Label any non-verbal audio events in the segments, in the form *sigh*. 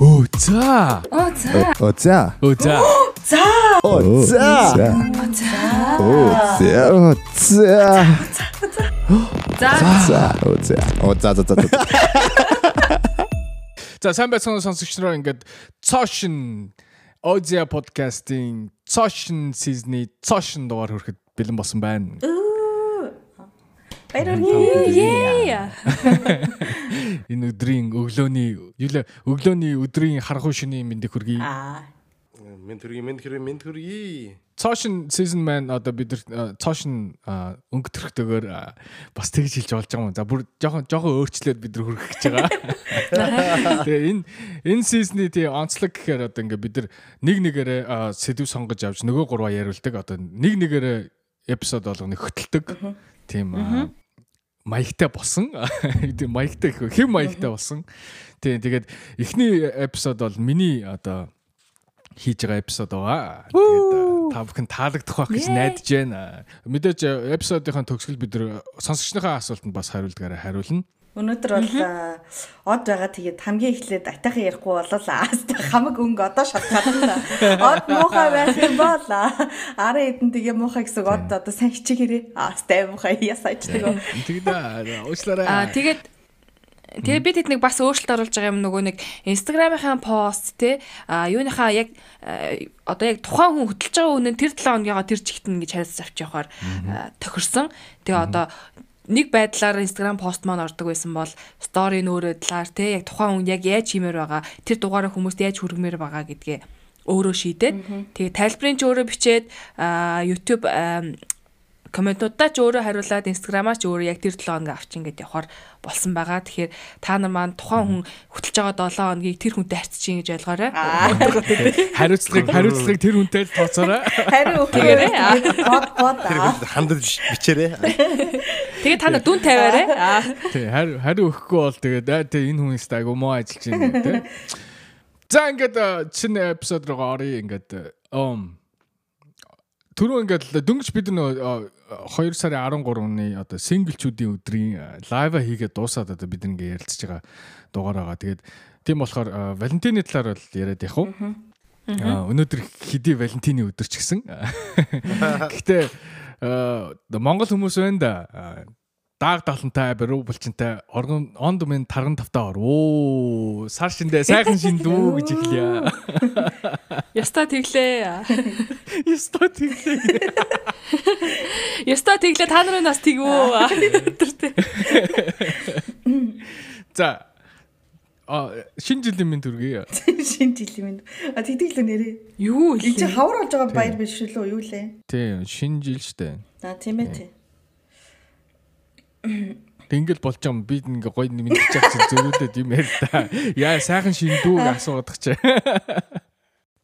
Оо за. Оо за. Оо за. Оо за. За. Оо за. Оо за. Оо за. За. За. Оо за. Оо за за за за. Сайн байцгаана сонсогч нараа ингээд цоошин Озя подкастын цоошин сизний цоошин дугаар хүрэхэд бэлэн болсон байна. Баярлалаа. *laughs* Энэ өдрийн өглөөний юу лээ өглөөний өдрийн харанхуй шөнийн мэндийг хүргэе. Аа. Мен төргий мен төргий мен төргий. Цоошин season man одоо бид нар цоошин өнгө төрхтэйгээр а, бас тэгж хэлж болж байгаа юм. За бүр жоохон жоохон өөрчлөөд бид нар хүргэх гэж байгаа. *laughs* Тэгээ энэ энэ season-ы тий онцлог гэхээр одоо ингээ бид нар нэг нэгээрээ сэдв сонгож авч нөгөө гурваа яриулдаг. Одоо нэг нэгээрээ эпизод болгоно хөтэлдэг. Тийм маягтай болсон. Тийм маягтай гэх хэв маягтай болсон. Тийм тэгээд эхний эпизод бол миний одоо хийж байгаа эпизод байгаа. Тэгээд та бүхэн таалагдах байх гэж найдаж байна. Мэдээж эпизодынхаа төгсгөл бид нар сонсогчныхаа асуултанд бас хариулдгаараа хариулна. Өнөөдөр бол од байгаа. Тэгээд хамгийн эхлээд атайхан ярихгүй болол ааста хамаг өнгө одоо шатгаад од муухай байх юм бол ара эдэн тэгээ муухай гэсэн од одоо сайн хичээгээрээ ааста муухай ясаачдаг. Тэгээд уучлаарай. Аа тэгээд Тэгээ би тэднийг бас өөрчлөлт оруулж байгаа юм нөгөө нэг Instagram-ийн пост те а юуныхаа яг одоо яг тухайн хүн хөтлж байгаа үнэн тэр 7 хоногоо тэр чигтэн гэж харьцаж авч явахаар тохирсон. Тэгээ одоо нэг байдлаар Instagram пост маань ордог байсан бол стори нөөрөө талаар те яг тухайн хүн яг яаж хиймээр байгаа тэр дугаараа хүмүүст яаж хүргэмээр байгаа гэдгээ өөрөө шийдээд тэгээ тайлбарыг ч өөрөө бичээд YouTube комментуудаа ч өөрөө хариулаад инстаграмаа ч өөрөө яг тэр 7 хоног авчин гэдээ явахаар болсон байгаа. Тэгэхээр та нар маань тухайн хүн хөтлж байгаа 7 хоногийг тэр хүнтэй харьцчихин гэж ойлгоорой. хариуцлагыг хариуцлагыг тэр хүнтэй л тооцоорой. Хариу өгөөрэй. *laughs* Бод бод. Хандаж бичээрэй. Тэгээ та нар дүн тавиарай. *laughs* Аа. Тий, хариу хариу өгөхгүй бол тэгээд тий энэ хүн стаг муу ажиллаж байна тий. *laughs* За ингээд э, шинэ эпизод руу оръё ингээд ом Түрүү ингээд дөнгөж бид нөө 2 сарын 13-ны одоо синглчүүдийн өдрийн лайва хийгээд дуусаад одоо бид ингээ ярилцж байгаа дугаар байгаа. Тэгээд тийм болохоор Валентины талаар бол яриад явах уу? Аа өнөөдөр хэдий Валентины өдөр ч гэсэн. *laughs* Гэхдээ Монгол хүмүүс байна да. Дааг талантай, баруу булчинтай, оргон онд минь тарган тавтаа ор. Оо, сар шиндээ сайхан шиндүү гэж эхлэе. *laughs* Яста тэглээ. *laughs* Яста тийм. *laughs* Яста тэглээ та нарын нас тэгвөө. За. А шинэ жилийн минь төргий. Шин жилийн минь. А тэгдэг л нэрээ. Юу Энд чи хавар болж байгаа баяр биш үү юу лээ? Тийм, шинэ жил штэ. За тийм ээ тий. Тэнгэл болж байгаа юм би ингээ гоё мэдчих чад чи зөрүүлээд юм яа та. Яа сайхан шиндүүг асуудаг чи.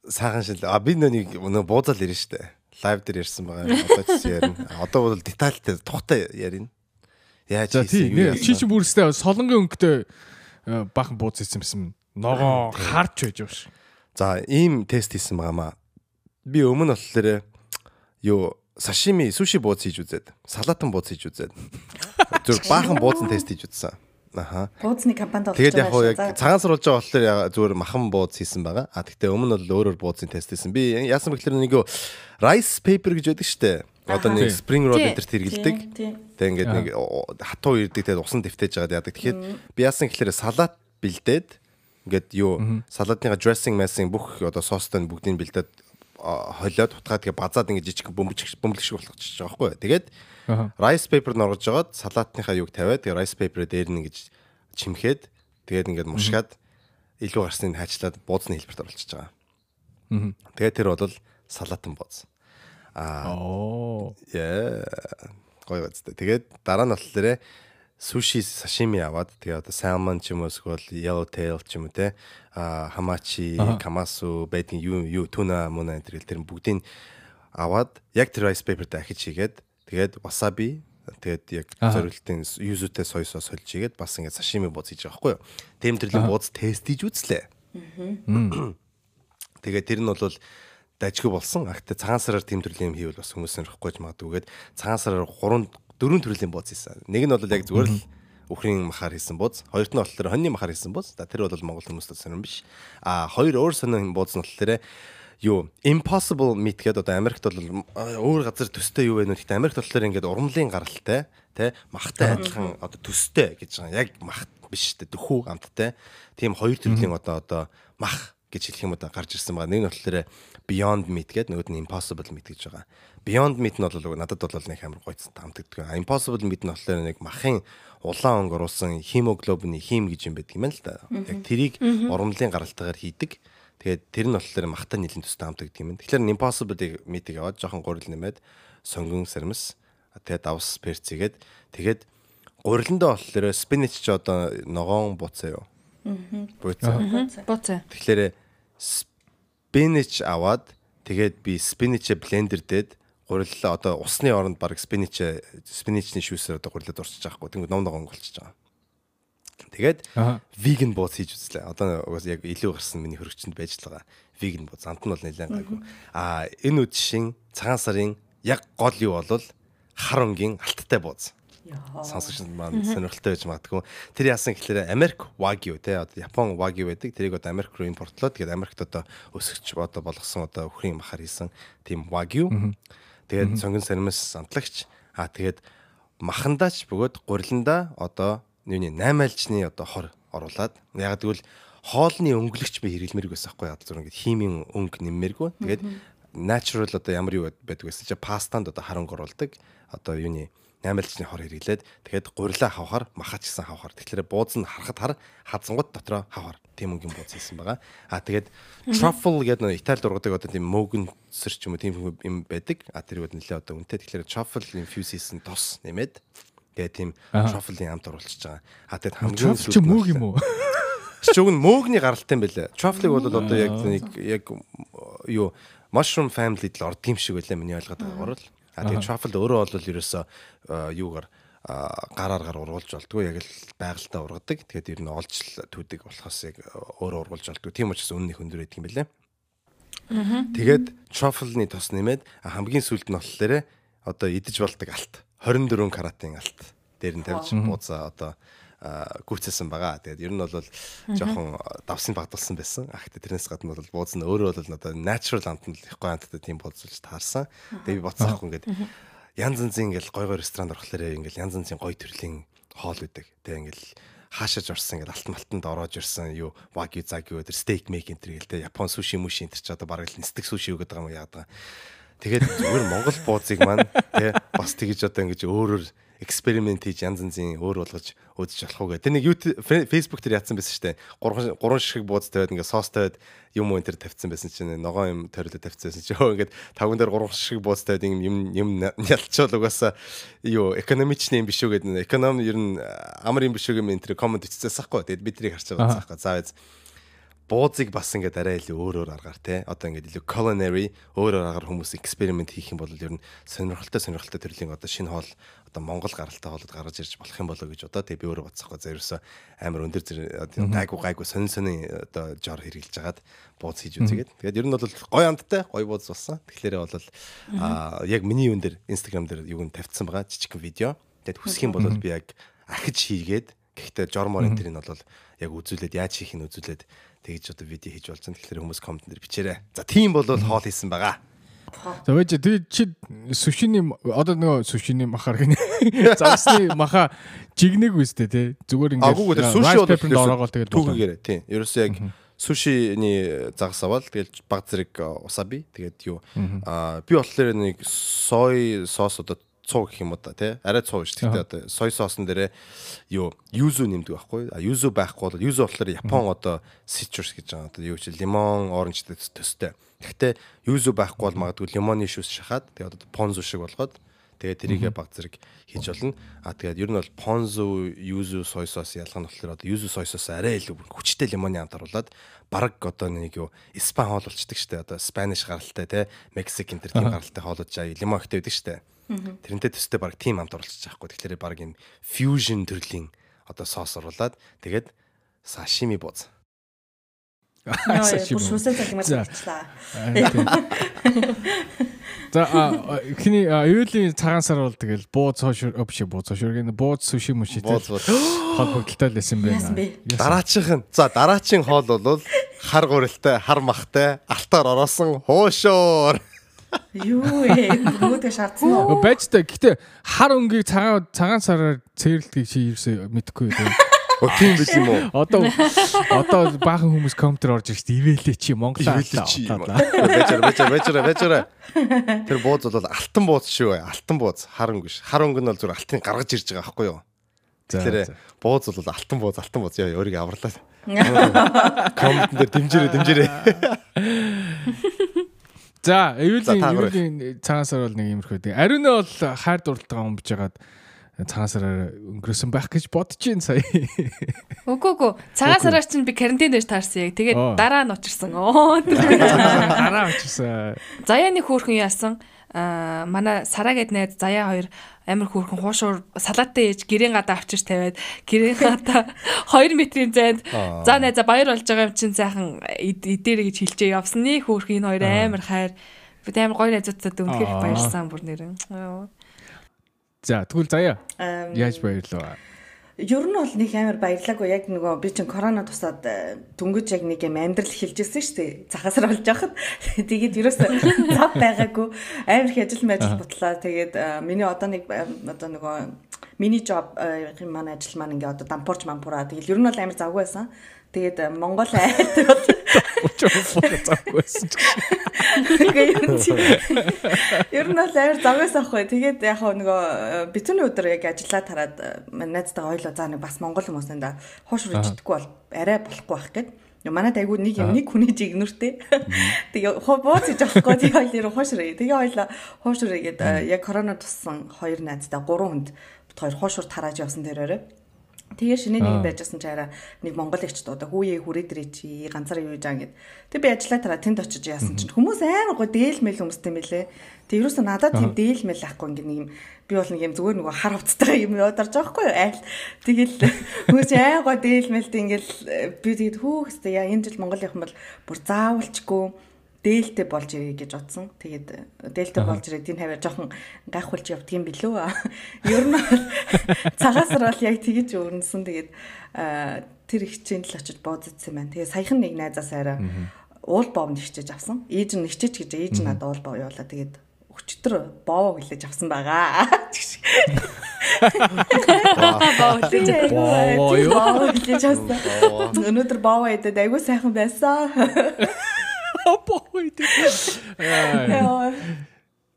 Сайхан шил. А би нэг нөө буузал ирнэ штэ. Лайв дээр ярьсан байгаа. Одоо ч ярина. Одоо бол детальтай тухтай ярина. Яаж хийсэн нэ, Чи чи бүрстэй солонгийн өнгөтэй э, баахан бууз хийсэн юм. Ногоо харж байж байгаа ш. За ийм тест хийсэн байгаамаа. Би өмнө болохоор юу сашими суши бууз хийж үзээд, салаатан бууз хийж үзээд. Зүр баахан буузын тест хийж үзсэн. Аха. Бууцны компанид болж Тэгээд яг яг цагаан сар болж байгаа болохоор яг зүгээр махан бууз хийсэн байгаа. А тэгтээ өмнө бол өөрөөр буузын тест хийсэн. Би яасан бэхлээр нэг юу rice paper гэж байдаг штэ. Одоо нэг spring roll хэрэгэлдэг. тий. Тэгээ ингээд нэг хатуу ирдэг тэгээд усан дэвтэж байгаа яадаг. Тэгэхээр би яасан гэхлээр салат бэлдээд ингээд юу салатныга dressing messing бүх одоо соостой бүгдийг бэлдээд холиод утгаад тэгээ базаад ингээд жижиг бөмбөж бөмбөлг шиг болгочихж байгаа байхгүй. Тэгээд. Rice paper н оргож жагаад салаатныхаа юг тавиад тэгээ rice paper дээр нь ингэж чимхэд тэгээд ингээд мушгаад илүү гарсныг хайчлаад бууцны хэлбэрт оруулчихж байгаа. Тэгээд тэр бол салаатан бууз. Аа Оо. Яа. Гоё үстэй. Тэгээд дараа нь болохоор суши сашими аваад тэгээ одоо salmon ч юм уу эсвэл yellow tail ч юм уу те а хамачи, камасу байдгийн юу юу туна муна энэ төр бүгдийг аваад яг тэр rice paper дээр ахиж хийгээд тэгээд wasabi тэгээд яг зориултын юзутэй соёс сос холж хийгээд бас ингээд сашими бууз хийж байгаа байхгүй юу. Тэм төрлийн бууз тест хийж үзлээ. Тэгээд тэр нь бол дажгүй болсон. Агтаа цагаан сараар тэм төрлийн юм хийвэл бас хүмүүс сонирхохгүйж магадгүйгээд цагаан сараар 3 4 төрлийн бууз хийсэн. Нэг нь бол яг зүгээр л үхрийн махаар хийсэн бууз. Хоёрт нь болохоор хоньны махаар хийсэн бууз. За тэр бол монгол хүмүүстээ сонирн биш. А хоёр өөр сонирн бууз нь болохоор юу impossible meat гэдэг одоо Америкт бол өөр газар төстэй юу вэ нэ гэхдээ Америкт болохоор ингээд урмлын гаралтай тэ махтай адилхан одоо төстэй гэж байгаа. Яг мах биш тэ дөхүү амттай. Тийм хоёр төрлийн одоо одоо мах гэж хэлэх юм одоо гарч ирсэн байгаа. Нэг нь болохоор Beyond Meat гэдэг нөгөөд нь Impossible Meat гэж байгаа. Beyond Meat нь бол надад бол нэг амар гойцтой амтдаг. Impossible Meat нь болохоор нэг махын улаан өнгө оруулсан хемоглобины хим гэж юм байдаг юм л да. Яг тэрийг урмлын гаралтайгаар хийдэг. Тэгээд тэр нь болохоор махтай нийлэн төстэй амтдаг юм. Тэгэхээр Impossible Meat-ийг яваад жоохон гурил нэмээд сонгон сармис тэгээд давс перцгээд тэгээд гуриландаа болохоор спинич ч одоо ногоон буцаа юу. Буцаа. Буцаа. Тэгэхээр спинич аваад тэгээд би спиничээ блендер дээд гуриллаа одоо усны оронд баг спиничээ спиничний шүүсээр одоо гурилаад урчиж байгаа хгүй. Тэнгүүд ном ногоон болчихж байгаа. Тэгээд веган бууз хийж үзлээ. Одоо яг илүү гарсан миний хөрөгчөнд байж л байгаа. Веган бууз амт нь бол нэлээд гайгүй. Аа энэ үдшийн цагаан сарын яг гол юу болвол хар өнгийн алттай бууз. Сонсогч маань сонирхолтой байж магадгүй. Тэр яасан гэхэлэр Америк Wagyu те одоо Япон Wagyu байдаг. Тэрийг одоо Америк руу импортлоод тэгээд Америкт одоо өсгөж одоо болгосон одоо өхрийн махаар хийсэн тийм Wagyu. Тэгээд сонгон сармис амтлагч. Аа тэгээд махандаач бөгөөд гуриландаа одоо юуны 8 альчны одоо хор оруулаад яг тэгвэл хоолны өнгөлөгч би хэрэглэмэрг байсан хгүй яг зөв ингээд химийн өнгө нэммэргүй. Тэгээд natural одоо ямар юу байдаг байсан чи пастанд одоо харанг оруулдаг. Одоо юуны 8 альчны хор хэрэглээд тэгээд гурилаа хавхаар махач гэсэн хавхаар. Тэгэхээр бууз нь харахад хар хазангууд дотроо хавхаар тийм өнгийн бууз хийсэн байгаа. А тэгээд truffle гэдэг нэг Италид ургадаг одоо тийм мөгөн сэр ч юм уу тийм юм байдаг. А тэр үед нэлээ одоо үнэтэй. Тэгэхээр truffle infuse хийсэн тос нэмээд тэгээ тийм truffle-ийн амт оруулчихж байгаа. А тэгэд хамгийн Truffle чи мөөг юм уу? *laughs* Шүүг нь мөөгний гаралтай юм байлаа. Truffle-ыг бол одоо яг нэг яг юу mushroom family-д л ордог юм шиг байлаа миний ойлгоод байгаагаар л. А тэгээ truffle өөрөө бол ерөөсөө юугаар гараар гар ургуулж болдгоо яг л байгальтаа ургадаг. Тэгээд ер нь олж түүдэг болохоос яг өөрөө ургуулж болдгоо. Тийм учраас үнэнийх өндөр байдаг юм байлаа. Тэгээд truffle-ны тос нэмээд хамгийн сүүлд нь болохоор одоо идэж болдог алт 24 каратын алт дээр нь тавьж бууцаа одоо гүйцээсэн байгаа. Тэгээд ер нь бол жоохон давсын багдалсан байсан. А гэхдээ тэрнээс гадна бол бууз нь өөрөө бол надад natural амт нь их гоё амттай тийм бууцлж таарсан. Тэгээд би боцсаахгүй ингээд янз янзын ингээл гой гой ресторанд орохлоор ингээл янз янзын гой төрлийн хоол үүдэг. Тэгээд ингээл хаашаж орсон ингээд алт малтанд ороож ирсэн юу ваги заги өдр стейк мейк энэ төр гэлтэй япон суши муши энэ ч одоо бараг л нисдэг суши өгöd байгаа юм яадаг. Тэгээд зүгээр Монгол бууцыг маань тий бас тэгж одоо ингэж өөрөөр эксперимент хийж янз янзын өөр болгож өөдөж болох уу гэх. Тэр нэг YouTube Facebook дээр яатсан байсан шүү дээ. Гурван гурван ширхэг бууз тавиад ингээ соос тавиад юм уу энэ төр тавьсан байсан чинь ногоон юм тойрлоо тавьсан байсан чинь өө *laughs* ингээд тавган дээр гурван ширхэг бууз тавиад юм юм ялчвал угаасаа юу экономичны юм биш үү гэдэг. Эконом ер нь амар юм биш үү гэмээр энэ төр комент бичсэн сахгүй. Тэгэд бид тэрийг харж байгаа заахгүй. Заа буузыг бас ингээд арай илүү өөрөөр аргаар те? Одоо ингээд илүү culinary өөрөөр аргаар хүмүүс эксперимент хийх юм бол ер нь сонирхолтой сонирхолтой төрлийн одоо шинэ хоол одоо Монгол гаралтай хоолод гаргаж ирж болох юм болоо гэж одоо тэгээ би өөрөө бодсохгүй. Зэрвсээ амар өндөр зэрэг гайгүй гайгүй сонин сонин одоо жор хэрглэж хагаад бууз хийж үзгээд тэгээд ер нь бол гой амттай гой бууз болсон. Тэгэхээр бол а яг миний юун дээр Instagram дээр юуг нь тавьсан байгаа? Жижигхэн видео. Тэгээд хүсэх юм бол би яг ахиж хийгээд гэхдээ жормор энэ тэрийг бол яг үзүүлээд яаж хийх нь үзүүлээд тэгж одоо видео хийж болж байгаа. Тэгэхээр хүмүүс коммент дээр бичээрэй. За тийм бол хоол хийсэн байгаа. За вэж тий чи сушины одоо нөгөө сушины махаар гинэ. *laughs* Загсны маха жигнэг үстэй тий. Зүгээр ингээд Агуугүй тэр суши бол ороогоо тэгээд түүгээрээ тий. Ерөөсөө яг сушины загас аваад тэгэл баг зэрэг усаби тэгээд юу аа би болохоор нэг сой соос одоо цуу гэх юм уу та тий арай цуу ш. Тэгтээ одоо сой соосон дээрээ юу юзу нэмдэг байхгүй. А юзу байхгүй бол юзу болохоор Япон одоо citrus гэж байгаа. Одоо юу чи лимон, оранж төстэй. Тэгтээ юзу байхгүй бол магадгүй лимоны шүүс шахаад тэгээ одоо понзу шиг болгоод тэгээ тэрийгэ баг зэрэг хийж болно. А тэгээд ер нь бол понзу, юзу сой соос ялгаа нь болохоор одоо юзу сой соос арай илүү хүчтэй лимоны амт оруулаад бараг одоо нэг юу испан хоол болчдөг штэ одоо спаниш гаралтай те мексик энэ төр тийм гаралтай хоолууд жаа лимон ихтэй байдаг штэ Тэрнтэй төстэй баг тим амт оруулчих байхгүй. Тэгэхээр баг юм fusion төрлийн одоо соос оруулаад тэгээд сашими бууз. Бүр мөн. шүсээ залгамаар За. а, юулийн цагаан сар бол тэгэл бууз хошор биш бууз хошор гэнэ бууз мүшитэй Бууз бууз. *gasps* холбогдолтой л байсан байна. Дараачих нь за дараачийн хоол бол хар гурилтай, хар махтай, алтаар ороосон хуушуур. Юу ээ нөгөөдөө шаардсан уу? Байж та гэхдээ хар өнгийг цагаан цагаан сараар цэрлдгийг чи ерөөсөө мэдэхгүй үү? О тийм биш юм уу? Одоо одоо баахан хүмүүс компьютер орж ирж ивэлээ чи Монгол Ивэлээ чи юм аа. Бэжэр бэжэр бэжэр бэжэр. Тэр бууз бол алтан бууз шүү. Алтан бууз, хар өнгө ш. Хар өнгө нь бол зүгээр алтын гаргаж ирж байгаа байхгүй юу? Тэгэхээр бууз бол алтан бууз, алтан бууз яа өөрийгөө авралаа. *laughs* Коммент дээр дэмжээрэй, дэмжээрэй. *laughs* За, эвэлийн эвэлийн цагаан сар бол нэг юмрхүү. Ариун нь бол хайр дурлалтаа өмж жагаад цагаан сараар өнгөрөөсөн байх гэж бодож байна сая. Үгүй үгүй. Цагаан сараар чинь би карантин дээр таарсан яг. Тэгээд дараа нь учирсан. Оо. *laughs* Дараа очирсан. Заяаны хөөрхөн яасан. Аа манай Сараа гэд найз Заяа хоёр амар хөөрхөн хуушуур салаатаа ээж гэрийн гадаа авчирч тавиад гэрийн гадаа *laughs* 2 метрийн зайд за найза баяр болж байгаа юм чинь сайхан эдээрэ гэж хэлжээ явсан. Нэг хөөрхөн энэ хоёр амар хайр. Бид амар гоё найзуудтай үнэхээр баярсан бүр нэрэн. За, тэгвэл заяа. Яаж баярлаа? Ер нь бол нэг амар баярлаагүй яг нөгөө би чинь корона тусаад э, дөнгөж яг нэг юм амьдрал эхэлжсэн шүү дээ. Захасар болж байхад *laughs* тэгээд ерөөсөө *laughs* цав байгаагүй амар их ажил мажил бутлаа. Тэгээд э, миний одоо нэг э, одоо нөгөө миний job юм маань ажил маань ингээ одоо дампуурч мампураа. Тэгээд ер нь бол амар завгүй байсан. Тэгээд Монгол *laughs* айлт Очоо завгүйсэн. Үгүй юм чи. Ер нь бол амар завгаас ахгүй. Тэгээд яг хөө нөгөө э, битүүний өдөр яг ажиллаад хараад э, найзтайгаа ойлоо за нэг бас монгол хүмүүс энэ да хууш үржихгүй бол арай болохгүй байх. Нөгөө манайд айгүй нэг юм нэг хүний жигнүртэй. Тэгээ бууз хийж авахгүй тэгээ хоёлоо хуушрээ. Тэгээ хоёлоо хуушрээгээд яг корона туссан хоёр найзтай гурван хүнд бит хоёр хуушур тарааж явсан дээрээ. Тэгээ шинэ нэг байжсэн чи арай нэг монгол ихч дуудаа хүүе хүрээд ирээ чи ганцаараа юу яа гэд. Тэг би ажиллаа тараа тэнд очиж яасан чинь хүмүүс амар гоо дээл мэл хүмүүстэй мэлээ. Тэг ерөөсөө надад тийм дээл мэл ахгүй ингээ нэг юм би бол нэг юм зүгээр нөгөө хар хувцтай юм ядарч байгаа хгүй юу айл. Тэгэл *laughs* хүмүүс аа гоо дээл мэлт ингээл би тэгэд хүүхстэй яа энэ жил Монгол явах юм бол бүр заавалчгүй дээлтэй болж ирээ гэж бодсон. Тэгээд дээлтэй болж ирээд энэ хаваа жоохон гайхуулж юм билүү. *laughs* Ер нь бол *laughs* цагаасар бол яг тэгэж өрнөсөн. Тэгээд аа, тэр их чинь л очиж буудсан байна. Тэгээд саяхан нэг найзаас арай уул бов нэгчэж авсан. Ээж нь нэгчэж гэж ээж нь надад уул бов явуулаа. Тэгээд өчтөр боов гэлэж авсан байгаа. Боов юу? Боов гэлэж авсан. Өнөөдөр боов идээд айгүй сайхан байсан. Боо Яа.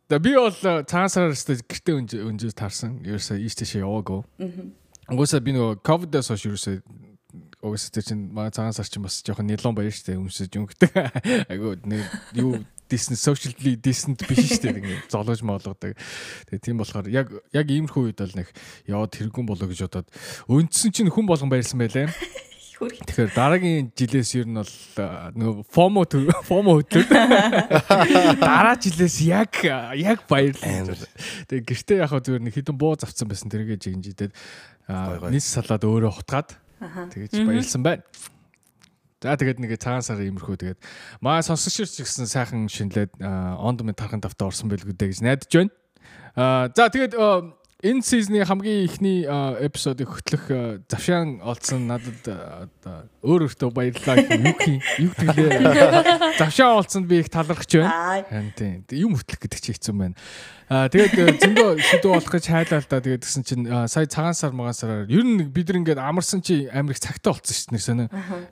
Да би бол э, цагаан сараар өстө гэртээ өнж өнжөөс таарсан. Ерөөсөө ийш тийш яваагүй. Угсаа би нөгөө ковидээс хойш ерөөсөө угсаа тэр чинь маа цагаан сар чинь бас жоохон нилон баяр штэ өмсөж өнгөтэй. *laughs* Айгу нэг юу decent socially decent биш штэ нэг золож моолгодог. Тэгээ тийм болохоор яг яг иймэрхүү үед бол нэг яваад хэрэггүй болоо гэж бодоод өндсөн чинь хүн болгон баярсан байлаа. *laughs* Хөрх. Тэгэхээр дараагийн жилээс ер нь бол нөгөө FOMO *laughs* FOMO хөдлөд *laughs* дараа жилээс яг яг баярлаа. Тэгээ гэртээ яг зүгээр нэг хідэн буу завцсан байсан тэргээ гой. нийс салаад өөрөө хутгаад тэгэж баярлсан байна. За тэгээд нэг цагаан сар иймэрхүү тэгээд маа сонсогчч гэсэн сайхан шинэлээд онд мэд тархан давтаа орсон байлгүй дээ гэж найдаж байна. Аа за тэгээд энэ сизны хамгийн ихний эпизодыг хөтлөх завшаан олцсон надад одоо өөр өөртөө баярлалаа гэх юм юу гэвэл завшаан олцсонд би их талархаж байна. Тийм юм хөтлөх гэдэг чинь хэцүү байна. Аа тэгээд зөндөө шүдүү болох гэж хайлаа л да. Тэгээд гэсэн чинь сая цагаан сар магаан сараар ер нь бид нар ингээд амарсан чи амар их цагтаа болцсон шүү дээ нэрсэнэ.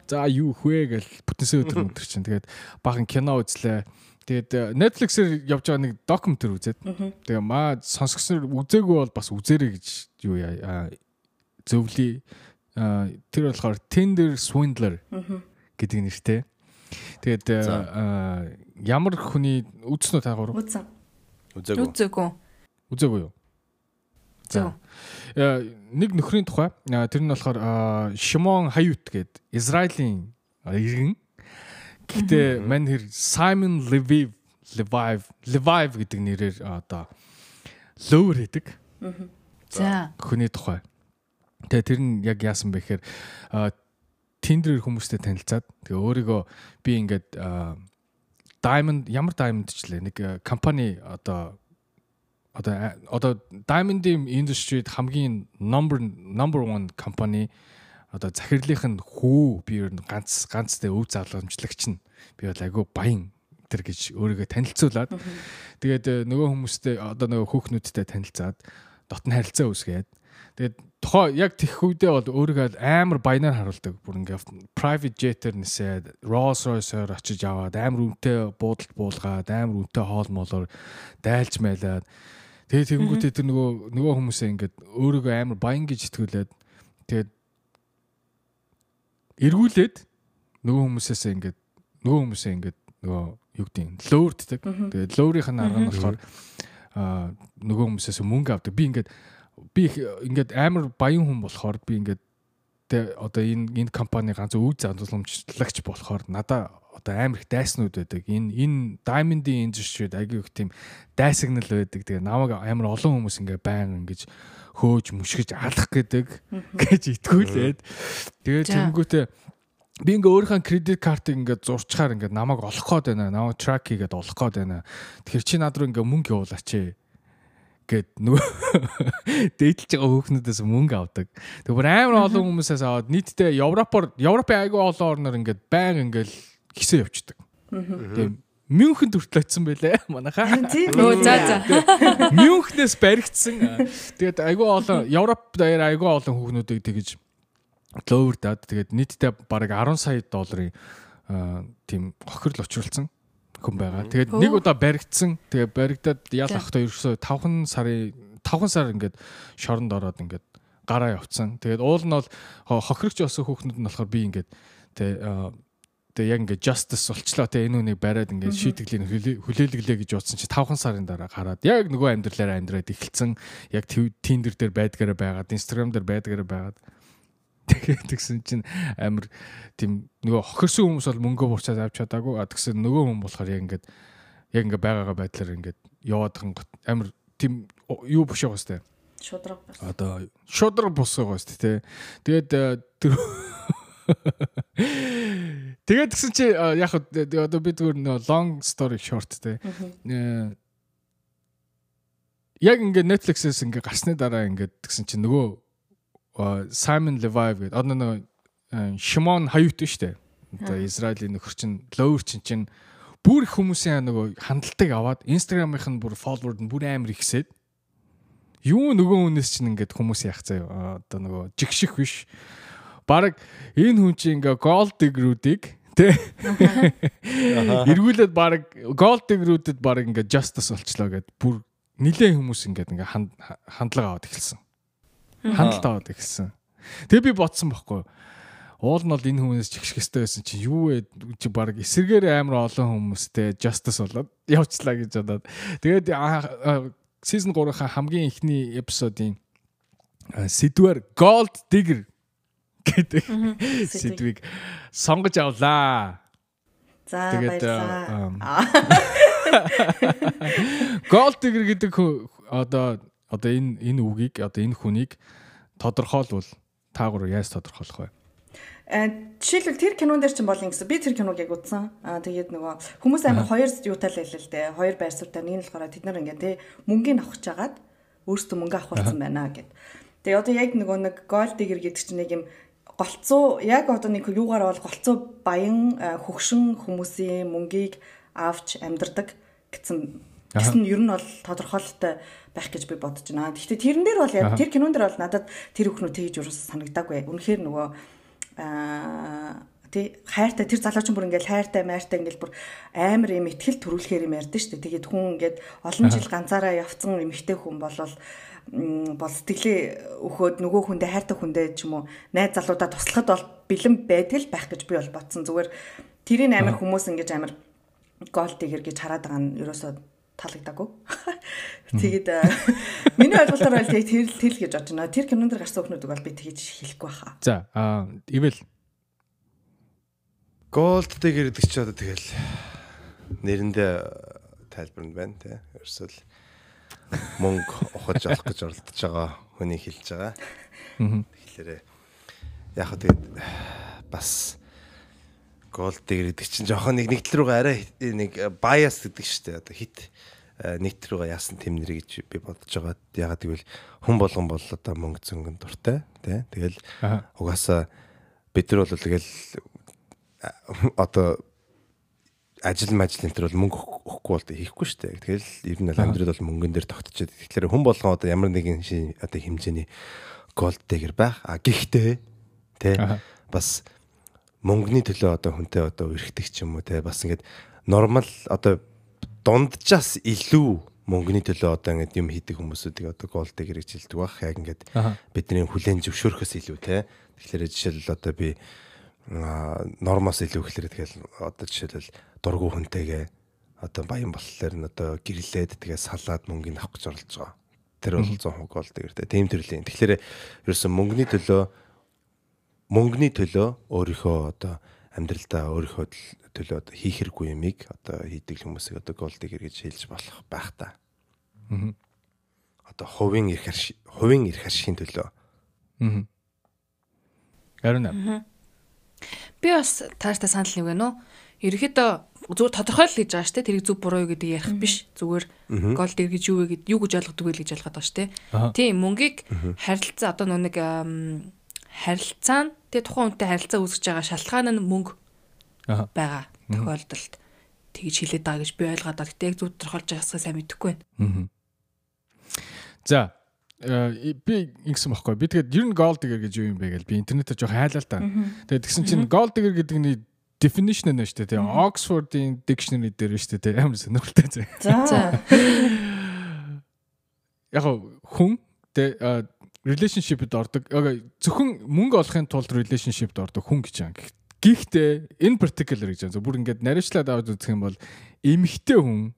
За юу хвэ гэл бүтэнсээ өдөр өдөр чинь тэгээд баахан кино үзлээ. Тэгээд э, Netflix-ээр явж байгаа нэг докюментэр үзээд. Тэгээ маа сонсгосноор үзээгүй бол бас үзээрэй гэж юу яа зөвлөе. Тэр болохоор Tinder Swindler гэдэг нэртэй. Тэгээд э, За. ямар хүний үзсэн үү та гурав? Үтсэн. Үзээгүй. Үзээгүй. Үзээгүй юу? Зөв. Э, нэг нөхрийн тухай. Тэр нь болохоор Шимон Хают гээд Израилийн иргэн. Гэхдээ мань хэр Simon Leviv Leviv Leviv гэдэг нэрээр одоо лөвөр хийдэг За. хүний тухай. Тэгээ тэр нь яг яасан бэ гэхээр а, Tinder хүмүүстэй танилцаад тэгээ өөрийгөө би ингээд Diamond ямар Diamond ч лээ нэг компани одоо одоо одоо Diamond-ийн industry-д хамгийн number number 1 компани одоо захирлынх нь хүү би ер нь ганц ганцтай өв залгамжлагч нь. Би бол айгүй баян тэр гэж өөрийгөө танилцуулаад. Тэгээд э, нөгөө хүмүүстэй одоо нөгөө хүүхнүүдтэй танилцаад дотн харилцаа үүсгээд. Тэгээд тухай яг тех үедээ бол өөрийгөө амар баянаар харуулдаг. Бүр ингээ private jet-ээр нисээд Rolls Royce-оор очиж аваад амар үнэтэй буудалд буулгаад амар үнэтэй хоол молоор дайлж майлаад. Тэгээд тэгэнгүүтээ тэр нөгөө нөгөө хүмүүсээ ингээд өөрийгөө амар баян гэж итгүүлээд тэгээд эргүүлээд нөгөө хүмүүсээс ингээд нөгөө хүмүүсээ ингээд нөгөө юу гэдэг нь лөөрддөг. Тэгээд лөөрийнх нь арга нь болохоор аа нөгөө хүмүүсээс мөнгө авдаг. Би ингээд би ингээд амар баян хүн болохоор би ингээд тэ одоо энэ энэ компани ганц өв задлуламжлагч болохоор надаа одоо амар их дайснууд байдаг. Энэ энэ diamond-ийн industry-д агүй их тийм дайсагнал байдаг. Тэгээ намайг амар олон хүмүүс ингээ баян ингэж хөөж мушгиж алах гэдэг гэж итгүүлээд тэгээ За. тэнгүүтээ би ингээ өөрийнхөө кредит картыг ингээ зурчаар ингээ намайг олох гээд байна. Намайг трак хийгээд олох гээд байна. Тэгэхээр чи над руу ингээ мөнгө явуулаач ээ гэд нөгөө *laughs* дээдлж байгаа хүүхнүүдээс мөнгө авдаг. Тэгээ бүр амар олон хүмүүсээс аваад нийтдээ Европоор Европын айгүй олон орноор ингээд баян ингээл гисэн явчихдаг. Тэгээ Мюнхен төртөл очсон байлээ *laughs* манайхаа. Өө за за. Мюнхнээс баригдсан. Тэгээд айгүй олон Европ дээр айгүй олон хүүхнүүдийг тэгэж лоурдаад тэгээд нийтдээ бараг 10 сая долларын тийм хохирол очруулсан хүн байгаа. Тэгээд нэг удаа баригдсан. Тэгээд баригдаад ял ахтаа ерөөсөө 5 сарын 5 сар ингээд шоронд ороод ингээд гараа явцсан. Тэгээд уул нь бол хо- хохирогч болсон хүүхнүүд нь болохоор би ингээд тэ аа, Тэгээ яг ингээд justice болчлоо. Те энэ үнийг бариад ингээд шийтгэлийг хүлээ- хүлээлгэлээ гэж утсан чи 5 сарын дараа гараад яг нөгөө амьдралаараа амьдраад эхэлсэн. Яг Tinder дээр байдгаараа байгаад Instagram дээр байдгаараа байгаад. Тэгээд тэгсэн чинь амар тийм нөгөө хохирсон хүмүүс бол мөнгөө бурчаад авч чадаагүй. А тэгсэн нөгөө хүн болохоор яг ингээд яг ингээд байгаагаа байдлаар ингээд яваад хан амар тийм юу биш байгаа сте шудраг бас. одоо шудраг бус байгаа дээ тий. Тэгээд тэр *laughs* Тэгээд тэгсэн чи яг одоо би зүгээр нөө long story short тий. Э, Яг ингээд Netflix-ээс ингээд гарсны дараа ингээд тэгсэн чи нөгөө Simon Levive гэдэг одоо э, Shimon Hayut шүү дээ. Одоо Израилийн нөхөр чинь Lower чинь чинь бүр их хүмүүсийн нөгөө хандлтыг аваад Instagram-ийнх нь бүр follower нь бүр амар ихсээд юу нөгөө хүнээс чинь ингээд хүмүүс яах заяа одоо нөгөө жигших биш Бараг энэ хүн чинь ингээ гол дигрүүдийг тэ эргүүлээд бараг гол дигрүүдэд бараг ингээ justice болчлоо гэд бүр нилээн хүмүүс ингээ ингээ ханд- хандлага аваад эхэлсэн. Хандлт аваад эхэлсэн. Тэгээ би бодсон байхгүй. Уул нь бол энэ хүнээс чигших хэрэгтэй байсан чи юу вэ чи баг эсэргээр амар олон хүмүүстэй justice болоод явчлаа гэж бодоод тэгээд season 3-ын хамгийн ихний эпизодын сэдвэр gold digger гэдэг сэдвийг сонгож авлаа. За Тэгээд, баярлаа. ам, Аа, *laughs* Gold digger гэдэг одоо одоо энэ энэ үгийг одоо энэ хүнийг тодорхойлвол та гур яаж тодорхойлох вэ? э, Жишээлбэл тэр кинон дээр чинь бол ингэсэн. Би тэр киног яг үзсэн. Аа тэгээд нөгөө хүмүүс амар хоёр юутай л байлаа л дээ. Хоёр байр суурьтай. Нэг нь болохоор тэд нар ингээ тий мөнгөний авахж агаад өөрсдөө мөнгө авах болсон байна гэд. Тэгээ одоо яг нөгөө нэг гол дигэр гэдэг чинь нэг юм голцоо яг одоо нэг юугаар бол голцоо баян э, хөгшин хүмүүсийн мөнгийг авч амьдардаг гэсэн гэсэн ер нь бол тодорхойлолтой байх гэж би бодож байна. Гэхдээ тэрэн дээр бол яг тэр кинон дээр бол надад тэр бүхнүү тэгж юус санагдаагүй. Үнэхээр нөгөө аа тий хайртай тэр залуучин бүр ингээл хайртай майртай ингээл бүр амар юм ихтгэл төрүүлэхээр юм ярьдэн шүү дээ. Тэгээд хүн ингээд олон жил ганцаараа явцсан эмэгтэй хүн болол м, бол сэтгэлээ өгөхөд нөгөө хүндээ хайртай хүндээ ч юм уу найз залуудаа туслахад бол бэлэн байдаг л байх гэж би бол бодсон. Зүгээр тэрийн амар хүмүүс ингэж амар гол дигэр гэж хараад байгаа нь ерөөсөө таалагдаагүй. Тэгээд э, миний ойлголтоор бол тэгээд тэр л гэж бодож байна. Тэр кинон дээр гарсан хүмүүс бол би тэгж хэлэхгүй баха. За ивэл Gold digger гэдэг чи одоо тэгэл нэрэндээ тайлбарнд байна те. Ерөөсөө л мөнгө ухаж авах гэж оролдож байгаа хүний хэлж байгаа. Тэгэхээр яг хөө тэгээд бас гол дээр гэдэг чинь жоохон нэг нэгдэл рүүгээ арай нэг bias гэдэг шүү дээ. Одоо хит э, нэгдэл рүүгээ яасан тэмнэр гэж би бодож байгаа. Ягаад гэвэл хүн болгон бол одоо мөнгө зөнгөн дуртай тий. Тэгэл угаасаа бид нар бол тэгэл а, одоо ажил мажил энэ төр бол мөнгө өгөх- өгөхгүй бол хийхгүй шүү дээ. Тэгэл ер нь бол амьдрал бол мөнгөн дээр тогтчиход. Тэгэхээр хүн болгон одоо ямар нэгэн одоо хэмжээний голд дэгэр байх. А гэхдээ тий бас мөнгөний төлөө одоо хүнтэй одоо эргэдэг ч юм уу те бас ингээд нормал одоо дунджаас илүү мөнгөний төлөө одоо ингээд юм хийдэг хүмүүсүүдийг одоо голдыг гэж хэлдэг бах яг ингээд бидний хүлэн зөвшөөрөхөөс илүү те тэгэхээр жишээлбэл одоо би нормоос илүү гэхэлэр тэгэл одоо жишээлбэл дургу хүнтэйгээ одоо баян болохоор нь одоо гэрлээд тэгээ салаад мөнгөний авах гэж оролдож байгаа. Тэр бол 100% голд гэр те. Тийм төрлийн. Тэгэхээр ерөөсөн мөнгөний төлөө мөнгөний төлөө өөрийнхөө одоо амьдралдаа өөрийнхөө төл- төлөө одоо хийх хэрэггүй юмыг одоо хийдэг хүмүүсийг одоо голд гэр гэж хэлж болох байх та. Мгм. Одоо хувийн эрх хувийн эрх аршийн төлөө. Мгм. Харин аа. Би бас тааштай санал нэг байна уу? Ерөнхийдөө зүгээр тодорхойл гэж байгаа шүү дээ. Тэрийг зөв буруу юу гэдэг ярих биш. Зүгээр гол дээр гэж юу вэ гэд юу гэж ойлгодог вэ гэж ойлгоод байгаа шүү дээ. Тийм мөнгийг харилцаа одоо ам, харилцаа нь тэгээ тухайн хүнтэй харилцаа үүсгэж байгаа шалтгаан нь мөнгө байгаа тохиолдолд тэгж хэлээд байгаа гэж би ойлгоод байгаа. Гэтэ яг зөв тодорхойлж байгаасаа сайн мэдэхгүй байна. За би ингэсэн баггүй. Би тэгээд ер нь gold digger гэж юу юм бэ гэж би интернетээр жоох хайлаа л та. Тэгээд тэгсэн чинь gold digger гэдэг нь definition нь шүү дээ. Oxford-ийн dictionary дээр шүү дээ. Амар сонирхолтой зэ. За. Яг хүн тэгээ relationship-д ордог. Зөвхөн мөнгө олохын тулд relationship-д ордог хүн гэж байгаа. Гэхдээ in particular гэж байгаа. Бүр ингээд нариучлаад аваад үзэх юм бол эмэгтэй хүн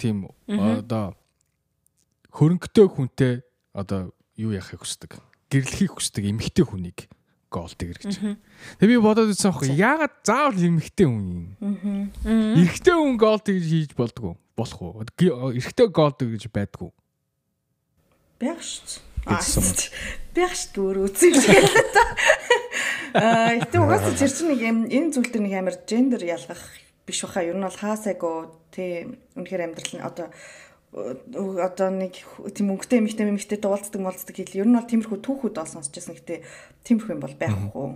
тийм одоо хөрөнгөтэй хүнтэй одоо юу яахыг хүсдэг. Гэрлэхийг хүсдэг эмэгтэй хүнийг гол дэгэр гэж. Тэгээ би бодоод үзсэн аахгүй яагаад заавал эмэгтэй хүн юм. Эрэгтэй хүн гол дэгэж хийж болдгоо болох уу? Эрэгтэй гол дэгэж байдгүй. Гэсэн юм. Бях шүү өөр л та. Аа, гэтээ угаасаа тэр чинь нэг юм энэ зүйл дээр нэг амар гендер ялгах биш баха. Ер нь бол хаасайгоо тий үнэхээр амьдрал нь одоо одоо нэг тийм өнгөтэй эмэгтэй эмэгтэй дуулцдаг молцдаг хэл ер нь бол тиймэрхүү түүхүүд бол сонсч байсан гэтээ тиймэрхүү юм бол байхгүй.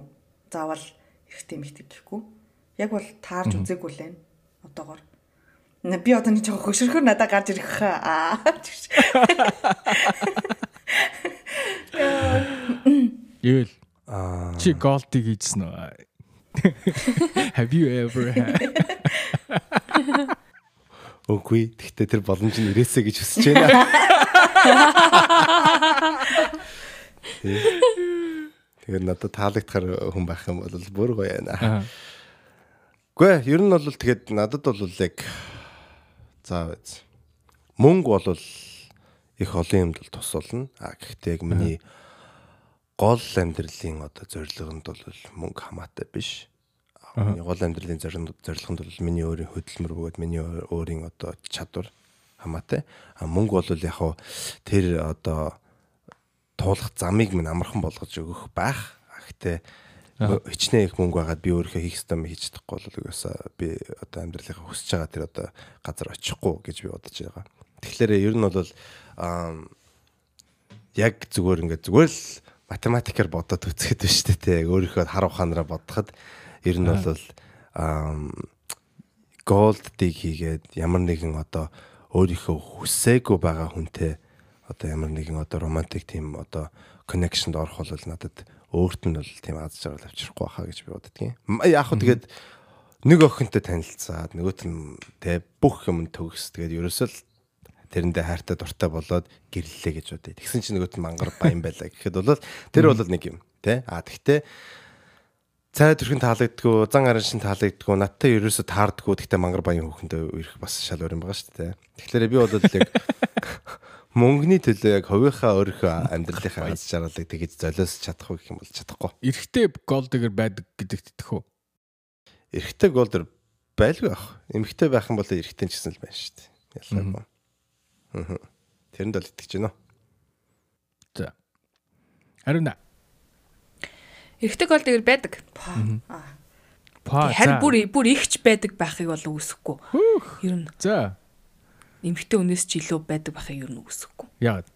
Заавал эрэгтэй эмэгтэй гэхгүй. Яг бол таарж үзээгүй л байна. Одоогоор. На би одоо нэг жоохон хөшөрхөр надад гарч ирэх хаа. Ивэл *laughs* Аа чи голдыг хийжсэн үү? *laughs* Have you ever had? Үгүй. Гэхдээ тэр боломж нь ирээсэ гэж хүсэж байна. Тэгээд надад таалагдахаар хүн байх юм бол бүр гоё байна. Ээ, ер нь бол тэгээд надад бол яг заа биз. Мөнгө бол их олон юмд бол тус болно. А гэхдээ яг миний гол амьдралын одоо зорилгонд бол мөнгө хамаатай биш. Миний гол амьдралын зорилгонд бол миний өөрийн хөдөлмөр бөгөөд миний өөр- өөрийн одоо чадвар хамаатай. А мөнгө бол яг хуу тэр одоо туулах замыг минь амархан болгож өгөх байх. Гэхдээ хичнээн их мөнгө байгаад би өөрийнхөө хийх ёстой юм хийж чадахгүй бол угаасаа би одоо амьдралынхаа хүсэж байгаа тэр одоо газар очихгүй гэж би бодож байгаа. Тэгэхээр ер нь бол яг зүгээр ингээд зүгээр л математикаар бодоод үзэхэд биш үү те яг өөрийнхөө хар ухаанаараа бодоход ер нь бол голд диг хийгээд ямар нэгэн одоо өөрийнхөө хүсээгүй байгаа хүнтэй одоо ямар нэгэн одоо романтик тийм одоо коннекшнд орох бол надад өөрт нь бол тийм аз жаргал авчрахгүй байхаа гэж би боддгийн. Яг хөө тэгээд нэг охинтой танилцаад нөгөөт нь тэ бүх юм төгс тэгээд ерөөсөө тэрэндээ хайртай дуртай болоод гэрлэлээ гэж бодъё. Тэгсэн чинь нөгөөт нь мангар баян байлаа гэхэд бол тэр бол нэг юм тэ. А тэгтээ цай төрхөнд таалагддгүй, зан арын шин таалагддгүй, надтай ерөөсө таардгүй. Тэгтээ мангар баян хүүхэндээ ирэх бас шал өөр юм байгаа шүү дээ. Тэгэхээр би бол яг *laughs* мөнгөний төлөө яг хувийнхаа өөрийнхөө амьдралынхаа аз жаргалыг тэгж золиос чадах уу гэх юм бол чадахгүй. Эрэгтэй гол дэгэр байдаг гэдэгт итгэх үү? Эрэгтэй голдер байлгүй байх. Эмэгтэй байх юм бол эрэгтэй ч гэсэн л байна шүү дээ. Ялгаагүй. Аа. Тэрэнд бол итгэж байна? За. Харин Эрэгтэй гол дээр байдаг. Харин бүр бүр ихч байдаг байхыг бол үсэхгүй. Ер нь За. эмэгтэй хүнээс ч илүү байдаг байхыг ер нь үсэхгүй. Яагаад?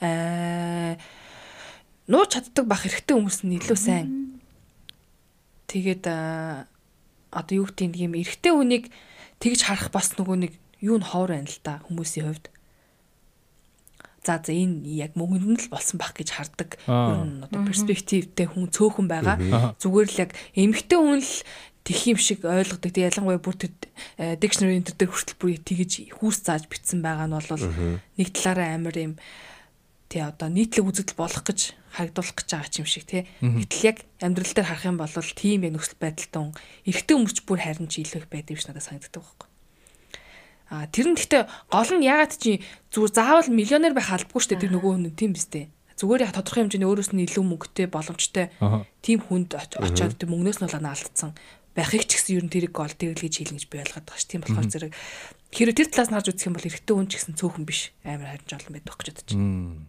Аа нууж чаддаг бах эрэгтэй хүмүүс нь илүү сайн. Тэгээд аа, одоо юу гэдэг юм эрэгтэй хүнийг тэгж харах бас нөгөө нэг юу н ховор байна л та хүмүүсийн хувьд. За за энэ яг мөнгөнд л болсон бах гэж хардаг. Нь одоо перспективтэй хүн цөөхөн байгаа. Зүгээр л яг эмэгтэй хүн л тэх юм шиг ойлгодог. Тэг ялангуяа бүр тэр дикшнери энэ төр хүртэл бүр тэгж хүүс зааж битсэн байгаа нь бол нэг талаараа амар юм тий одоо нийтлэг үзэгдэл болох гэж харагдуулах гэж байгаа ч юм шиг тий. Гэтэл яг амьдрал дээр харах юм бол тийм яг нөхцөл байдалтай хүн эрэгтэй хүмүүч бүр харин ч илүү их байдаг юм шиг надад санагддаг байхгүй. А тэр нь гэхдээ гол нь ягаад чи зүгээр заавал миллионер байх албагүй шүү дээ тэр нөгөө хүн нь тийм биз дээ. Зүгээр яг тодорхой хэмжээний өөрөөс нь илүү мөнгөтэй боломжтой тийм хүнд оч- очиод тэр мөнгнөөс нь болоо алдсан. Байхыг ч гэсэн ер нь тэрийг гол тэрэл гэж хэлнэ гэж би ойлгоод байгаа ш. Тийм болохоор зэрэг хэрэв тэр талаас нь харж үзэх юм бол эрэгтэй хүн ч гэсэн цөөхөн биш. Амар харин жолон байдаг гэж бодож байна.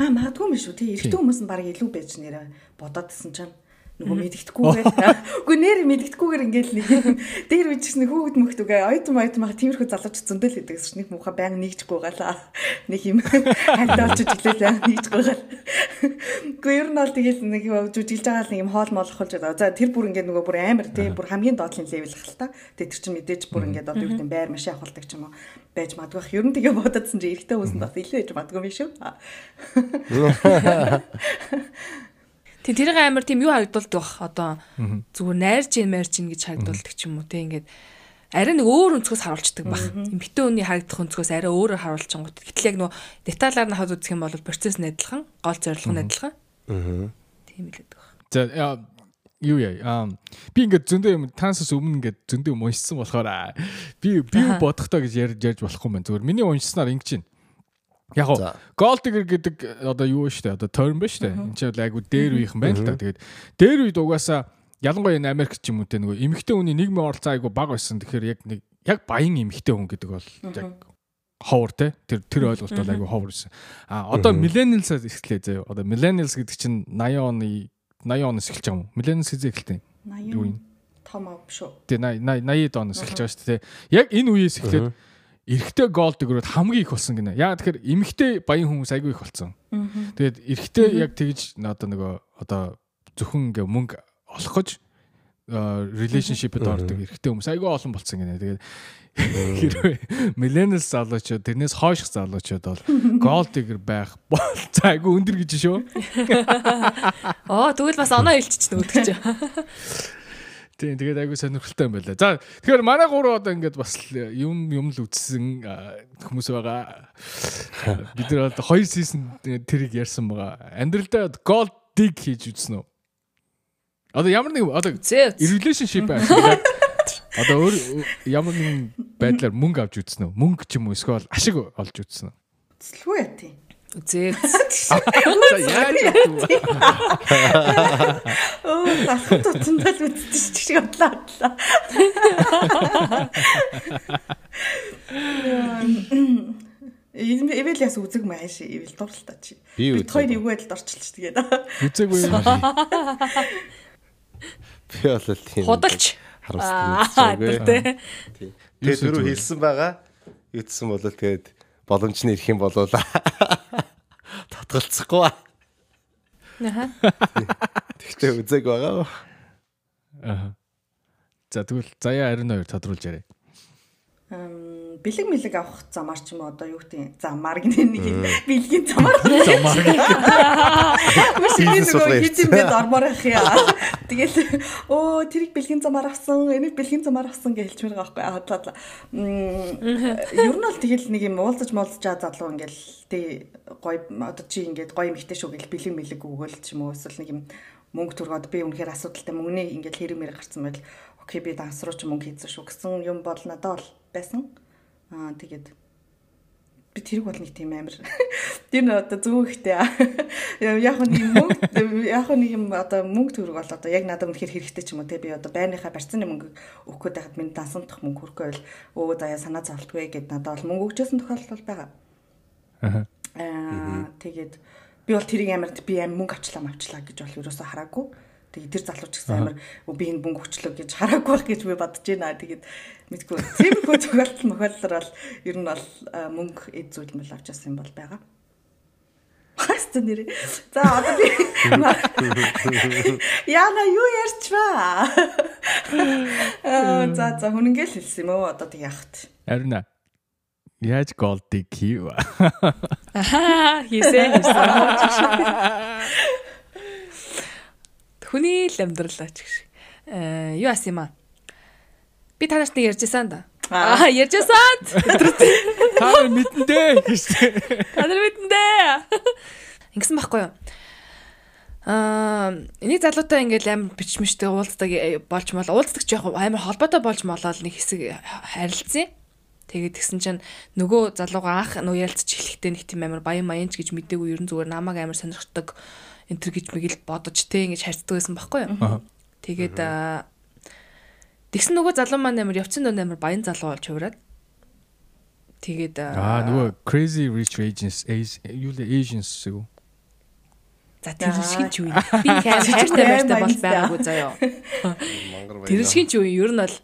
Аа магадгүй юм шүү. Тий. Эрэгтэй хүмүүс нь баг илүү байж нэрэ. Бодоодсэн чинь нөгөө мэддэхгүйгээр үгүй нэр мэддэхгүйгээр ингээл нэг дээр үжигс нэг хүүхэд мөхт үгээ ойтон ойтон мах тиймэрхүү залууч зөндөл гэдэг гэсэн нэг муха баян нэгжгүй галаа нэг юм хайртай олж ижилээ баян нэгжгүй гал үгүй ер нь бол тэгэл нэг жүжилж байгаа нэг юм хоол молох болж байгаа. За тэр бүр ингээд нөгөө бүр амар тий бүр хамгийн доотлын левел хэл та. Тэр чинь мэдээж бүр ингээд одоо юу гэдэг байр маш авахулдаг ч юм уу. Байж магадгүй. Бах. ер нь тэгээ бодоодсэн чи эрэгтэй хүмүүсэнд бас илүү байж магадгүй юм шүү Тэг тэрийг амар тийм юу харагдуулдаг бах одоо зүгээр найрж ийн марж ийн гэж харагдуулдаг ч юм уу те ингээд арай нэг өөр өнцгөөс харуулцдаг бах. Эмэгтэй хүний харагдах өнцгөөс арай өөрөөр харуулчихсан гот. Гэтэл яг нөө деталаар нь хад үзэх юм бол процесс нь адилхан, гол зорилго нь адилхан. Аа. Тийм л гэдэг бах. За юу яа. Аа би ингээд зөндөө юм танаас өмнө ингээд зөндөө юм уншсан болохоор би би бодохдоо гэж ярьж ярьж болохгүй юм байна. Зүгээр миний уншсанаар ингэж байна. Яг гоо digger гэдэг э, одоо юу вэ штэ одоо term ба штэ. Энд чинь айгу дээр үеийнхэн байна л та. Тэгээд дээр үед угаасаа ялангуяа энэ Америк ч юм уу те нөгөө эмэгтэй хүний нийгмийн оролцоо айгу бага байсан. Тэгэхээр яг нэг яг баян эмэгтэй хүн гэдэг бол яг ховор те тэр тэр ойлголт бол айгу ховор байсан. А одоо millennials эхлэе заяа. Одоо millennials гэдэг чинь 80 оны 80 оноос эхэлж байгаа юм уу? Millennials хэзээ эхэлтэ? Юу 80 юм? том ав шүү. Тэ 80 80 оноос эхэлж байгаа шүү дээ. Яг энэ үеэс эхлээд эрэгтэй гол дэгрүүд хамгийн их болсон гинэ. Яа тэгэхээр эмэгтэй баян хүмүүс айгүй их болсон. Тэгээд эрэгтэй яг тэгж одоо нөгөө одоо зөвхөн ингээ мөнгө олох гэж relationship-д ордог эрэгтэй хүмүүс айгүй олон болсон гинэ. Тэгээд хэрвээ millennials залуучууд тэрнээс хойших залуучууд бол gold digger байх болцоо *laughs* айгүй өндөр гэж шүү. *laughs* Оо тэгвэл бас оноо илччихсэн үүдэж. *laughs* Тийм тэгээд айгүй сонирхолтой юм байна. За тэгэхээр манай гурав одоо ингээд бас юм юм л үтсэн а, хүмүүс байгаа. Бид нар одоо хоёр сизон тэрийг ярьсан байгаа. Амьдралдаа gold dig хийж үзсэн үү? Одоо ямар нэг одоо relationship байх. Одоо өөр ямар нэгэн байдлаар мөнгө авч үзсэн үү? Мөнгө ч юм уу эсвэл ашиг олж үзсэн үү? Цэлгүй яа тий. За яаж вэ? Оо гахт утсандаа л үздэг шиг бодлоо бодлоо. Эвэл яс үзэг мааш ивэл дурлалтаа чи. Би Бид хоёр эвгүй байдалд орчилч тэгээд. Үзээгүй юм. *laughs* Би бол тийм. Худалч. харамсдаг. тэр тий. Тэгээ Юусэн дөрөв зүгээр. хэлсэн байгаа. Ütсэн бол тэгээд боломж нь ирэх юм болоо татгалцахгүй. Аха. Тэгтээ үзег байгаа. Аа. За тэгвэл заяа 22 тодруулж яриа. Ам бэлэг мэлэг авах замаар ч юм уу одоо юу гэдэг замаар гэнэ нэг бэлгийн замаар *laughs* Замаар. *laughs* Маш их нөгөө ирсэн. хизэмгээд ормоор ах яа. Тэгэл оо тэрийг бэлгийн замаар авсан, энийг бэлгийн замаар авсан гэж хэлчмээр байгаа байхгүй ер нь бол тэгэл нэг юм уулзаж молзож байгаа залуу ингээл тий гой одоо чи ингээд гой эмхтэй шүү гэл бэлэг мэлэг өгөөл ч юм уу эсвэл нэг юм мөнгө төргөд би үнэхээр асуудалтай мөнгөний ингээд хэрэг мэрэг гарсан байл окей би данс руу ч мөнгө хийсэн шүү гэсэн юм бол надад бол байсан. Аа тэгээд би тэрэг бол нэг тийм амир. *laughs* Тэр нь одоо зүг ихтэй. Яг нэг мөнгө яг нэг юм одоо мөнгө төгрөг бол одоо яг надад үнэхээр хэрэгтэй ч юм уу те би одоо байрныхаа барьцааны мөнгө өгөх гээд байхад минь дансандах мөнгө хүрхгүй байл өө заяа санаа зовлтгүй гэд надад бол мөнгө өгчөөсөн тохиолдол бол байгаа. Аа. Тэгээд би бол тэрийг амар би амар мөнгө авчлаа мавчлаа гэж бол ерөөсө хараагүй. Тэгээд тэр залууч гэсэн амар би энэ мөнгө өчлөө гэж хараагүй байх гэж би бодож байна. Тэгээд мэдгүй. Тиймэрхүү тохиолдол мохиоллоор бол ер нь бол мөнгө эд зүйл мэл авч яасан юм бол байгаа. Хаста нэр. За одоо би *laughs* Яна юу ярьчваа? Аа за за хүн ингээл хэлсэн юм уу? Одоо тэг яахт. Харин яаж голдыг хийв? Ахаа хийсэн хийсэн. *laughs* Хүний л амьдралаа ч гэх шиг. Э юу ас юм аа? Би танаас нэг ярьжсэн да. Аа ярьжсэн. Та нар мэдэндээ гэж. Та нар мэдэндээ. Ингэсэн байхгүй юу? Аа энийг залуутай ингээл амар бичмэштэй уулздаг э, болж мол уулздаг ч яг амар холбоотой болж молоод нэг хэсэг харилцсан. Тэгээд тэгсэн чинь нөгөө залууга анх нөө ярилцж эхлэхдээ нэг тийм амар баян маянч гэж мэдээгүй ерэн зүгээр намайг амар сонирхдаг энэ төр гэж мэгэл бодож те ингэж харьцдаг байсан байхгүй юу. Тэгээд тэгсэн нөгөө залуу маань амар явцсан доо амар баян залуу болж хувраад тэгээд аа нөгөө crazy rich agents юу л Asians шүү. За тэр шиг ч үе. *laughs* Би хайртай байртай бол байгаагүй заяо. *laughs* Тэр шиг ч үе ер нь бол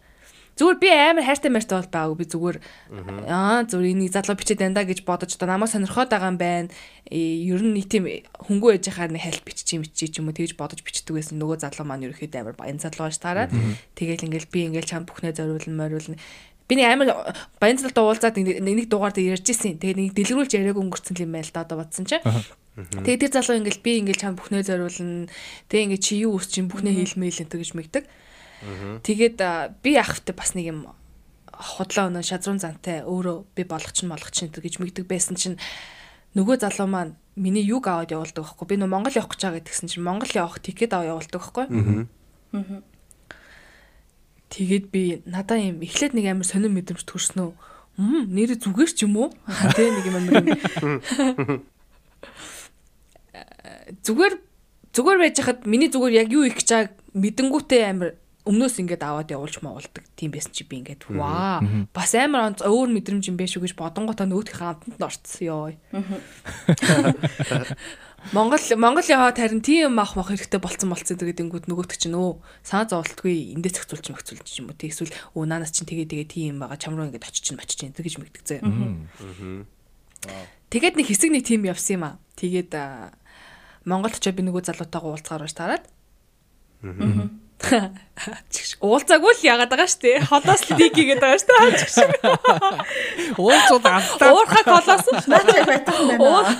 Зүгээр би амар хайртай мартай бол байгаагүй би зүгээр аа зүгээр энийг залуу бичээд байна да гэж бодож одоо намайг сонирхоод байгаа юм байна. Ер нь нийт юм хөнгөө ээж хаар нэг хальт биччих юм бичиж юм уу тэгж бодож бичдэг байсан. Нөгөө залуу маань ерөөхдөө амар баян залуу байж таараад тэгэл ингээл би ингээл чам бүхнээ зориулна мориулна Би нэг амар баян залтай уулзаад нэг дугаар дээр ярьж ирсэн. Тэгээ нэг дэлгэрүүлж яриаг өнгөрцөн юм байл да одоо бодсон чинь. Тэгээ тэр залуу ингээл би ингээл чам бүхнээ зориулна. Тэгээ ингээ чи юу үсчин бүхнээ хийлмэйл энэ гэж мэгдэг. Тэгээд би ахвтай бас нэг юм худлаа өнөө шазрун зантай өөрөө би болгоч нь болгоч нь гэж мэгдэг байсан чинь нөгөө залуу маань миний юг аваад явуулдаг байхгүй. Би нөө Монгол явах гэж байгаа гэдгсэн чинь Монгол явах тикет аваа явуулдаг байхгүй. Тэгээд би надаа юм эхлээд нэг амар сонир мэдрэмж төрснөө мм нэр зүгээр ч юм уу? *laughs* Тэ нэг юм амар *laughs* зүгээр зүгээр байж хахад миний зүгээр яг юу их гэж байгааг мэдэнгүүтээ амар өмнөөс ингээд аваад явуулж моолдог тийм байсан чи би ингээд ваа бас амар өөр мэдрэмж юм биш үү гэж бодонготой нөөдхийн амтанд орцсон ёо. *laughs* Монгол Монгол яваад харин тийм ах мах хэрэгтэй болцсон болцсон тэгээд ингүүд нөгөөт чинь өө саа зовлтгүй эндээ зохицуулж мөхцүүлж юм уу тэгэсвэл өө наанаас чинь тэгээ тэгээ тийм байгаа чамруу ингээд очиж чинь очиж чинь тэгэж мэгдэг зөө. Тэгээд нэг хэсэг нэг тийм явсан юм аа. Тэгээд Монгол очоо би нөгөө залуутайгаа уулзгаар байж тараад. Аа Уулзаагүй л яагаад байгаа шүү дээ. Холоос л dik хийгээд байгаа шүү дээ. *laughs* Уулзууд амтаа. Уурхай холоос Наач байтах юм байна.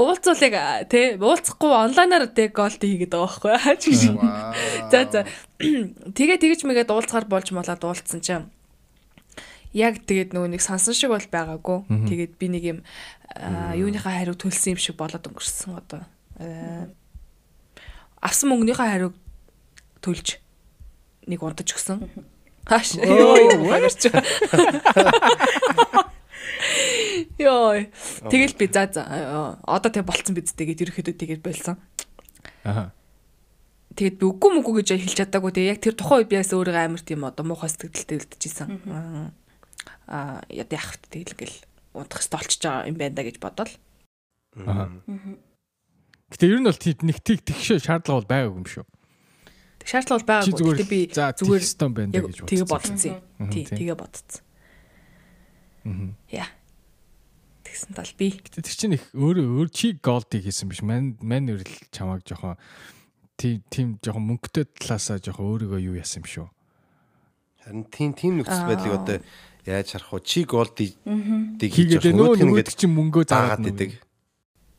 Уулзуулыг тий уулзахгүй онлайнаар тэг голд хийгээд байгаа байхгүй. За за. Тэгээ тэгэж мэгээд уулзгаар болж молоод уулзсан чинь яг тэгээд нөгөө нэг сансан шиг бол байгаагүй. Тэгээд би нэг юм юуныхаа хариу төлсөн юм шиг болоод өнгөрсөн одоо авсан мөнгөнийхөө хариуг төлж нэг унтаж өгсөн. Багарч. Ёо. Тэгэл би за за одоо тэг болцсон биз тэгээд ерөөхдөө тэгээд болсон. Аа. Тэгээд би үгүй мүгүй гэж хэлж чадаагүй. Тэгээ яг тэр тухайн үед би яс өөрөө амар тийм одоо муухай сэтгэлдэлтэй үлдчихсэн. Аа яд яах вэ тэгэл ингээл унтах хэвээр болчихж байгаа юм байна да гэж бодоол. Аа. Гэтэ ер нь бол тийм нэг тийг тэгш шаардлага бол байгаагүй юм шүү. Тэг шаардлага бол байгаагүй. Гэтэ би зүгээр стон байна гэж бодсон. Тэгээ бодсон. Тий, тэгээ бодсон. Аа. Яа. Тэгсэн тал би. Гэтэ тэр чинь их өөрөө өөр чи голдыг хийсэн биш. Ман ман өрл чамааг жоохон тийм тийм жоохон мөнгөтэй талаасаа жоохон өөрийгөө юу яасан юм шүү. Харин тийм тийм нөхцөл байдлыг одоо яаж харах вэ? Чи голдыг хийгээд нөгөө нөгөө чинь мөнгөө заагаад идэг.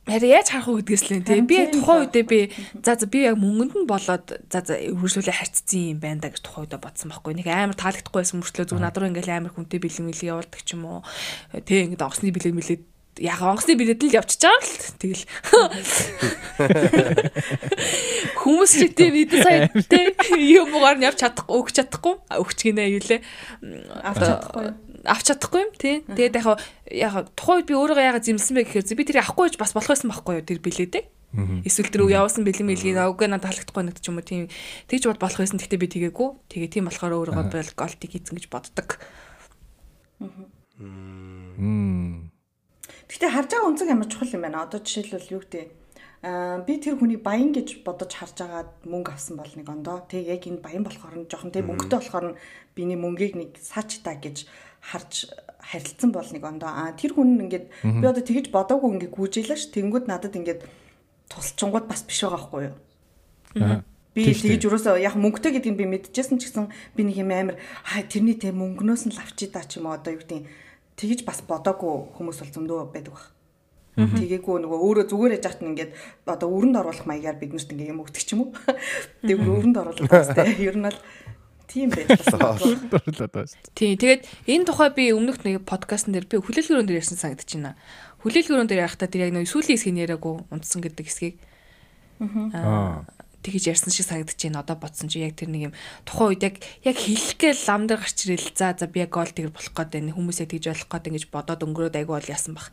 Харин яаж харах уу гэдгээс л тийм. Би тухайн үедээ би за за би яг мөнгөнд нь болоод за за үргэлжлүүлээ харьцсан юм байна да гэж тухайн үедээ бодсон байхгүй. Нэг амар таалагдахгүй байсан мөртлөө зүг над руу ингээл амар хүнтэй бэлэн мэлэг явуулдаг ч юм уу. Тийм ингээд онгоцны бэлэг мэлэг яг онгоцны бэлэд л явчихж байгаа л тэгэл. *laughs* Хүмүүс чи тийм эдэн сая тийм юм уугаар нь явж чадахгүй өгч чадахгүй. Өгч гинэ юу лээ авч чадахгүй авч чадахгүй юм тий. Тэгээд яг яг тухайн үед би өөрийгөө яагаад зэмлсэн бэ гэхээр би тэрийг авахгүй гэж бас болох байсан байхгүй юу тэр билетээ. Эсвэл тэр явуулсан бэлэн мэлгийг авгүй надад таалагдахгүй нэгт ч юм уу тийм тэгж бод болох байсан. Гэхдээ би тэгээгүй. Тэгээ тийм болохоор өөрийгөө бол голтыг хийцэн гэж боддог. Гэтэ харж байгаа үнцэг ямар чухал юм байна. Одоо жишээлбэл юу гэдэг Аа би тэр хүний баян гэж бодож харж агаад мөнгө авсан бол нэг ондоо. Тэг яг энэ баян болохоор нь жоохон тэг мөнгөтэй болохоор нь биний мөнгийг нэг саач та гэж харж харилцсан бол нэг ондоо. Аа тэр хүн ингээд би одоо тэгэж бодоогүй ингээд гүйжээлээ ш. Тэнгүүд надад ингээд тусалчингууд бас биш байгаа байхгүй юу? Би тэгж юусоо яг мөнгөтэй гэдгийг би мэдчихсэн ч гэсэн би нэг юм амар аа тэрний тэг мөнгнөөс нь лавчи даа ч юм уу одоо юу гэдэг тэгж бас бодоогүй хүмүүс бол зөндөө байдаг баг. Тэгээгүй нөгөө өөрөө зүгээр яж хат нь ингээд одоо өрөнд оруулах маягаар биднэрт ингээ юм өгдөг ч юм уу. *laughs* Тэг өрөнд оруулах бастай. Ер нь бол тийм байлаа. *laughs* Тийм. Тэгээд энэ тухай би өмнөх нэг подкастн дээр би хүлээлгэрүүн дээр ярьсан санагдаж байна. Хүлээлгэрүүн дээр ярахтаа тэр яг нэг сүүлийн хэсгийг яриаггүй унтсан гэдэг хэсгийг. Аа тэгэж ярьсан шиг санагдаж байна. Одоо бодсон чи яг тэр нэг юм тухайн үед яг яг хэлэх гээл лам дээр гарч ирэл. За за би яг гол тэгэр болох гээд байна. Хүмүүсээ тэгж болох гээд ингэж бодоод өнгөрөөд айгу бол яасан бах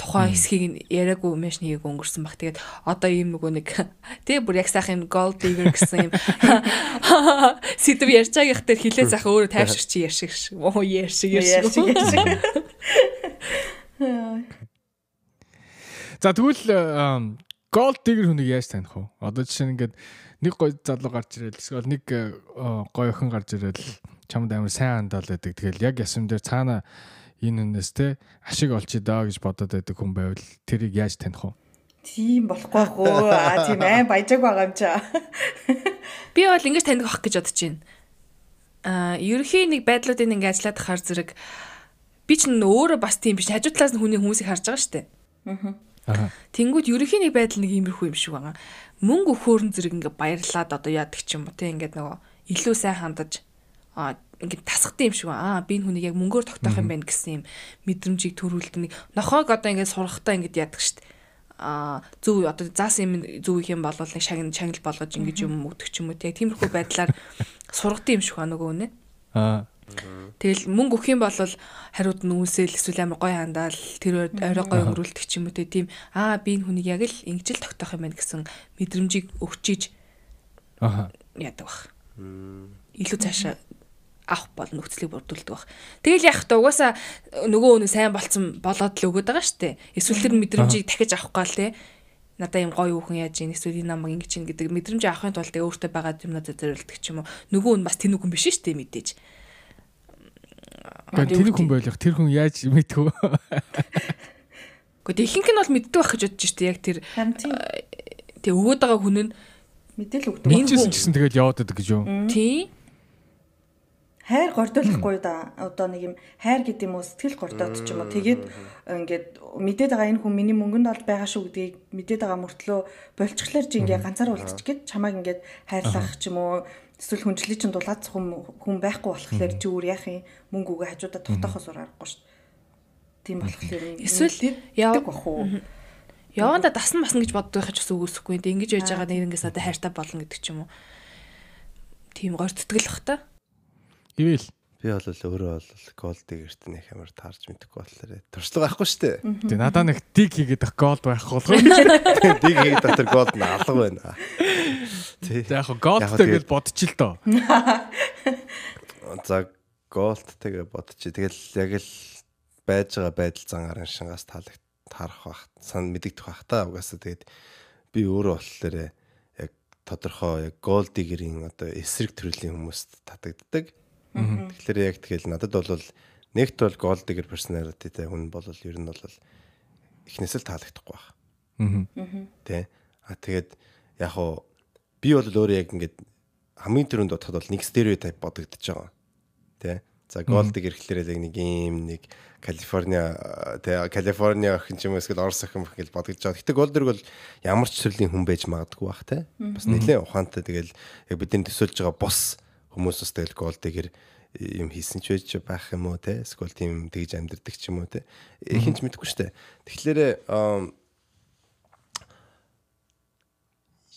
тухайн хэсгийг нь яриаггүй мэш нэг өнгөрсөн баг. Тэгээд одоо ийм нөгөө нэг *laughs* тэгээ бүр яг сайхан gold digger гэсэн юм *laughs* сэдв ярьж байгаа их тэр хилээ сайхан өөрөө тайвшир чи ярьшиг шиг. Оо ярьшиг ярьшиг. За тэгвэл gold digger хүнийг яаж таних вэ? Одоо жишээ нь ингээд нэг гой залуу гарч ирэл эсвэл нэг гой охин гарч ирэл чамд амар сайн андаал байдаг. Тэгэл яг ясам дээр цаана энэ үнээс те ашиг олж идаа гэж бодоод байдаг хүн байвал тэрийг яаж таних вэ? Тийм болохгүй хөө. Аа тийм айн баяжааг байгаа юм чаа. *laughs* Би бол ингэж таних ах гэж бодож байна. Аа ерөхийн нэг байдлуудыг ингэ ажиллаад хахаар зэрэг би ч өөрөө бас тийм биш. Хажуу талаас нь хүний хүмүүсийг харж байгаа шүү дээ. Аа. Тэнгүүд ерөхийн нэг байдал нэг иймэрхүү юм шиг байгаа. Мөнгө өхөөрн зэрэг ингээ баярлаад одоо яадаг ч юм уу те ингээд нөгөө илүү сайн хандаж аа ингээд тасхтай юм шиг аа би энэ хүнийг яг мөнгөөр тогтоох юм байна гэсэн юм мэдрэмжийг төрүүлдэг нэг нохоог одоо ингээд сурахтаа ингээд яадаг штт. А зөв одоо заасан юм зөв их юм бол нэг шагнал шагнал болгож ингэж юм өгдөг ч юм уу. Яг тиймэрхүү байдлаар сургадсан юм шиг ба нөгөө нэ а Тэгэл мөнгө өгөх юм бол хариуд нь үүсэл эсвэл амар гой хандаал тэр орой гой өнгөрүүлдэг ч юм уу. Тийм. Аа би энэ хүнийг яг л ингэж л тогтоох юм байна гэсэн мэдрэмжийг өгчиж аа яадаг бах. Илүү цаашаа авах бол нөхцөлийг бүрдүүлдэг баг. Тэгэл яах вэ? Угаасаа нөгөө өнөө сайн болцсон болоод л өгöd байгаа шүү дээ. Эсвэл тэр мэдрэмжийг дахиж авах гал те. Надаа юм гоё хүүхэн яаж ийн эсвэл энэ намайг ингэж ийн гэдэг мэдрэмж авахын тулд өөртөө байгаа юмнаа зориулдаг ч юм уу. Нөгөө нь бас тэр хүн биш шүү дээ мэдээж. Тэр хүн байх тэр хүн яаж мэдв? *laughs* Гэхдээ ихэнх нь бол мэддэг байх гэж бодож шүү дээ. Яг тэр тэг өгöd байгаа хүн нь мэдээл өгдөг. Энэ ч гэсэн тэгээд яваад байдаг гэж юу? Тийм хайр гордуулахгүй да. Одоо нэг юм хайр гэдэг юм уу сэтгэл гордоод ч юм уу. Тэгээд ингээд мэдээд байгаа энэ хүн миний мөнгөнд бол байгаа шүү гэдгийг мэдээд байгаа мөртлөө болчихлоор чи ингээд ганцаар үлдчих гээд чамайг ингээд хайрлах ч юм уу эсвэл хүнчлээ чин дулаад хүн хүн байхгүй болохоор чи өөр яах юм? Мөнгө үгээ хажуудаа тогтоохоос урахгүй шүү. Тийм болохоор эсвэл яадаг бах уу? Яванда дасан масна гэж боддог байх ч бас үгүйсэхгүй. Ингэж яж байгаа нэгээс одоо хайртай болно гэдэг ч юм уу. Тийм горцтгэл бах та. Ивэл би бол өөрөө бол гол дэгэрт нэг амар таарч мэдэхгүй болохоор туршлага байхгүй шүү дээ. Тэг надаа нэг диг хийгээд ах гол байх болгоо. Диг *laughs* хийгээд дотор гол нь алга байна. Тэг яг голтой гэж бодчих л доо. *laughs* За голттэйгээ бодчих. Тэгэл яг л байж байгаа байдал зангаар шингаас таалагт таарах бах сан мэдэгдэх бах та угаасаа тэгээд би өөрөө болохоор яг тодорхой яг гол дигэрийн одоо эсрэг төрлийн хүмүүст татагддаг. Тэгэхээр яг тэгэл надад бол нэгт бол гол digger personalityтэй хүн бол ер нь бол эхнээс л таалагдахгүй баг. Аа. Тэ. А тэгээд яг уу би бол өөрөө яг ингээд хамгийн түрүүнд бодоход бол нэг стереотип бодогдож байгаа. Тэ. За гол digger гэхлээр яг нэг юм нэг Калифорниа тэ Калифорниа охин ч юм уу эсвэл Орос охин гэж бодогдож байгаа. Гэтэ гол дэрэг бол ямар ч төрлийн хүн байж магадгүй бах тэ. Бас нэлээд ухаантай тэгэл яг бидний төсөөлж байгаа бус хүмүүс бас тэгэл гол дэгэр юм хийсэн ч байж байх юм уу те? Эсвэл тийм тэгж амьдрдаг ч юм уу те? Хинч мэдэхгүй штэ. Тэгэхээр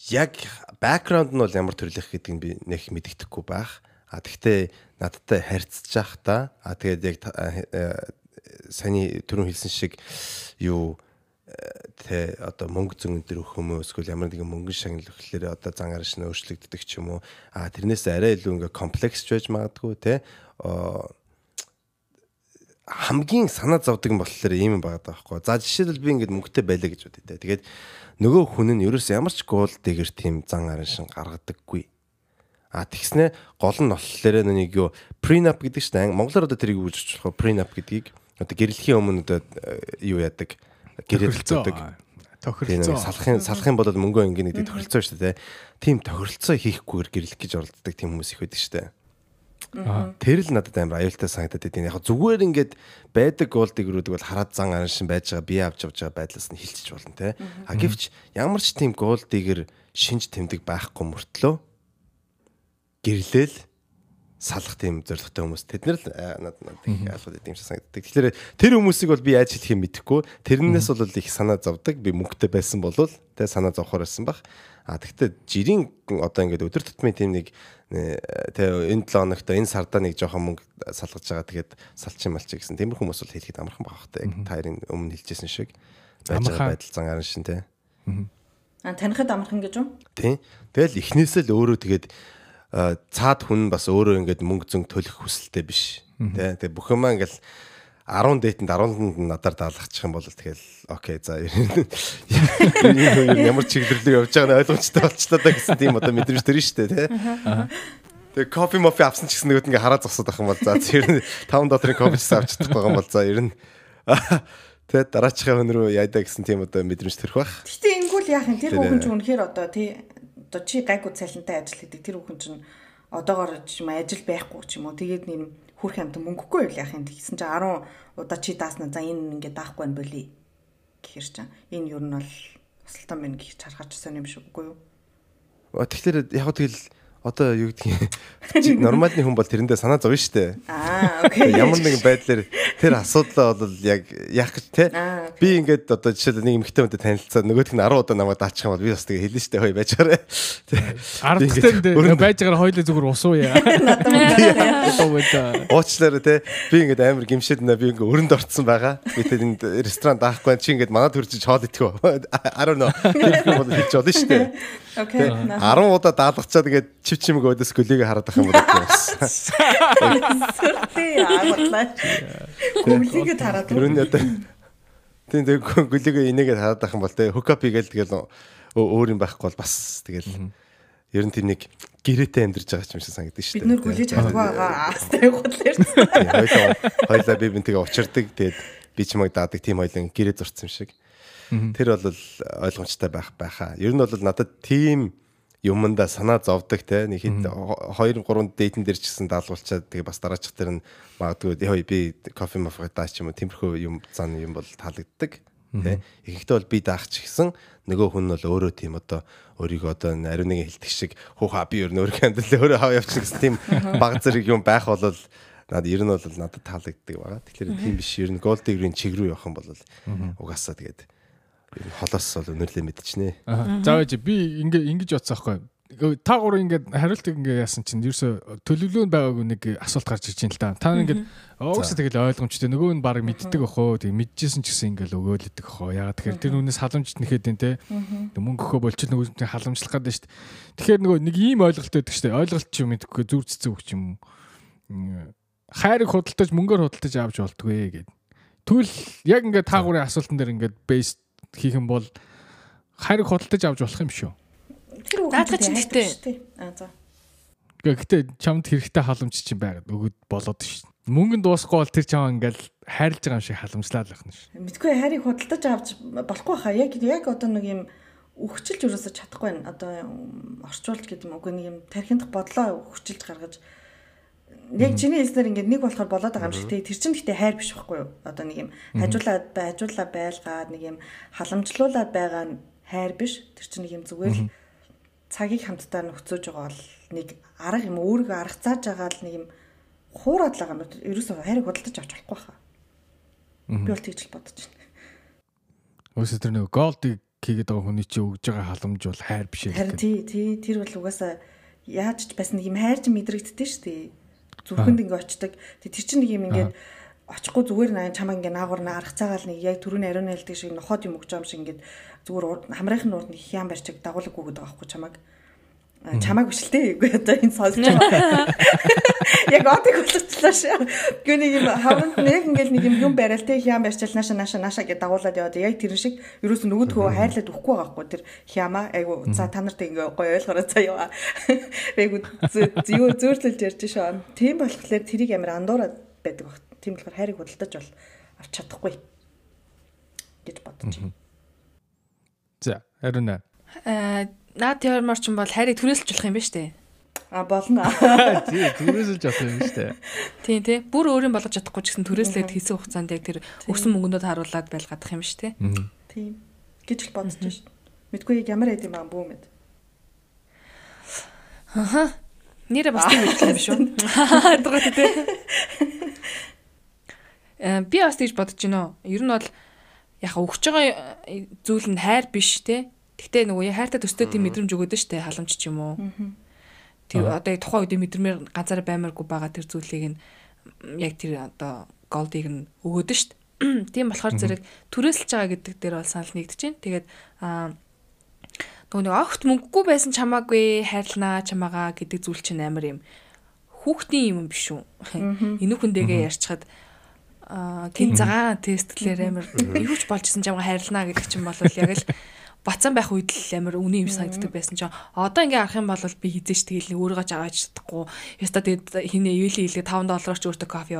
яг бэкграунд нь бол ямар төрлөх гэдгийг би нэг мэддэхгүй байх. А тэгтээ надтай харьцаж явах та. А тэгээд яг саний түрүүн хэлсэн шиг юу тэ одоо мөнгө зөнгөн дээр өгөх юм уу эсвэл ямар нэгэн мөнгөн шагнал өгөхлөөр одоо зан гараш нь өөрчлөгддөг ч юм уу а тэрнээс арай илүү ингээ комплекс байж магадгүй тэ хамгийн санаа зовдөг юм болохоор ийм юм байгаа даахгүй. За жишээлбэл би ингээд мөнгөтэй байлаа гэж бодъё те. Тэгээд нөгөө хүн нь ерөөс ямар ч гуул дээгэр тийм зан арын шин гаргадаггүй. А тэгснэ гол нь болохоор нэг юу prenup гэдэг чинь монголоор одоо тэрийг үүсгэж болох prenup гэдгийг одоо гэрлэхийн өмнө одоо э, юу яадаг гэрэлцдэг тохиролцоо салахын салахын бол мөнгөө ингэнэ гэдэг тохиролцоо шүү дээ. Тийм тохиролцоо хийхгүйгээр гэрлэх гэж оролддог тийм хүмүүс их байдаг шүү дээ. Тэр л надад амар аюултай санагдаад байна. Яг зүгээр ингээд байдаг голдыг рүүдэг бол хараад зан арын шин байж байгаа бие авч явж байгаа байдлаас нь хилчиж болно те. А гэвч ямар ч тийм голдыг шинж тэмдэг байхгүй мөртлөө гэрлээл салах тийм зоригтой хүмүүс тэд нар л надад надад их алхад идэм шиг санагддаг. Тэгэхээр тэр хүмүүсийг бол би яаж хэлэх юм мэдэхгүй. Тэрнээс бол их санаа зовдөг. Би мөнгөтэй байсан бол тэ санаа зовхоор байсан баг. А тэгтээ жирийн одоо ингээд өдөр тутмын тийм нэг тэ энэ 7 хоногт энэ сарда нэг жоохон мөнгө салгаж байгаа тэгээд салчин малчи гэсэн тиймэр хүмүүс бол хэлэхэд амархан баг хта яг таарийн өмнө хэлжсэн шиг байж байгаа байдал зан арын шин тэ. А танихад амархан гэж юу? Тийм. Тэгэл эхнээсээ л өөрөө тэгээд цаад хүн бас өөрөө ингээд мөнгө зөнгө төлөх хүсэлтэй биш. Тэ тэгээ бүх юмаа ингээл 10 дээтэнд 10-нд надаар даалгачих юм бол тэгэл окей за *laughs* ямар чиглэлээр явж байгааг нь ойлгомжтой болчлоо да гэсэн тийм одоо мэдрэмж төр нь штэ тий. Тэгээ кофе мофи авсан ч гэсэн нөгөөд ингээ хараа зогсоод байх юм бол за ер нь 5 долларын кофе ч авч чадах байгаа юм бол за ер нь *laughs* тэгээ дараачихаа хүн рүү яйдаа гэсэн тийм одоо мэдрэмж төрөх бах. Гэтэ ингэвэл яах юм тэр хүүхэн ч үнэхээр одоо тий одоо чи гайгүй цалинтай ажил хийдэг. Тэр хүүхэн чинь одоогоор юм ажил байхгүй ч юм уу. Тэгээд нэм хүрх амт мөнгөгүй юу яах юм. Тэгсэн чинь 10 удаа чи даасна. За энэ ингээд даахгүй байна боли гэхэр чинь энэ юу нь бол тусалтай мэн гэж харахачсан юм шиг үгүй юу? Тэгэхээр яг тэгэл одоо юу гэдгийг нормалны хүн бол тэрэндээ санаа зовно шүү дээ. Аа, окей. Ямар нэгэн байдлаар тэр асуудлаа бол яг яах гэж те би ингээд одоо жишээл нэг эмэгтэй хүнтэй танилцаад нөгөөх нь 10 удаа намайг даачих юм бол би бас тэгээ хэлнэ шүү дээ хөөе байж байгаарэ. Ардтай байж байгаа хоёлаа зүгээр усуу яа. *laughs* Уучлаарай те би ингээд амар гимшээд нэ би ингээд өрөнд орцсон байгаа. Би тэр энд ресторан даахгүй чи ингээд манад хурж хоол идэх. *laughs* I don't know. Тэр бол хэлж болно шүү дээ. *laughs* Окей. 10 удаа даалгачаад ингээд чив чимэг өдөөс гөлийг хараад ах юм бол бас. Сэртэй амарлаа. Гүлийгээ тараад. Ер нь одоо тийм тэг гөлийгээ инээгээд хараад ах юм бол те хукап хийгээл тэгэл өөр юм байхгүй бол бас тэгэл ер нь тэр нэг гэрээтэй амьдарч байгаа юм шиг санагдаж шүү дээ. Бид нэр гүлээж чадгүй байгаа. Астай хутлаар. Хойлоо хойлоо би бинтгээ учирдаг тэгээд би чимэг даадаг тийм хойлон гэрээ зурцсан юм шиг. Тэр бол ойлгомжтой байх байхаа. Ер нь бол надад тийм юмдаа санаа зовдөг те. Нэг хэд 2 3 дэйтэн дээр ч гэсэн даалгуулчаад тэгээ бас дараачих тэр нь магадгүй яа би кофе мафа даач юм тиймэрхүү юм зан юм бол таалагддаг те. Ихэнхдээ бол би даах ч гэсэн нөгөө хүн нь бол өөрөө тийм одоо өөрийгөө одоо ариун нэг хэлдэг шиг хүүха би өөр нөр хандл өөрөө хав явчих гэсэн тийм *laughs* баг зэрэг юм байх бол надад ер нь бол надад таалагддаг байгаа. Тэгэхээр тийм биш. Ер нь голдигрийн чиг рүү явах юм бол угаасаа тэгээд холоос бол өнөрлөө мэдчихнэ. За байж би ингээ ингэж бодсон аахгүй. Та гур ингээд хариултыг ингээ яасан чинь ерөөсө төлөвлөө байгаагүй нэг асуулт гарч ирж байна л да. Та ингээд уугсаа тэгэл ойлгомжтой нөгөө нь баг мэддэг охоо тэг мэдчихсэн ч гэсэн ингээл өгөөлөдөг охоо. Ягаад тэгэхээр тэр нүнээс халамжт нэхэд энэ те мөнгө өхөө болчих нөгөө халамжлах гэдэг шүү дээ. Тэгэхээр нөгөө нэг ийм ойлголт өгдөг шүү дээ. Ойлголт ч юм мэдхгүй зүр цэцэг өгч юм. Хайрыг худалдаж мөнгөөр худалдаж авч болтгүй гэд. Тэгвэл яг ингээд та гурын асуултан дээр ингээд бейс хийх юм бол хайрыг худалдаж авч болох юм шүү. Тэр Даатгач нь гэхдээ. Аа за. Гэхдээ чамд хэрэгтэй халамж чинь байгаад өгöd болоод шүү. Мөнгө дуусахгүй бол тэр чам ингээл хайрлаж байгаа юм шиг халамжлаад байх нь шүү. Мэдгүй хайрыг худалдаж авч болохгүй хаа. Яг яг одоо нэг юм өгчилж өрөөсө чадахгүй байна. Одоо орчуулж гэдэг юм уу нэг юм тархиндх бодлоо өгчилж гаргаж яг чиний хэлснээр ингээд нэг болохоор болоод байгаа юм шиг тий. Тэр чинь гэхдээ хайр биш байхгүй юу? Одоо нэг юм хажуулаад бай хажуулаа байлгаад нэг юм халамжлуулаад байгаа нь хайр биш. Тэр чинь нэг юм зүгээр л цагийг хамтдаа нөхцөөж байгаа бол нэг арга юм өөрийгөө аргацааж байгаа л нэг юм хуураад байгаа юм. Ерөөсөө хайрыг худалдаж авч болохгүй хаа. Би бол тэгж л бодож байна. Өөсөө тэр нэг голдыг хийгээд байгаа хүний чи өгж байгаа халамж бол хайр биш ээ. Харин тий тий тэр бол угаасаа яаж ч бас нэг юм хайрж мэдрэгддэг шүү дээ зүрхэнд ингээ очдаг. Тэр чинь нэг юм ингээд очихгүй зүгээр наа чамаа ингээ наагур нарах цагаал нэг яг түрүүний ариун найлдаг шиг нохоод юм өгч байгаа юм шиг ингээд зүгээр хамраахын нурд нэг хян барьчиг дагуулг өгöd байгаа байхгүй чамааг чамааг биш л дээ. Үгүй одоо энэ сонсож байгаа. *laughs* Яг одыг болгочлаа ш. Гүн нэг юм хавнд нэг ингээл нэг юм юм барайл те хям барьчил нааша нааша нааша гэж дагуулад яваад яг тэр шиг ерөөс нөгөөдхөө хайрлаад өгөхгүй байгаа хгүй тэр хяма айгу за та нарт ингээ гоё ойлгороо заяа. Айгу юу зөөрлөлж ярьж шаа. Тийм болохоор тэрийг амар андуураад байдаг баг. Тийм болохоор хайрыг худалдаж бол авч чадахгүй гэж бодож байна. За, харин наа. Аа, наад теормор ч юм бол хайрыг болох юм ба штэ. А болно. *laughs* Тий, түрээсэлж авах юм шүү дээ. Тийм тий. Бүр өөрийн болгож чадахгүй ч гэсэн түрээслээд хийсэн хугацаанд яг тэр өгсөн мөнгөндөө харуулад байлгадах юм шүү дээ. Тийм. гэж л бодож шин. Мэдгүй яг ямар байд юм аа бүү мэд. Аха. Нэрэ бас тийм хэлэх юм шүү. Дургат тий. Э би бас тийж бодож байна. Ер нь бол яг өгч байгаа зүйл нь хайр биш те. Гэхдээ нөгөө хайртай төстэй тийм мэдрэмж өгöd нь штэ халамж ч юм уу. Тэр одоо тухайн үед мэдрэмээр ганцаараа баймааргүй байгаа тэр зүйлийг нь яг тэр одоо голдыг нь өгöd нь штэ. *clears throat* Тийм болохоор зэрэг түрээсэлж байгаа гэдэг дээр бол санал нэгдэж байна. Тэгээд аа нөгөө нэг огт мөнгөгүй байсан чамаагүй хайрлнаа чамаагаа гэдэг зүйл чинь амар юм. Хүүхдийн юм биш үү. Энүү *laughs* хүндэгээ ярьчихад аа гин цагаан тестлэр амар юу ч болж исэн чамгаа хайрлнаа гэдэг чинь бол яг л *laughs* бацан байх үед л амар үний юм санагддаг байсан ч одоо ингээ арах юм бол би хизээч тэгэл өөрийгөө ч аваач чадахгүй. Яста тэгээд хинэ юулийн хэлгээ 5 доллараар ч өөртөө кофе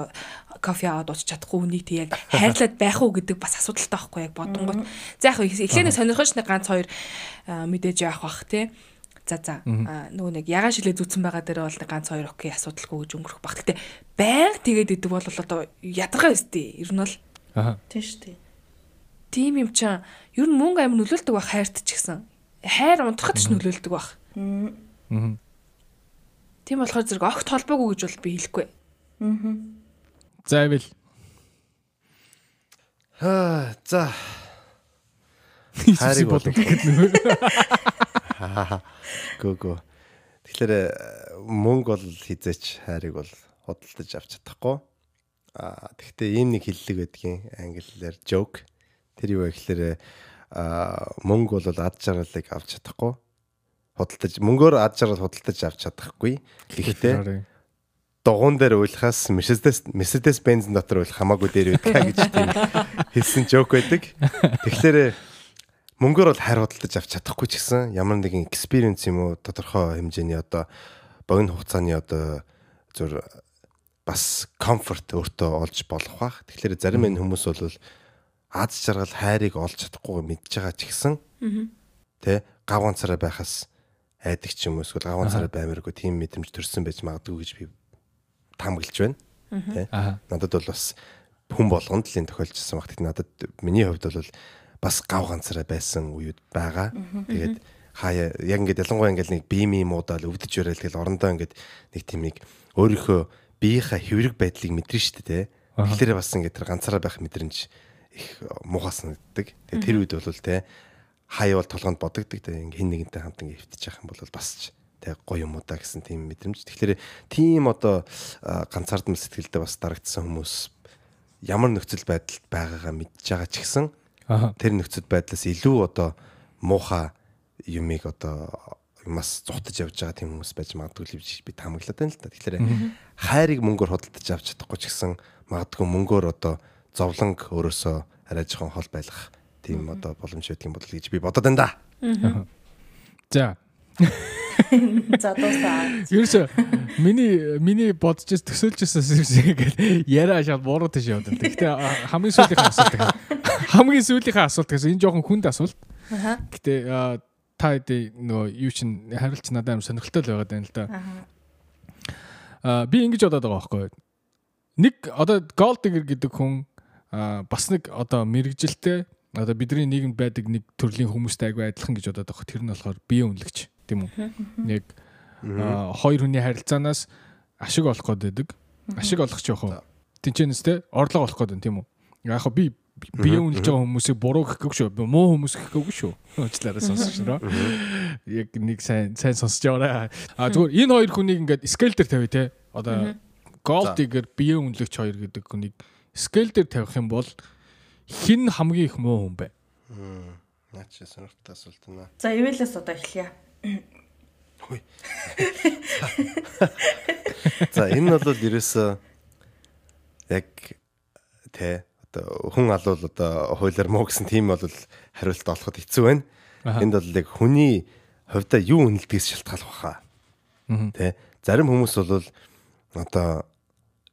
кофе аваад ууч чадахгүй үнийг тэг яг хайрлаад байх уу гэдэг бас асуудалтай байхгүй яг бодонгот за яг эхлэнэ сонирхож нэг ганц хоёр мэдээж яах бах тий За за. Нөгөө нэг ягаан шилээ зүтсэн байгаа дээр бол ганц хоёр окей асуудалгүй гэж өнгөрөх баг. Гэтэ байнга тэгээд идэг бол одоо ядаргаа өстэй. Ер нь бол Аа. Шүү дээ. Тийм юм чинь ер нь мөнгө амир нөлөөлдөг байх хайрт ч гэсэн. Хайр унтрахад ч нөлөөлдөг байх. Мгм. Тийм болохоор зэрэг огт холбоогүй гэж бол би хэлэхгүй. За ивэл Аа, за. хайрыг бол гэхэд нөгөө Гөө гөө. Тэгэхээр э, мөнгө бол хизээч хайрыг бол худалдаж авч чадахгүй. Аа тэгвэл ийм нэг хиллэг байдгийн англиар joke. Тэр юу вэ гэхээр мөнгө бол ад жаргалыг авч чадахгүй. Худалдаж мөнгөөр ад жаргал худалдаж авч чадахгүй. Гэхдээ дугуун дээр уйлахаас Mercedes Mercedes Benz дотор уйлах хамаагүй дээр байдаг гэж тийм хэлсэн joke байдаг. Тэгэхээр мөнгөөр бол хайр худалдаж авч чадахгүй ч гэсэн ямар нэгэн experience юм уу тодорхой хэмжээний одоо богино хугацааны одоо зүр бас comfort өөртөө олж болох бах. Тэгэхээр зарим энэ хүмүүс бол аз жаргал хайрыг олж чадахгүй мэдж байгаа ч гэсэн тэ гав ганцаараа байхаас айдаг ч юм уу эсвэл гав ганцаараа баймааргүй тийм мэдрэмж төрсэн байж магадгүй гэж би таамаглаж байна. Тэ надад бол бас хүн болгонд л энэ тохиолдсон баг. Тэгэхдээ надад миний хувьд бол бас гав ганцаараа байсан үеуд байгаа. Тэгээд хаяа яг ингээд ялангуяа ингээд нэг биемийн муудаал өвдөж өрөөл тэгэл орондоо ингээд нэг тийм нэг өөрийнхөө биеийнхаа хэврэг байдлыг мэдрэн штэ тэ. Тэгэхээр бас ингээд тэр ганцаараа байх мэдрэмж их муухай санагддаг. Тэгээд тэр үед бол тэ хаяа бол толгонд бодогддаг тэ ингээд хин нэгэнтэй хамт ингээд хөвтөж явах юм бол бас ч тэ гоё юм уу та гэсэн тийм мэдрэмж. Тэгэхээр тийм одоо а, ганцаардмал сэтгэлдээ бас дарагдсан хүмүүс ямар нөхцөл байдалд байгаагаа мэдж байгаа ч гэсэн тэр нөхцөл байдлаас илүү одоо муухай юмыг одоо юмас зугтаж явж байгаа тийм хүмүүс байж магадгүй л би таамаглаад байна л да. Тэгэхээр хайрыг мөнгөөр худалдаж авч чадахгүй ч гэсэн магадгүй мөнгөөр одоо зовлонг өөрөөсөө арай жоохон хол байлгах тийм одоо боломж байдаг юм бол гэж би бодод байна да. За. *laughs* За дуусаа. Ерөөсө миний миний бодож төсөөлжсэн ингээд яриа шал буруу тийш яваад байна. Гэхдээ хамгийн сүүлийнхээ асуулт. Хамгийн сүүлийнхээ асуулт гэсэн энэ жоохон хүнд асуулт. Гэтэ та хэдий нөгөө юу чин хариулт надад амар сонирхолтой л байгаад байна л да. Аа би ингэж бодоод байгаа байхгүй. Нэг одоо digger гэдэг хүн бас нэг одоо мэрэгжилтэй одоо бидний нийгэмд байдаг нэг төрлийн хүмүүстэй айгүй адилхан гэж бодоод байгаа. Тэр нь болохоор бие үнэлэгч тийм үү? Аа, хоёр хүний харилцаанаас ашиг олох гээд байдаг. Ашиг олох ч яах вэ? Тинчэнэс те орлого олох гээд байна тийм үү? Яг хаа би бие үнэлж байгаа хүмүүсийг буруу гэх гэв шүү. Муу хүмүүс гэх гэв шүү. Уучлаарай *laughs* сонсож байна. Яг нэг сайн сайн сонсож яваарай. А зүгээр энэ хоёр хүнийг ингээд scale дээр тавь те. Одоо gold digger бие үнэлэгч хоёр гэдэг хүнийг scale дээр тавих юм бол хин хамгийн их муу хүн бэ? Наа чи сонирхолтой асуулт байна. За ивэлээс одоо эхлэе. *laughs* За энэ бол ерөөсөө яг тэ одоо хүн алуул одоо хуулиар муу гэсэн тийм бол хариулт олоход хэцүү байна. Энд бол яг хүний хувьдаа юу үнэлдгээс шалтгаалх баха. Тэ зарим хүмүүс бол одоо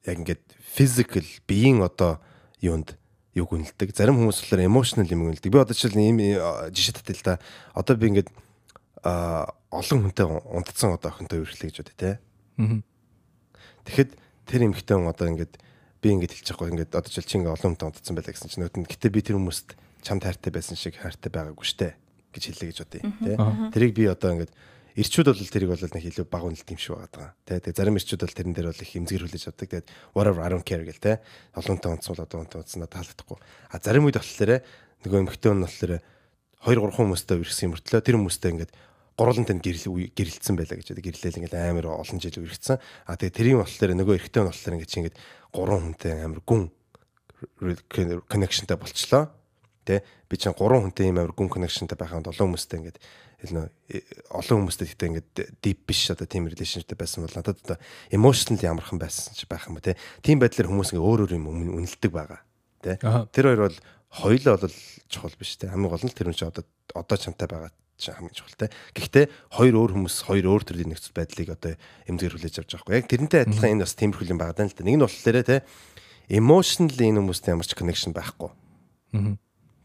яг ингээд physical биеийн одоо юунд юг үнэлдэг. Зарим хүмүүс болохоор emotional юм үнэлдэг. Би одоо жишээл ийм жишээ татъя л да. Одоо би ингээд а олон хүнтэй унтцсан одоо охинтой үргэлжлэе гэж бодъё те. Тэгэхэд тэр эмхтэн одоо ингээд би ингээд хэлчих байхгүй ингээд одоо жишээл чи ингээд олон хүнтэй унтцсан байлаа гэсэн чинь нүдэнд гэтээ би тэр хүмүүст чамд хайртай байсан шиг хайртай байгаагүй штэ гэж хэлээ гэж бодъё те. Тэрийг би одоо ингээд Ирчүүд бол тэрийг бол нэг илүү баг үнэлт юм шиг байгаа. Тэ тэгээ зарим ирчүүд бол тэрэн дээр бол их эмзгэр хүлээж авдаг. Тэгээд whatever I don't care гэл тэ. Олонтой онцсон бол одоо онтой надад таалагдахгүй. А зарим үед болохоор нөгөө эмхтэн нь болохоор 2 3 хүмүүстэй ирсэн мөртлөө тэр хүмүүстэй ингээд гурван танд гэрэл гэрэлцсэн байлаа гэж одоо гэрлээл ингээд амар олон жил үргэлжсэн. А тэгээ тэрийн болохоор нөгөө эрэгтэй нь болохоор ингээд чи ингээд гурван хүнтэй амар гүн connectionтай болчлоо. Тэ би чинь гурван хүнтэй юм амар гүн connectionтай байханд олон хүмүүстэй ингээд нөө олон хүмүүстэй гэхдээ ингээд deep биш одоо тийм relationship байсан бол надад одоо emotionally ямархан байсан ч байх юм ба тийм байдлаар хүмүүс ингээ өөр өөр юм үнэлдэг байгаа тий Тэр хоёр бол хоёулаа бол чухал биш тий хамгийн гол нь тэр хүн чи одоо одоо чамтай байгаа чинь хамгийн чухал тий Гэхдээ хоёр өөр хүмүүс хоёр өөр төрлийн нөхцөл байдлыг одоо эмзгэр хүлээж авч байгаа хгүй яг тэрнтэй адилхан энэ бас тиймэрхүү юм байгаа даа л да нэг нь болохоор тий emotionally энэ хүмүүстэй ямар ч connection байхгүй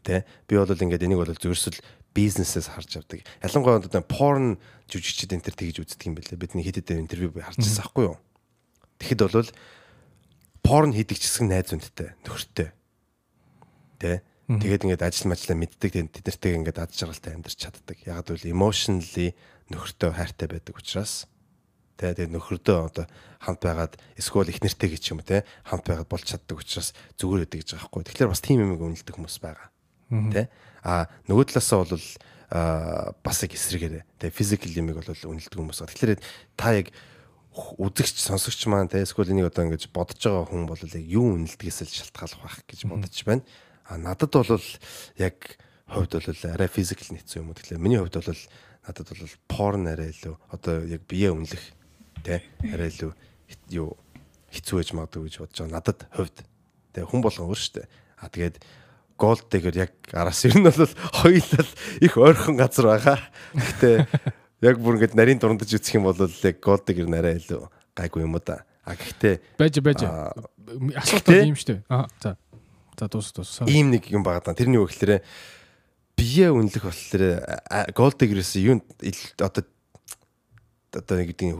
тий би бол ингээд энийг бол зөвөрсөл бизнесээс харж авдаг. Ялангуяа одоо порн жүжигчид энэ төр тэгж үздэг юм бэлээ. Бидний хэд хэдэн интервью харж байсан байхгүй юу? Тэгэхэд бол порн хийдэг ч гэсэн найз хүндтэй, нөхөртэй. Тэ? Тэгээд ингээд ажил мажлаа мэддэг тэд нартэйг ингээд ад жаргалтай амьдарч чаддаг. Яг л emotionally нөхөртэй хайртай байдаг учраас тэ тэгээд нөхөрдөө одоо хамт байгаад эсвэл их нэртэй гэж юм те хамт байгаад болж чаддаг учраас зүгээр байдаг гэж байгаа байхгүй. Тэгэхээр бас тийм юм үнэлдэг хүмүүс байгаа. Тэ? А нөгөө талаасаа бол бас их эсрэгээр тэ физикал юмыг бол үнэлдэг хүмүүс. Тэгэхээр та яг үзэгч сонсогч маань тэ эсвэл энийг одоо ингэж бодож байгаа хүн бол яг юу үнэлдгээс л шалтгаалах байх гэж бодож байна. А надад бол яг хувьд бол арай физикал нэцүү юм уу тэгэхээр миний хувьд бол надад бол порн арай илүү одоо яг бие үнэлэх тэ арай илүү юу хэцүү байж магадгүй гэж бодож байгаа. Надад хувьд тэ хүн болгон өөр штэ. А тэгээд голдтэйгээр яг араас ер нь бол хоёулаа их ойрхон газар байгаа. Гэтэ яг бүр ингэж нарийн дурандж үзэх юм бол яг голдтэйгээр нарай илүү гайгүй юм уу да. А гэхдээ байж байж асуулт юм шүү дээ. Аа за. За дуус дуус. Ийм нэг юм байгаа даа. Тэрний үг гэхээр бие үнэлэх болохоор голдтэгэрээс юу одоо одоо нэг гэдэг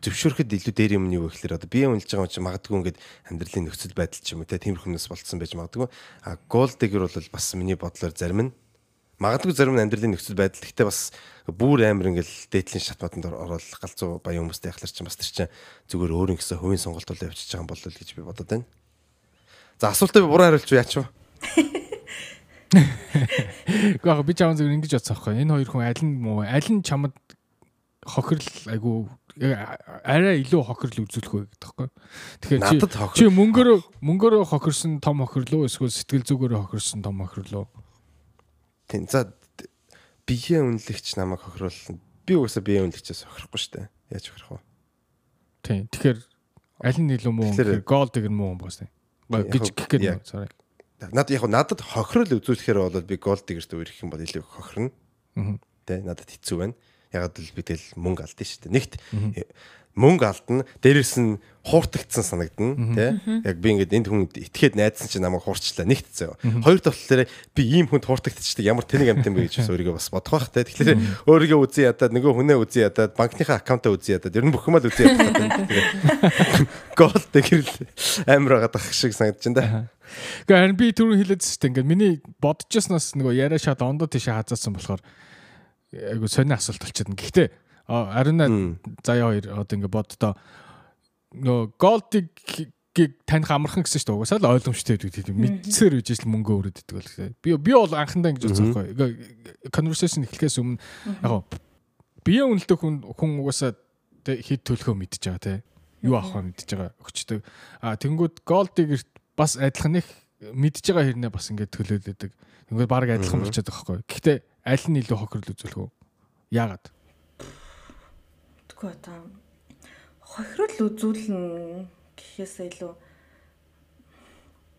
зөвшөөрөхөд илүү дээр юм юу гэхээр одоо бие үнэлж байгаа юм чи магадгүй ингээд амьдралын нөхцөл байдал ч юм уу те тиймэрхүүнээс болцсон байж магадгүй а гол дэгэр бол бас миний бодлоор зарим нь магадгүй зарим нь амьдралын нөхцөл байдал гэхдээ бас бүр амар ингээл дээдлийн шатматанд ороод галзуу баян хүмүүстэй яхалар чинь бас тэр чинь зүгээр өөр нэгсэн хувийн сонголт бол явчихж байгаа юм болол гэж би бодод байна. За асуултаа би буруу хариулчих яач вэ? Гэхдээ би чамд зөв ингэж бодсон байхгүй. Энэ хоёр хүн аль нь муу аль нь чамд хохирол айгу арай илүү хохирол үзүүлэх вэ гэдэг таахгүй. Тэгэхээр чи чи мөнгөөрөө мөнгөөрөө хохирсон том хохирлоо эсвэл сэтгэл зүгээрээ хохирсон том хохирлоо. Тийм. За бие үнэлэгч намайг хохируулна. Би угаасаа бие үнэлэгчээс хохирохгүй шүү дээ. Яаж хохирох вэ? Тийм. Тэгэхээр аль нь илүү муу гэхээр гол дэгэр муу юм байна. гэж гэх гээд sorry. Надад яг надад хохирол үзүүлэхээр бол би гол дэгэрт үерх юм бол илүү хохирно. Аа. Тэ надад хэцүү байна ягаад л би тэл мөнгө алдсан шүү дээ. Нэгт мөнгө алдна, дээрэс нь хууртагдсан санагдана, тий? Яг би ингээд энд хүн итгээд найдсан чинь намайг хуурчлаа. Нэгт зөө. Хоёр талаар би ийм хүнд хууртагдчихдаг ямар тэнэг амт юм бэ гэж өөрийгөө бас бодох байх тий. Тэгэхээр өөрийгөө үзэн ядаад нөгөө хүнээ үзэн ядаад банкныхаа аккаунтаа үзэн ядаад ер нь бүх юм л үзэн ядаад. *laughs* Гол тэгэрл амар байгаа дах шиг санагдаж байна да. Гэхдээ би түрүү хэлээд шүү дээ. Ингээд миний бодчихсноос нөгөө яриа шат ондоо тийшээ хазаасан болохоор айгу сони асуулт болчиход. Гэхдээ ариун заяа хоёр одоо ингээ боддоо нөө голдыг таних амархан гэсэн чинь угаасаа л ойлгомжтой гэдэг тийм. Мэдсээр үжиж л мөнгө өрөөд идэг бол би би бол анхандаа ингэж үзсэн байхгүй. Conversation эхлэхээс өмнө яг бие үнэлдэг хүн хүн угаасаа хэд төлөхөө мэдчихэж байгаа те. Юу авахаа мэдчихэж байгаа өгчдөг а тэнгууд голдыг бас адилхан их мэдчихэж байгаа хэрнээ бас ингэ төлөөлөдөг. Ингээд баг адилхан болчиход байгаа байхгүй. Гэхдээ аль нь илүү хохирол үзүүлэх вэ? Яагаад? Тэгвэл одоо хохирол үзүүлнэ гэхээсээ илүү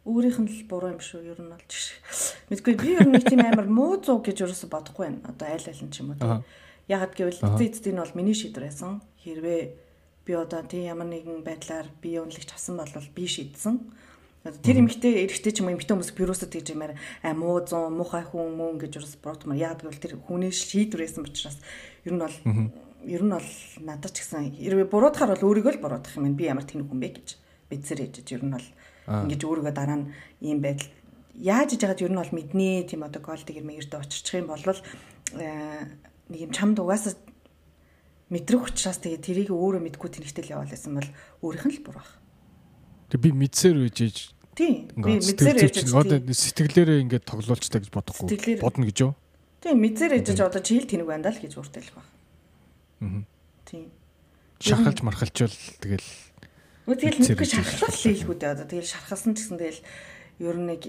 өөрийнх нь л буруу юм шүү ер нь бол жиш. Мэдгүй би ер нь нэг тийм амар муу зуу гэж ерөөсө бодохгүй байна. Одоо айл айл нь ч юм уу. Ягаад гэвэл эцээ эцэд нь бол миний шийдвэр байсан. Хэрвээ би одоо тийм ямар нэгэн байдлаар бие үнэлэгч авсан бол би шийдсэн. Тэр эмгтэй эрэгтэй ч юм уу эмгтэй хүмүүс бюросод гэж юмар а муу зун муухай хүн мөн гэж юус бротмор яагаад гэвэл тэр хүний шийдвэрсэн учраас ер нь бол ер нь бол надад ч гэсэн хэрвээ буруудахаар бол өөрийгөө л буруудах юм би ямар тэнэг хүн бэ гэж бидсэр ээжж ер нь бол ингэж өөрийгөө дараа нь ийм байдал яаж иж яагаад ер нь бол мэднэ тийм одоо голдыг мэгэрдэ очирчих юм бол нэг юм чамд угаасаа мэдрэх учраас тэгээ тэрийг өөрөө мэдгүй тэнэгтэл яваал гэсэн бол өөрийнх нь л буруу. Тэг би мэдсээр үжиж Тийм. Би мэдсээр ээжж одоо сэтгэлээрээ ингээд тоглоулчтай гэж бодохгүй. Бодно гэж юу? Тийм, мэдсээр ээжж одоо чийл тэнэг байна даа л гэж уртай л баг. Аа. Тийм. Шахалж мархалчвал тэгэл Үгүй тэгэл мэдгүй шархлах хийлгүү дээ одоо тэгэл шархалсан ч гэсэн тэгэл ер нь нэг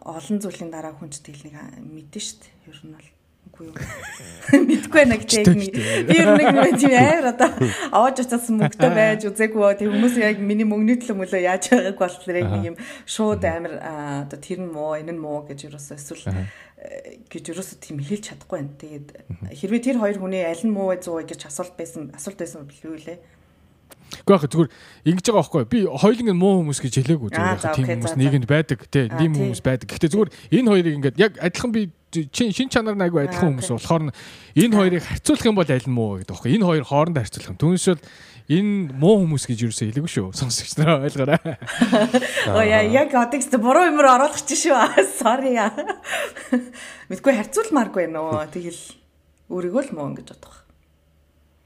олон зүйлийн дараа хүн ч тэгэл нэг мэдэн штт ер нь бол үгүй юу. Мэдгүй байна гэж яг нэг би ер нь нэг тийм амар одоо аваад очиадсан мөнгөтэй байж үзээгүй тийм хүмүүс яг миний мөнгөний төлөө мөлөө яаж байгааг болохоор яг нэг юм шууд амар одоо тэр нь муу энэ нь муу гэж ерөөсөө эсвэл гэж ерөөсөө тийм хэлж чадахгүй байна. Тэгээд хэрвээ тэр хоёр хүний аль нь муу вэ зүү гэж асуулт байсан асуулт байсан билүү лээ. Гэхдээ яг зүгээр ингэж байгаа байхгүй би хоёулын муу хүмүүс гэж хэлээгүй зүгээр тийм хүмүүс нийгэмд байдаг тийм хүмүүс байдаг. Гэхдээ зүгээр энэ хоёрыг ингээд яг адилхан би шин чанар нь айгүй адилхан хүмүүс болохоор энэ хоёрыг харьцуулах юм бол аль нь муу гэдэг байхгүй. Энэ хоёр хоорондоо харьцуулах юм. Түүншэл энэ муу хүмүүс гэж юусоо хэлээгүй шүү. Сонсогч нараа ойлгоорой. *laughs* Оо яа яг одогс буруу юмр оруулах чи шүү. *laughs* Sorry яа. *laughs* Мэдгүй харьцуулмааргүй нөө. Тэгэл өөрийгөө л муу гэж бодох.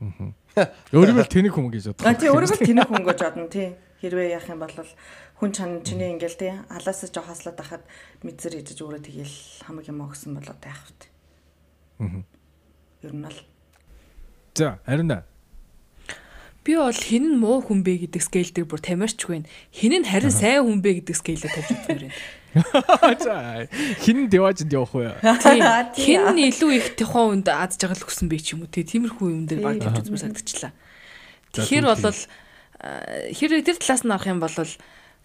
Аа. Өөрийгөө л тэнэг хүн гэж бодох. Тий өөрийгөө л тэнэг хүн гэж бодно тий. Хэрвээ яах юм бол хүн чан чиний ингээл тий алаасаа жоо хаслаад байхад мэдзэр идэж өөрөө тэгэл хамаг юм өгсөн болоо таах вт. Аа. Ер нь л. За, харин Би бол хин нь муу хүн бэ гэдэг скейл дээр бүр тамирчгүй. Хин нь харин сайн хүн бэ гэдэг скейлээр тавьж үзмээр байна. *laughs* За хин дэважинд явах вэ? *laughs* Хин илүү их тухайн үнд аз жаргал өгсөн бэ ч юм уу тий тиймэрхүү юм дээр баг тавьж үзмээр санагдчихлаа. Тэгэхээр бол хэр тэр талаас нь авах юм бол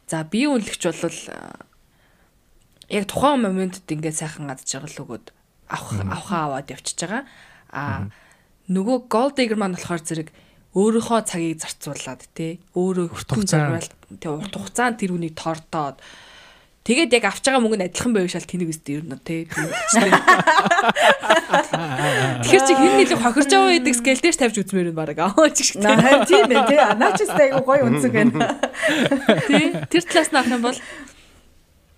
за бие үнэлэгч бол яг тухайн моментод ингээд сайхан аз жаргал өгөөд авах авахаа аваад явчихж байгаа. А нөгөө гол дэгэр маань болохоор зэрэг өөрийнхөө цагийг зарцуулаад тий өөрөө хүртэн зарвал тий урт хугацаанд тэр үнийг тордоод Тэгээд яг авч байгаа мөнгө нь адилхан байв шал тэнэг үстэй ер нь тий. Тэгэхээр чи хин нэлээ хохирж байгаа гэдэг скейл дээр тавьж үзмээр байна баг. Аа чи шиг. Наа тийм ээ тий. Наачстай айгу гоё үнцэг байна. Тий. Тэр талаас нь авах юм бол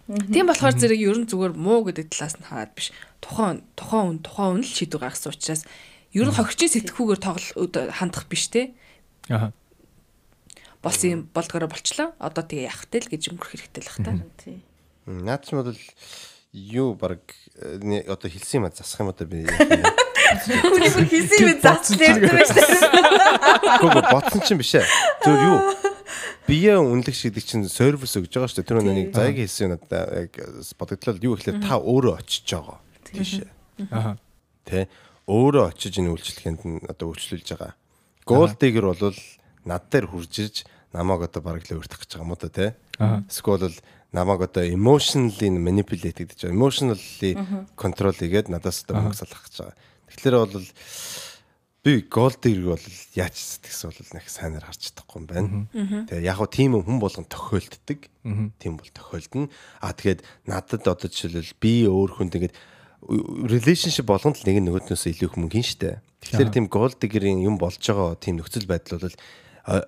Тийм болохоор зэрэг ер нь зүгээр муу гэдэг талаас нь хараад биш. Тухайн тухайн үн тухайн үн л шийдвэр гаргасан учраас ер нь хогчийн сэтгхүүгээр тоглол хандах биш те. Аа. Болсон юм болдгороо болчлоо. Одоо тэгээ яах вэ л гэж өнгөрөх хэрэгтэй л бах та. Тий. Наад ч бол юу баг одоо хэлсэн юм а засах юм одоо би Хүний бүр хийсэн юм заслаа гэдэг шүү. Гүг ботсон чинь биш ээ. Зөв юу? Бие үнэлэгч гэдэг чинь сервис өгж байгаа шүү дээ. Тэр нэг заяг хэлсэн юм надад яг бодогдлоо юу гэхлээр та өөрөө очиж байгаа. Тийш. Аа. Тэ өөрөө очиж энэ үйлчлэгэнд нь одоо үйлчлүүлж байгаа. Digger бол над дээр хурж ирж намайг одоо бараг л өөртөх гэж байгаа юм уу та тэ. Эсвэл бол намайг одоо emotionally manipulate гэдэг чинь emotionally control хийгээд надаас одоо мөнгө салгах гэж байгаа. Тэгэхээр бол би gold digger бол яаж сэтгэсэн бол нэг сайнаар харж чадахгүй юм байна. Тэгээ яг хуу тийм хүн болгон тохиолддог. Тийм бол тохиолдно. А тэгээд надад одоо жишээлбэл би өөр хүнд ингээд relationship болгонд л нэг нөгөөднөөс илүү их мөнгө штэ. Тэгэхээр тийм gold digger-ийн юм болж байгаа тийм нөхцөл байдал бол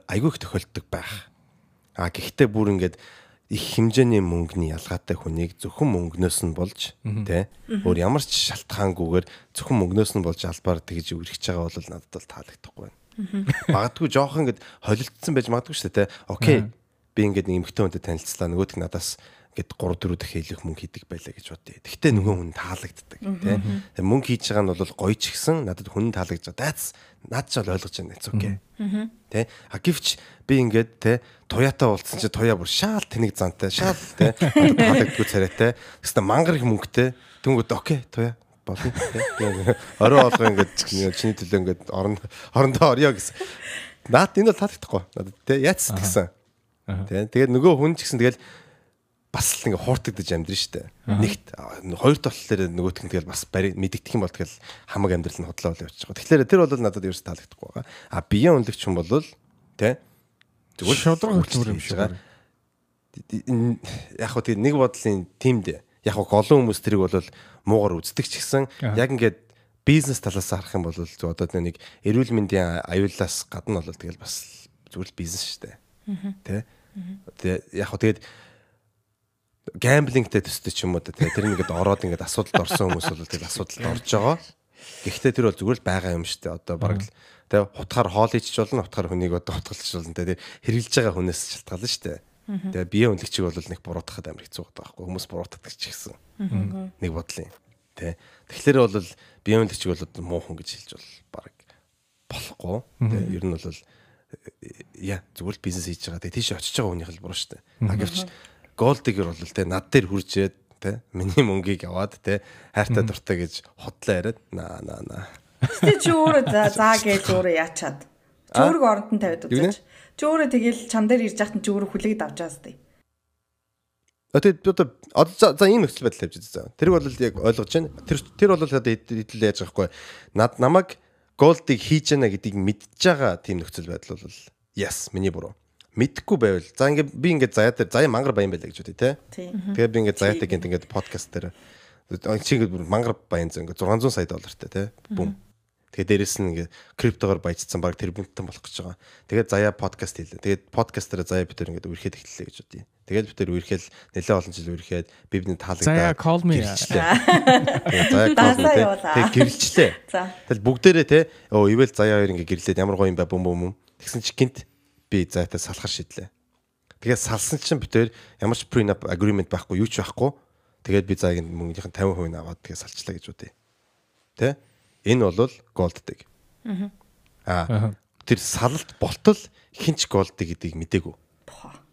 айгүй их тохиолддог байх. А гэхдээ бүр ингээд их хэмжээний мөнгөний ялгаатай хүнийг зөвхөн мөнгнөөс нь болж тий өөр ямар ч шалтгаангүйгээр зөвхөн мөнгнөөс нь болж албаар тэгж үргэж байгаа бол надад бол таалагдахгүй байна. *laughs* Магадгүй жоохон ингэ холилдсон байж магадгүй шүү дээ тий. Окей. Би ингээд нэг эмхтэн хүнтэй танилцлаа нөгөөдг надаас гэд 3 4 дахин илүү мөнгө хийдэг байлаа гэж бодъё. Тэгвэл нөгөө хүн таалагддаг тий. Тэгээ мөнгө хийж байгаа нь бол гоё ч гэсэн надад хүн таалагдж байгаа. That's над ч бол ойлгож байна. It's okay. Тэ? А гівч би ингээд тэ туяатаа уулцсан чи туяа бүр шаал тэнэг зантай, шаал тэ таалагдгүй царайтай. Тэстэ мангар их мөнгөтэй. Тэнгүүд окей туяа болно. Орой олго ингээд чиний төлөө ингээд орон орондоо орё гэсэн. наад энэ бол таалагдахгүй. Надад те яац гэсэн. Тэ тэгээд нөгөө хүн ч гэсэн тэгэл бас л ингээ хууртагдаж амьдрын штэ. Нэгт хоёр толлоор нөгөөх нь тэгэл бас барь мэддэх юм бол тэгэл хамаг амьдрал нь худлаа бол явчих. Тэгэхээр тэр бол надад ерөөс таалагдахгүй байгаа. А биеийн үнэлэгч хүн бол тэ Зүгээр шодрог хөтөлбөр юм шиг байна. Яг хөө тэгээ нэг бодлын тимд яг хөө голон хүмүүс тэрийг бол муугар үздэг ч гэсэн яг ингээд бизнес талаас харах юм бол зөв одоо нэг эрүүл мэндийн аюулаас гадна бол тэгэл бас зүгээр л бизнес дээ. Тэ? Тэгээ яг хөө тэгээд гэмблингтэй төстэй ч юм уу тэгээ тэр нэгэд ороод ингээд асуудалд орсон хүмүүс бол тэгэл асуудалд орж байгаа. Гэхдээ тэр бол зүгээр л байгаа юм шүү дээ. Одоо бараг л тэгээ хутгаар хоол ичж болно, хутгаар хүнийг одоо хутгалж болно. Тэгээ хэрглэж байгаа хүнээс шалтгаална шүү дээ. Тэгээ бие үнэлэгчиг бол нэг буруутгахад амар хэцүү байгаа байхгүй хүмүүс буруутгадаг ч гэсэн. Нэг бодлын. Тэ. Тэгэхээр бол бие үнэлэгчиг бол муухан гэж хэлж бол баг болохгүй. Тэ. Ер нь бол яа зүгээр л бизнес хийж байгаа. Тэгээ тийш очиж байгаа хүнийх л буруу шүү дээ. А гэвч голдигэр бол тэ над дээр хуржээд тэ миний мөнгийг аваад тэ хайртай дуртай гэж хотлоо яриад наа наа наа. Тэ чи өөрөө заа гэж өөрөө яачаад. Чи өөрөө оронд нь тавиад үзэж. Чи өөрөө тэгэл чам дээр ирж яхад чи өөрөө хүлээгд авч байгаас тээ. Тэгээд одоо за ийм нөхцөл байдал тавьж байгаа. Тэрийг бол яг ойлгож байна. Тэр тэр бол хэдэл яаж байгаа хгүй. Над намайг голдыг хийж яана гэдгийг мэдж байгаа тийм нөхцөл байдал бол яс миний буруу мэдхгүй байвал за ингээ би ингээ заяа дээр заяа мангар баян байлаа гэж үтэй те. Тэгээд би ингээ заяатай гинт ингээ подкаст дээр чи ингээ мангар баян зэ ингээ 600 сая доллартай те. Бүм. Тэгээд дээрэс нь ингээ криптогоор баяжсан баг тэр бүнтэн болох гэж байгаа. Тэгээд заяа подкаст хийлээ. Тэгээд подкаст дээр заяа бид тэр ингээ үерхэд эхэллээ гэж үтэй. Тэгээд бид тэр үерхэд нэлээд олон жил үерхэд би бидний таалагдаа. Заяа call me. Тэгээд заяа call me. Тэгээд гэрэлчлээ. Тэгэл бүгдээрээ те оо ивэл заяа хоёр ингээ гэрлээд ямар гоё юм ба бүм бүм. Тэгсэн чи гинт би зайтай салахар шийдлээ. Тэгээд салсан чинь битээр ямар ч prenup agreement байхгүй юу ч байхгүй. Тэгээд би зайг мөнгөнийх нь 50% аваад тэгээд салчлаа гэж үтэй. Тэ? Энэ бол голддаг. Аа. Тэр салалт болтол хинч голддаг гэдгийг мдээгүй.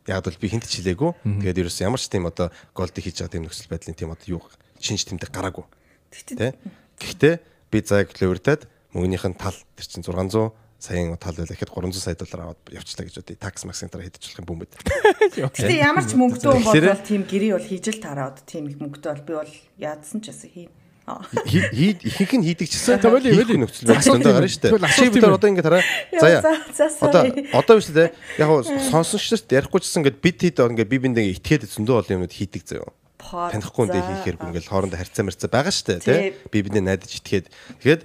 Яг бол би хинт ч хэлээгүй. Тэгээд ерөөс ямар ч тийм одоо голдыг хийж байгаа тийм нөхцөл байдлын тийм одоо юу шинж тэмдэг гараагүй. Тэ? Гэхдээ би зайг левердад мөнгөнийх нь тал тэр чинь 600 саяын тал байл ихэд 300 сая доллар аваад явчлаа гэж бодъё. Такс максын дараа хэдэж болох юм бүүмэд. Гэтэ ямар ч мөнгөтэй юм бол тийм гэрээ бол хийж л тараад тийм их мөнгөтэй бол би бол яадсан ч гэсэн хийн. Хийд ихэнх нь хийдэг чсэн. Тэгвэл ивэл нөхцөл байдал зөндөө гарна шүү дээ. Чи бид одоо ингэ тараа. Заяа. Одоо одоо биш лээ. Яг сонсон ч гэсэн ярихгүй гэд бид хэд ингэ би биндээ итгээд зөндөө олон юмуд хийдэг заяа танихгүй үндэ хийхээр ингээл хоорондоо харьцаа марцаа байгаа штэ тий би бидний найдаж итгээд тэгэхэд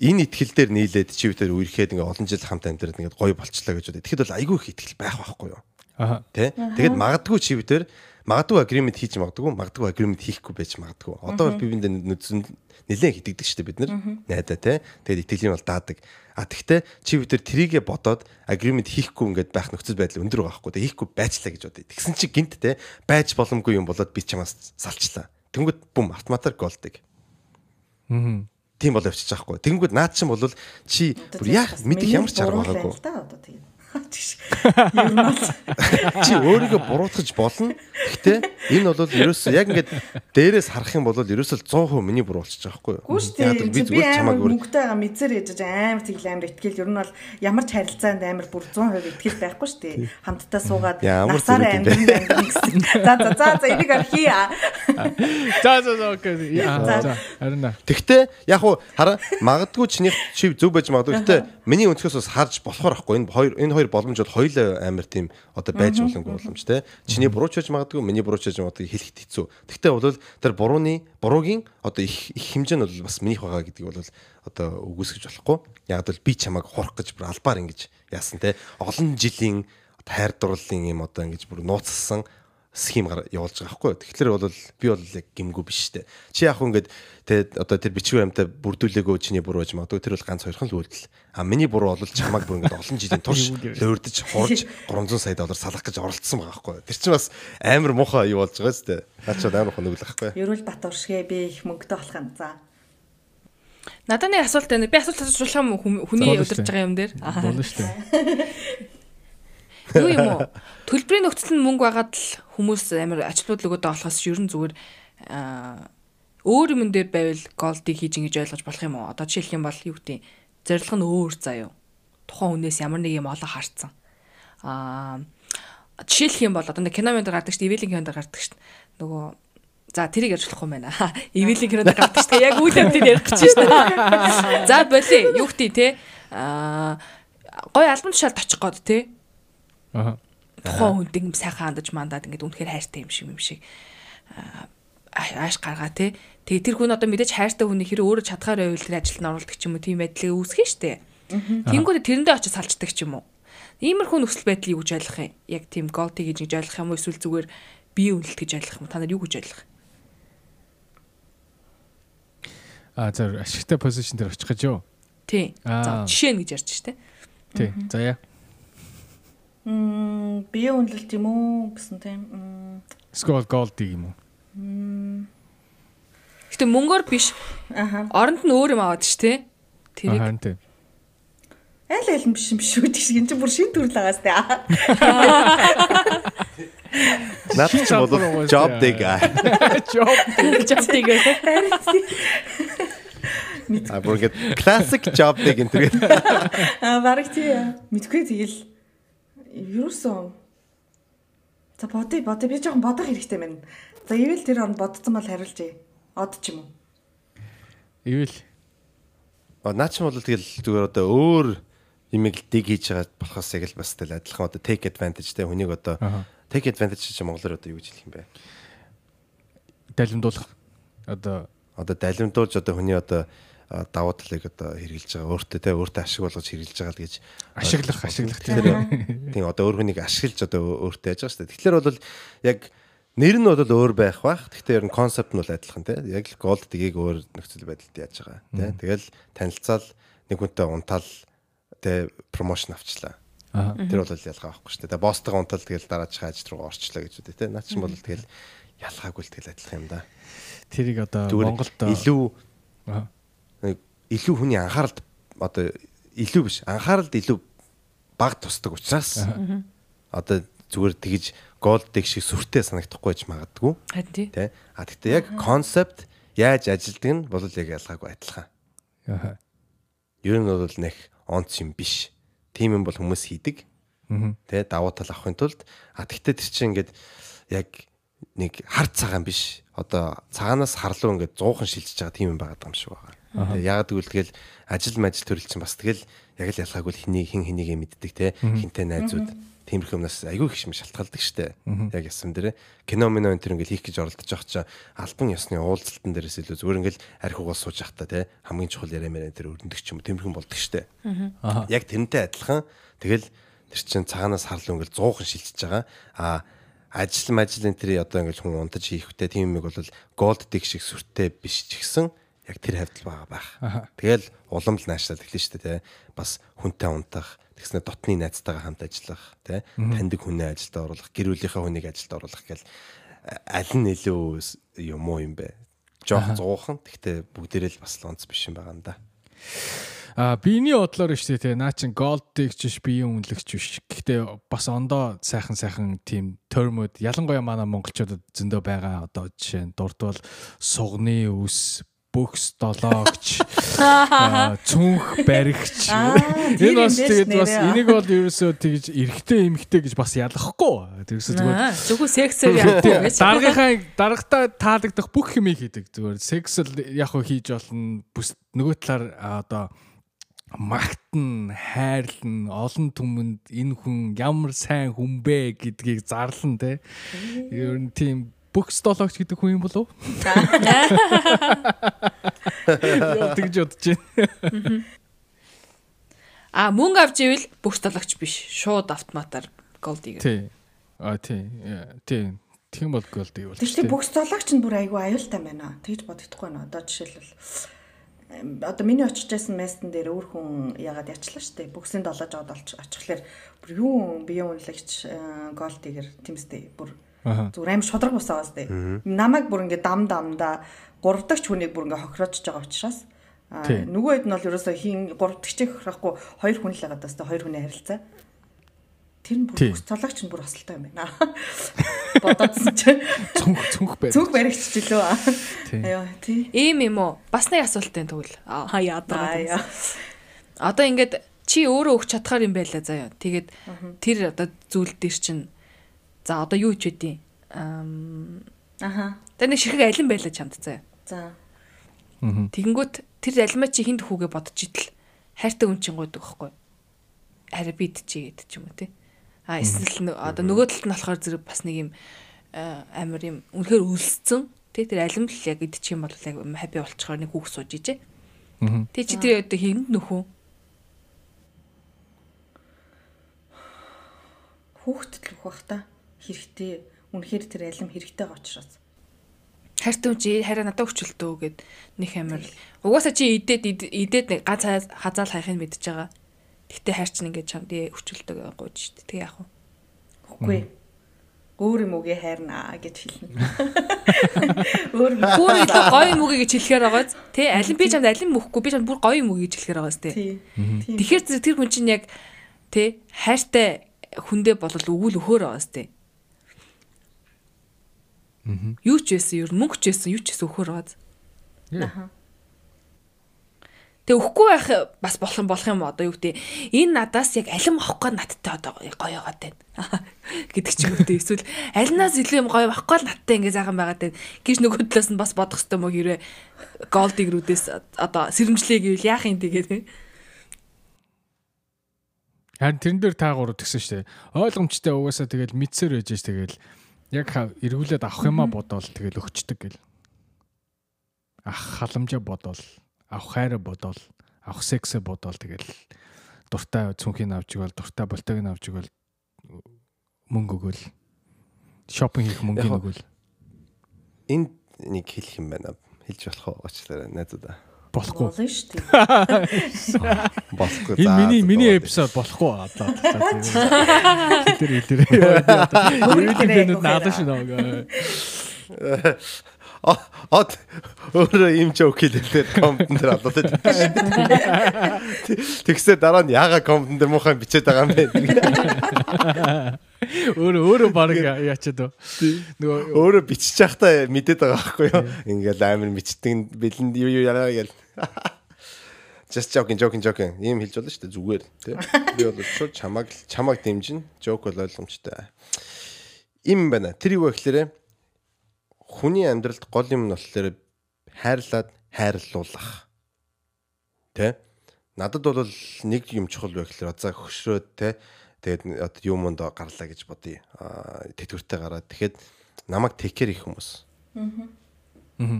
энэ итгэл дээр нийлээд чи битэр үерхэд ингээ олон жил хамт амьдраад ингээ гоё болчлаа гэж бодё. Тэгэхэд бол айгүй их итгэл байх байхгүй юу? Аа. Тэ? Тэгэхэд магадгүй чи битэр магадгүй агримент хийж магадгүй, магадгүй агримент хийхгүй байж магадгүй. Одоо би биндээ нүдсэн нэлээд хитэгдэг шүү дээ бид нар. Найдаа те. Тэгээд итгэлийн бол даадаг. А тэгтээ чи бид нар трийгээ бодоод агримент хийхгүй ингээд байх нөхцөл байдал өндөр байгаа байхгүй. Хийхгүй байцлаа гэж бодъё. Тэгсэн чи гинт те байж боломгүй юм болоод би чамаас салчлаа. Тэнгүүд бүм автоматар голдыг. Аа тийм бол явчих жоохгүй. Тэгэнгүүт наад чинь бол чи бүр яах мэдих ямар ч арга байгаагүй. Одоо *laughs* тийм. *laughs* Чи өөрийгөө буруутгаж болно. Гэхдээ энэ бол ерөөсөө яг ингээд дээрээс харах юм бол ерөөсөө 100% миний буруу болчих жоохгүй юу? Гүү шүү дээ. Би зүгээр чамайг мөнгөтэй байгаа мэдсээр ээж амар тэгэл амар итгэл ер нь бол ямар ч харилцаанд амар бүр 100% итгэл байхгүй шүү дээ. Хамтдаа суугаад насаараа амьдрын гэсэн. За за за за энийг архи. *laughs* За за за окей. За. Тэгтээ яг уу хараа магадгүй чиний чи зөв байж магадгүй. Гэтэ миний өнцгөөс бас харж болохоор байхгүй энэ хоёр энэ хоёр боломж бол хоёул амар тийм одоо байж боломгүй боломж те. Чиний буруу ч байж магадгүй, миний буруу ч байж магадгүй хэлэхэд хэцүү. Тэгтээ бол тэр бурууны буруугийн одоо их их хэмжээ нь бол бас минийх байгаа гэдгийг бол одоо үгүйсгэж болохгүй. Яг л би чамайг хурах гэж бүр албаар ингэж яасан те. Олон жилийн хайр дурлалын юм одоо ингэж бүр нууцсан схем явуулж байгаа байхгүй. Тэгэхээр бол би бол яг гимгүү биш штэ. Чи яг ингээд тэ одоо тэр бичиг баримтаа бүрдүүлээгөө чиний буруу гэж магадгүй тэр бол ганц хоёрхан л үйлдэл. А миний буруу бол чамаг бүр ингээд олон жилийн турш лөөрдөж хурж 300 сая доллар салах гэж оролцсон байгаа байхгүй. Тэр чинь бас амар муухай юу болж байгаа штэ. Наачаад амар хоног л байхгүй. Ерөөл бат уршгээ би их мөнгөтэй болох юм. За. Надад нэг асуулт байна. Би асуулт асууж болох юм хүний удирж байгаа юм дээр. Болно штэ. *laughs* Юу юм уу? Төлбөрийн нөхцөл нь мөнгө байгаад л хүмүүс амар ачлууд л өгöd болохоос ер нь зүгээр өөр юм дээр байвал голдыг хийж ингэж ойлгож болох юм уу? Одоо жишээлх юм бол юу гэдэг зорилго нь өөр заа юу? тухайн хүнээс ямар нэг юм олоо харцсан. Аа жишээлх юм бол одоо нэг кино мэнд гардаг шүү дээ, ивэлийн кинонд гардаг шүү дээ. Нөгөө За тэрийг ярьж болохгүй байна. *laughs* Ивэлийн кинонд гардаг шүү дээ. Яг үйл явдлыг ярих гэж шүү дээ. За боли юу гтий те. Аа гой альбом тушаалд очих гээд те. Аа. Тухайн хүнд юм сайхан хандаж мандаад ингээд үнэхээр хайртай юм шиг юм шиг ааш гаргаа те. Тэгээ тэр хүн одоо мэдээж хайртай хүний хэрэг өөрөө чадхаар байвал тэр ажилд нь оруулдаг ч юм уу тийм байдлыг үүсгэн штэ. Тэнгүүд тэрэндээ очиж салцдаг ч юм уу. Иймэрхүү нөхцөл байдлыг юу гэж ойлгох юм? Яг тийм голти гэж гэж ойлгох юм уу эсвэл зүгээр бие үнэлт гэж ойлгох юм? Та нар юу гэж ойлгох? А зөв ашигтай позишн дээр очих гэж юу? Тий. За жишээ нь гэж ярьж штэ. Тий. За яа. Мм бие үнэлэлт юм уу гэсэн тийм. Мм Скол голдиг юм уу? Гэтэ мөнгөөр биш. аха. Оронд нь өөр юм аваад ш тэ. Тэрийг Харин тий. Айл айл нь биш юм шүү дээ. Энд чинь бүр шин төрөл байгаас тээ. *laughs* Наад чи бол job угаасаа. *laughs* dig аа. Job. жаптыг А бүр ингээд classic job dig энэ тэгээд Аа бараг тий. Мэдгүй тэгэл ерөөсөн За боди боди би жоохон бодох хэрэгтэй байна. За ивэл тэр он бодсон бол хариулжээ. Од ч юм уу. Ивэл наа чи бол тэгэл зүгээр одоо өөр имийг л dig хийж байгаа болохоос яг л бас тэгэл адилхан одоо take advantage те хүнийг одоо take advantage чи монголоор одоо юу гэж хэлэх юм бэ? далимдуулах одоо Одоо далимдуулж одоо хүний одоо давуу талыг одоо хэрэгжилж байгаа өөртөө те өөртөө ашиг болгож хэрэгжилж байгаа л гэж ашиглах ашиглах тий. Тэгэхээр тийм одоо өөр хүнийг ашиглаж одоо өөртөө яаж байгаа шүү дээ. Тэгэхээр бол яг нэр нь бол өөр байх бах. Гэхдээ ер нь концепт нь бол адилхан тий. Яг л голд тгийг өөр нөхцөл байдалд яаж байгаа тий. Тэгэл танилцаал нэг хүнтэй унтаал тий промошн авчлаа. Аа. Тэр бол ялгаа байхгүй шүү дээ. Босстойгоо унтаал тэгэл дараачих ажил руу орчлоо гэж үү тий. Наад чинь бол тэгэл ялгаагүй л тэгэл адилхан юм да. Тэрийг одоо Монголд илүү нэг илүү хүний анхааралд одоо илүү биш анхааралд илүү баг тусдаг учраас одоо зүгээр тэгж голдыг шиг сүртэй санагдахгүй ч магадгүй. Тий. а гэхдээ яг концепт яаж ажилдаг нь бол яг ялгаагүй адилхан. Аа. ер нь бол нэх онц юм биш. Тийм юм бол хүмүүс хийдэг. Мгм. тий давуу тал авахын тулд. А тэгтээ тэр чинь ингээд яг нэг хар цагаан биш. Одоо цагаанаас харлуу ингээд 100хан шилжиж байгаа тийм юм байгаа юм шиг байгаа. Яагаад гэвэл тэгэл ажил мажил төрөл чинь бас тэгэл яг л ялгаагүй л хэний хин хэнийгээ мэддэг те. Хинтэй найзууд. Тиймэрхүү юмнаас айгүй их юм шалтгаалдаг штэ. Яг ясам дээр. Кино мино энэ төр ингээд хийх гэж оролдож байгаа чинь альбан ёсны уулзалтан дээрээс илүү зүгээр ингээд архиугаас сууж явах та те. Хамгийн чухал яриа мэрэ энэ төр өрнөдөг ч юм уу. Тиймэрхүү болдог штэ. Яг тэрнтэй адилхан. Тэгэл тэр чин цагаанаас харлуу ингээл 100хан шилжиж байгаа. А ажил мажил энэ тэр одоо ингээл хүн унтаж хийхтэй тийм юм бол голд дик шиг сүртэй биш ч гэсэн яг тэр хавьдал байгаа байх. Тэгэл улам л наашлаад эхлэн штэ те. Бас хүнтэй унтах, тэгснэ дотны найзтайгаа хамт ажиллах, те. Таньдаг хүнээ ажилд оруулах, гэр бүлийнхээ хүнийг ажилд оруулах гэл аль нь илүү юм уу юм бэ? Жох зуухан. Тэгтээ бүгдээрээ л бас л онц биш юм байгаа юм да. А биений бодлоор шүү дээ те наа чин голдыг чиш биеийн үнэлэгч биш. Гэхдээ бас ондоо сайхан сайхан тийм термүүд ялангуяа манай монголчуудад зөндөө байгаа одоо жишээ нь дурдвал сугны үс бөкс долоогч цүнх баригч. Энэ бас тэгээд бас энийг бол ерөөсөө тэгж эргэтэй эмхтэй гэж бас ялахгүй. Тэрсээ зүгээр Зөвхөн сексээр вэ? даргийнхаа дарагтаа таалагдах бүх юмыг хийдэг. Зүгээр секс л яг хөө хийж болно. Нөгөө талаар одоо магтан хайрлан олон түмэнд энэ хүн ямар сайн хүн бэ гэдгийг зарлан те ер нь тийм бөкс долоогч гэдэг хүн юм болов уу Яа, тэгж бодож байна А мөнгө авч ивэл бүх тоологч биш. Шууд автоматар голдыг. тий а тий тий тийм бол голд Тэр чинь бокс долоогч нь бүр айгүй аюултай байна. Тэгж бодогдохгүй нэ. Одоо жишээлбэл одоо миний очиж байсан местен дээр өөр хүн ягаад ячлаа штэ. Боксын долоож аваад олч очихлаар бүр юу бие үнэлэгч гол дигэр тэмстэй бүр. Зүгээр аим шудраг бусаа бастай. Намайг бүр ингээ дам дамда гуравдагч хүнийг бүр ингээ хохироож байгаа учраас нөгөө хэд нь бол ерөөсөө хин гуравдагчийг хохирохгүй хоёр хүн л байгаа даа хэвээр хоёр хүний харилцаа. Тэр нь бүр долоогч нь бүр осолтой юм байна. *laughs* Бодоодсон чинь цүнх цүнх байр Цүнх баригч ч илүү. Тий. Ийм юм уу? Бас нэг асуулттай тэгвэл. Аа яадаг. Аа яа. Одоо ингээд чи өөрөө өгч чадхаар юм байла заяа. Тэгээд тэр одоо зүйл дээр чинь за одоо юу үдийн. Ам Аха. тэр нэг ширхэг алин байла чамд заяа. За. Тэгэнгүүт тэр алимаа чи хинд хүүгээ бодож идэл хайртай хүн чинь гойдог байхгүй. Харин бид чи гэдэг ч юм уу те. А эсвэл одоо нөгөө талд нь болохоор зэрэг бас нэг юм амар юм үнэхээр өлсцэн те тэр алим л яг идчих юм бол яг хаби болчихоор нэг хүүхд сууж ижээ. Тэ чи тэр одоо хинд нөхөө Хүүхдэд л өгөх бах та. Хэрэгтэй. Үнэхээр тэр алим хэрэгтэй учраас. хайртай хүн чи хараа надад өчөлтөө гэд нэг амар угаасаа чи идээд ид- идээд ганц хазаал хайхыг мэдж байгаа. Гэтэ хайр чинь ингээд чамд өчөлтөө гойж штэ. Тэг яах вэ? Үгүй. Өөр юм үгээ хайрнаа гэж хэлнэ. *laughs* Өөр юм. Бүр илүү гоё юм үгүй гэж хэлэхээр байгааз тий алин би чамд алин мөхгүй би чамд бүр гоё юм үгүй гэж хэлэхээр байгааз тий. Тэгэхээр тэр- хүн чинь яг тий хайртай хүндээ бол өгүүл өхөр байгааз тий. Юу ч байсан ер нь мөнгө ч байсан юу ч байсан өхөр байгааз. Аха. Тэг өхгүй байх бас болох юм болох юм одоо юу гэдэг. Энэ надаас яг алим авах гээд надтай одоо гоё яваад байна. *laughs* гэдэг ч юм уу те эсвэл алинаас илүү юм гоё авахгүй л надтай ингэ заахан байгаад байна. Гэж нөгөө талаас нь бас бодох хэрэгтэй мө хэрэг голдигрүүдээс одоо сэрэмжлээ гэвэл яах юм тэгээд Харин тэрэн дээр та гурав тэгсэн шүү дээ. Ойлгомжтой угаасаа тэгэл мэдсээр байж ш тэгэл яг эргүүлээд авах юмаа бодоол тэгэл өгчдөг гэл. Ах халамжаа бодоол, авах хайраа бодоол, авах сексээ бодоол тэгэл дуртай цүнхийг авч игэл, дуртай болтойг нь авч игэл мөнгө өгөөл. Шопинг хийх мөнгөний Яг- өгөөл. Энд нэг хэлэх юм байна. Хэлж болох уу? Очлаа найзуудаа. Болохгүй. Болно шүү дээ. *laughs* Болохгүй. Энэ миний миний эпизод болохгүй одоо. Тэр. YouTube-д наадаа шүү нөө. О- Од өөрөө юм жоок хэлээд коммент дээр алуулаад байна. Тэгсээ дараа нь яага коммент дээр муухай бичээд байгаа юм бэ? Өөрөө өөрөө баг яачаад? Нөгөө Өөрөө бичиж явахдаа мэдээд байгаа байхгүй юу? Ингээл амар мэддэг бэлэнд юу юу яраа гээл. *laughs* Just joking joking joking. Ийм хэлж болно шүү дээ зүгээр тий. Би бол шууд чамаг чамаг дэмжин. Joke бол ойлгомжтой. Им байна. Тэр юу гэхээр хүний амьдралд гол юм нь болохоор хайрлаад хайрлуулах. Тэ? Надад бол нэг юм чухал вэ гэхээр за хөшрөөд тэ тэгээд одоо юм монд гарлаа гэж бодъё. Аа тэтгэвртэй гараад тэгэхэд намайг текер их хүмүүс.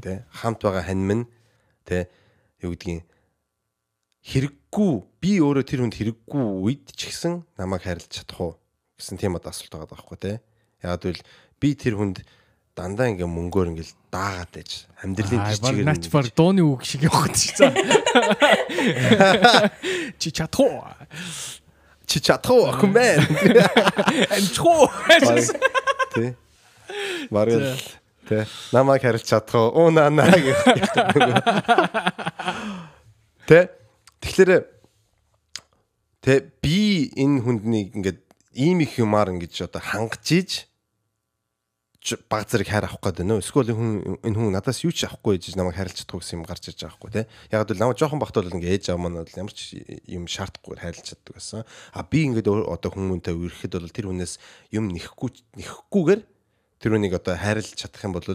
Тэ хамт байгаа хань минь тэ юу гэдгийг хэрэггүй би өөрөө тэр хүнд хэрэггүй үед ч гэсэн намайг хайрлаж чадах уу гэсэн тийм одоо асуулт байгаа байхгүй тэ. Яг л би тэр хүнд дандаа ингээ мөнгөөр ингээл даагаад байж амьдралын Аа, тэр чигээр нач баг дууны үг шиг явах гэж. *laughs* Чи чадах уу? Чи чадах уу охин бэ? Амчих уу? Тэ. Маргал тэ намайг харилж чадах уу? Уу наа гэх. Тэ. Тэгэхээр тэ би энэ хүнднийг ингээд ийм их юмар ингэж одоо хангаж ийж баг зэрэг хайр авах гээд байна уу? Эсвэл энэ хүн энэ хүн надаас юу ч авахгүй гэж намайг хайрлаж чадах гэсэн юм гарч иж байгаа байхгүй те. Яг л намайг жоохон бахт бол ингээ ээж маань бол ямар ч юм шаардахгүй хайрлаж чаддаг байсан. А би ингээд одоо хүмүүнтэй үерхэд бол тэр хүнээс юм нэхгүй нэхгүйгээр тэр хүнийг одоо хайрлаж чадах юм бол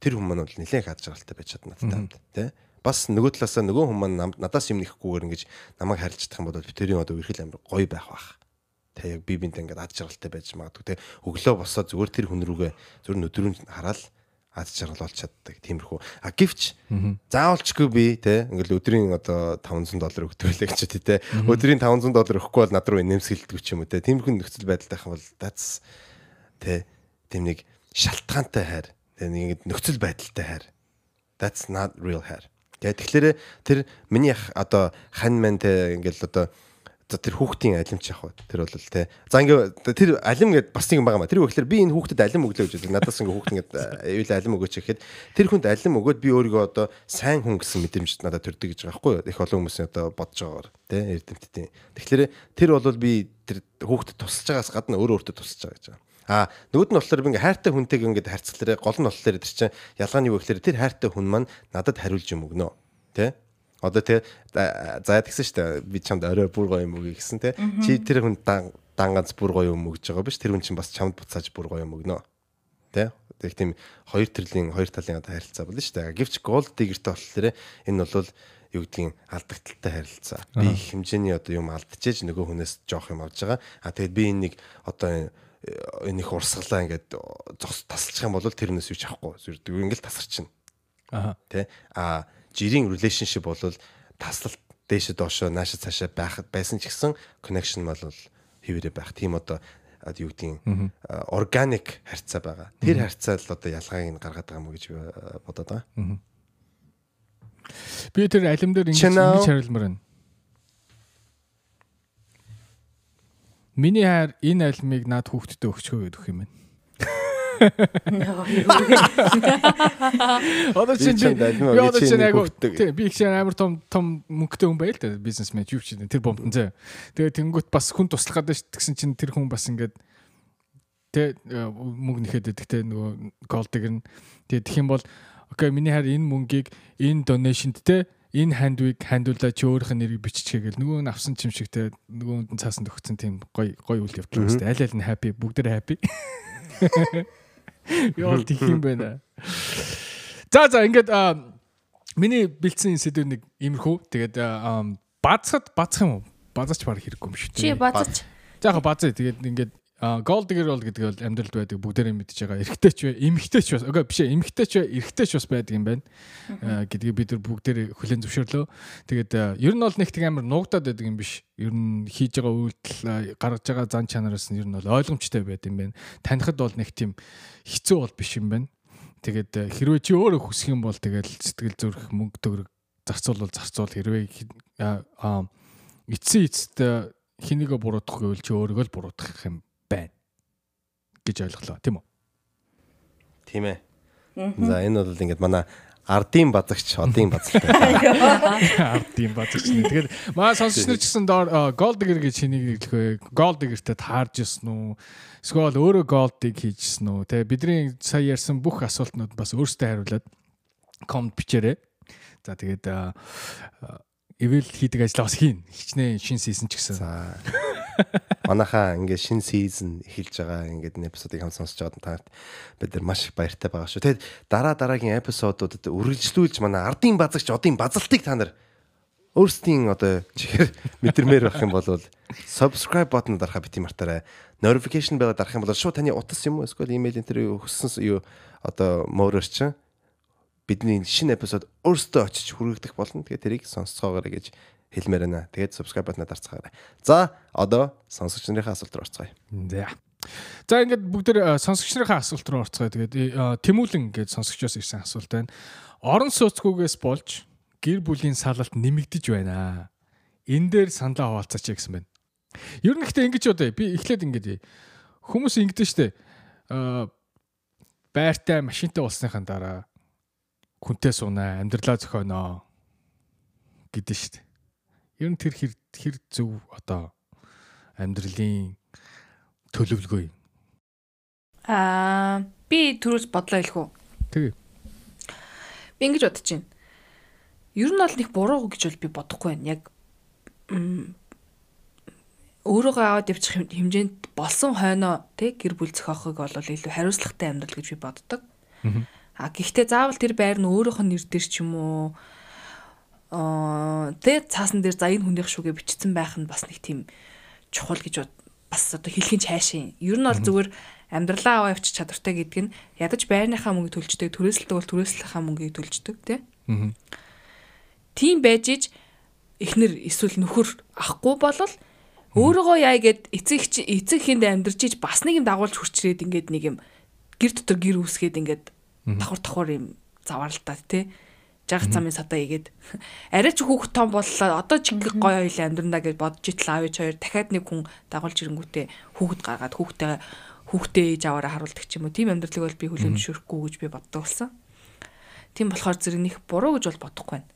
тэр хүн маань бол нэлээд их ад жаргалтай байж чадна надтай те. Бас нөгөө талаасаа нөгөө хүн маань надаас юм нэхгүйгээр ингэж намайг хайрлаж чадах юм бол би тэрийн одоо үерхэл амар гоё байх бах тэ яг би бинт ингээд ад жаргалтай байж магадгүй тэ өглөө босоод зүгээр тэр хүн рүүгээ зүгээр нүдрүүн хараад ад жаргал болж чаддаг. Тиймэрхүү. А гівч? Заавалчгүй би тэ ингээд өдрийн одоо 500 доллар өгдөөлээ гэж үү тэ. Өдрийн 500 доллар өгөхгүй бол над руу нэмсгэлдэг ч юм уу тэ. Тиймэрхүү нөхцөл байдалтай хам бол that's тэ тийм нэг шалтгаантай хайр тэ нэг ингээд нөхцөл байдалтай хайр. That's not real hair. Тэгээ тэгэхээр тэр миний одоо хань мэн те ингээл одоо за тэр хүүхдийн алимч явах ба тэр бол те. За ингээ тэр алим гэд бас нэг юм байгаа маа. Тэр үгээр би энэ хүүхдэд алим өглөө гэж байна надаас ингээ хүүхд ингээ аюул алим өгөөч гэхэд тэр хүнд алим өгөөд би өөрийгөө одоо сайн хүн гэсэн мэдрэмж надад төрдөг гэж байгаа байхгүй юу? Их олон хүмүүсийн одоо бодож байгаагаар те эрдэмтдийн тэгэхээр тэр бол би тэр хүүхдэд тусалж байгаас гадна өөрөө өөртөө тусалж байгаа гэж байгаа А нөгөөд нь болохоор ингээ хайртай хүнтэйг ингээ харьцлаарэ гол нь болохоор тэр чинь ялгааны юу гэхээр тэр хайртай хүн маань надад хариулж юм өгнө. Тэ? Одоо те за тэгсэн шүү дээ. Би чамд орой бүр гоё юм өгье гэсэн те. Чи тэр хүн дангац бүр гоё юм өгж байгаа биш. Тэр хүн чинь бас чамд буцааж бүр гоё юм өгнө. Тэ? Тэг тийм хоёр төрлийн хоёр талын одоо харилцаа болно шүү дээ. Гэвч gold digger-тэй болохоор энэ бол юу гэдгийг алдагталтай харилцаа. Би их хэмжээний одоо юм алдчихэж нөгөө хүнээс жоох юм авж байгаа. А тэгээд би энийг одоо энэ их урсгалаа ингээд зогс тасалчих юм бол тэрнээс юу ч авахгүй. Зүрдэг ингээл тасарчин. Аа. Тэ? А жирийн relationship бол таслалт дээшээ доошоо наашаа цаашаа байх байсан ч гэсэн connection бол хэвээрээ байх. Тийм одоо юу гэдгийг органик харьцаа байгаа. Тэр харьцаа л одоо ялгааг нь гаргаад байгаа юм гэж бодоод байгаа. Би тэр алим дээр ингэж ингэж хариулмаар байна. Миний хайр энэ алимыг над хүүхдэд өгчөө гэдэг юм байна. *laughs* *laughs* Одоо чинь би одоо чинь яг тийм би их шиг амар том том мөнгөтэй хүн байл та бизнесмен юу ч тэр бомтон зэ. Тэгээ тэнгуут бас хүн туслах гэдэг гэсэн чинь тэр хүн бас ингээд тэ мөнгө нэхэд өгдөгтэй нөгөө голдыг нь тэгээ тэх юм бол окей миний хайр энэ мөнгийг энэ донешнд те энэ хандвиг хандуулаа чи өөрийнх нь нэрийг биччихээ гэл нөгөө нь авсан ч юм шиг те нөгөөнд нь цаасанд өгсөн тийм гой гой үйл явдал байна. Аль аль нь happy бүгдээ happy. *laughs* Яа тих юм байна. За за ингээд миний бэлдсэн сэдв нэг иймэрхүү. Тэгээд бацхад бацх юм уу? Базаач баг хэрэггүй юм шүү дээ. Чи базаач. За яг базаа тэгээд ингээд гол дигэр бол гэдэг бол амьдралд байдаг бүгдээрээ мэдж байгаа. Эрэгтэй ч бай, эмэгтэй ч бас. Окей биш ээ, эмэгтэй ч бай, эрэгтэй ч бас байдаг юм байна. гэдгийг бид нар бүгдээрээ хүлэн зөвшөөрлөө. Тэгээд ер нь бол нэг тэг амар нуугдаад байдаг юм биш. Ер нь хийж байгаа үйлдэл гаргаж байгаа зан чанараас нь ер нь бол ойлгомжтой байд юм байна. Танихад бол нэг тийм хэцүү бол биш юм байна. Тэгээд хэрвээ чи өөрөө хүсэх юм бол тэгэл сэтгэл зүрх мөнгө төгрөг зарцуул зарцуул хэрвээ эцсийн эцэст хинийгөө буруудах гэвэл чи өөрийгөө л буруудах юм гэж ойлголоо тийм үү? Тийм ээ. За энэ бол ингээд манай ардын базагч одын базалтай. Ардын базагч нэ. Тэгэхээр маа сонсогч нар ч гэсэн доор голдгэр гэж хэнийг хэлэхвэ? Голдгэртэй таарж ирсэн үү? Эсвэл өөрөө голдыг хийжсэн үү? Тэ бидний сая ярьсан бүх асуултнууд бас өөрсдөө хариулаад комент бичээрэй. За тэгээд эвэл хийдэг ажлаа бас хийн. Хичнээн шин сийсэн ч гэсэн. Манайхаа ингээд шин сизон эхэлж байгаа ингээд энэ эпизодыг хам сонсож байгаад таарт бид нар маш их баяртай байгаа шүү. Тэгэд дараа дараагийн эпизодуудад үргэлжлүүлж манай ардын базагч одын базалтыг та нар өөрсдийн одоо чихэр *laughs* мэдэрмээр байх юм бол subscribe button дарахаа бити мартаарай. Notification bell дарах юм бол шууд таны утас юм уу эсвэл email интервью хүссэн юу одоо мөрөөр чинь бидний шинэ эпизод өөрсдөө очиж хүргэх болно. Тэгээд тэрийг сонсцоогоорой гэж хэлмээр байна. Тэгээд subscribe бутнаа дарцгаарай. За одоо сонсогч нарын асуулт руу орцгоё. За. За ингээд бүгд тэ сонсогч нарын асуулт руу орцгоё. Тэгээд тэмүүлэн гэж сонсогчоос ирсэн асуулт байна. Орон сууцгүйгээс болж гэр бүлийн салалт нэмэгдэж байна. Энэ дээр саналаа хуваалцаач гэсэн байна. Ер нь ихтэй ингэж одоо би эхлээд ингэж хүмүүс ингэдэж штэ байртай машинтай болсныхаа дараа хүнтэй суунаа, амьдралаа зохионоо гэдэг дээ. Ер нь тэр хэр хэр зөв одоо амьдралын төлөвлөгөө юм. Аа би түрүүс бодлоо хэлэх үү? Тэгээ. Би ингэж бодож байна. Ер нь бол нэг буруу гэж бол би бодохгүй байна. Яг өөрөөгөө аваад явчих хэмжээнд болсон хойноо тэг гэр бүл зохиохыг бол илүү хариуцлагатай амьдрал гэж би боддог. Аа гэхдээ заавал тэр байр нь өөрөөх нь нэр дээр ч юм уу аа тэ цаасан дээр за энэ хүнийх шүүгээ бичсэн байх нь бас нэг тийм чухал гэж бас одоо хэлхийн цаашийн. Ер нь бол зүгээр амьдралаа аваа явчих чадвартай гэдэг нь ядаж байрныхаа мөнгөийг төлждөг, түрээсэлдэг бол түрээслийнхаа мөнгөийг төлждөг тий. Аа. Тийм байж иж эхнэр эсвэл нөхөр ахгүй болол өөрийгөө яа гэд эцэг эцэг хүнд амьдарч иж бас нэг юм дагуулж хурцрээд ингээд нэг юм гэр дотор гэр үүсгээд ингээд давхар давхар юм заваарлаа тий. Жагц замын садаа игээд арай ч хүүхд том боллоо одоо ч ингээ гоё хоёул амьдрандаа гэж бодож итл аав ээж хоёр дахиад нэг хүн дагуулж ирэнгүүтээ хүүхд гаргаад хүүхдээ хүүхдээ ээж аваараа харуулдаг ч юм уу тийм амьдралыг бол би хүлээн зөвшөөрөхгүй гэж би боддог болсон. Тийм болохоор зэрэг них буруу гэж бол бодохгүй байна.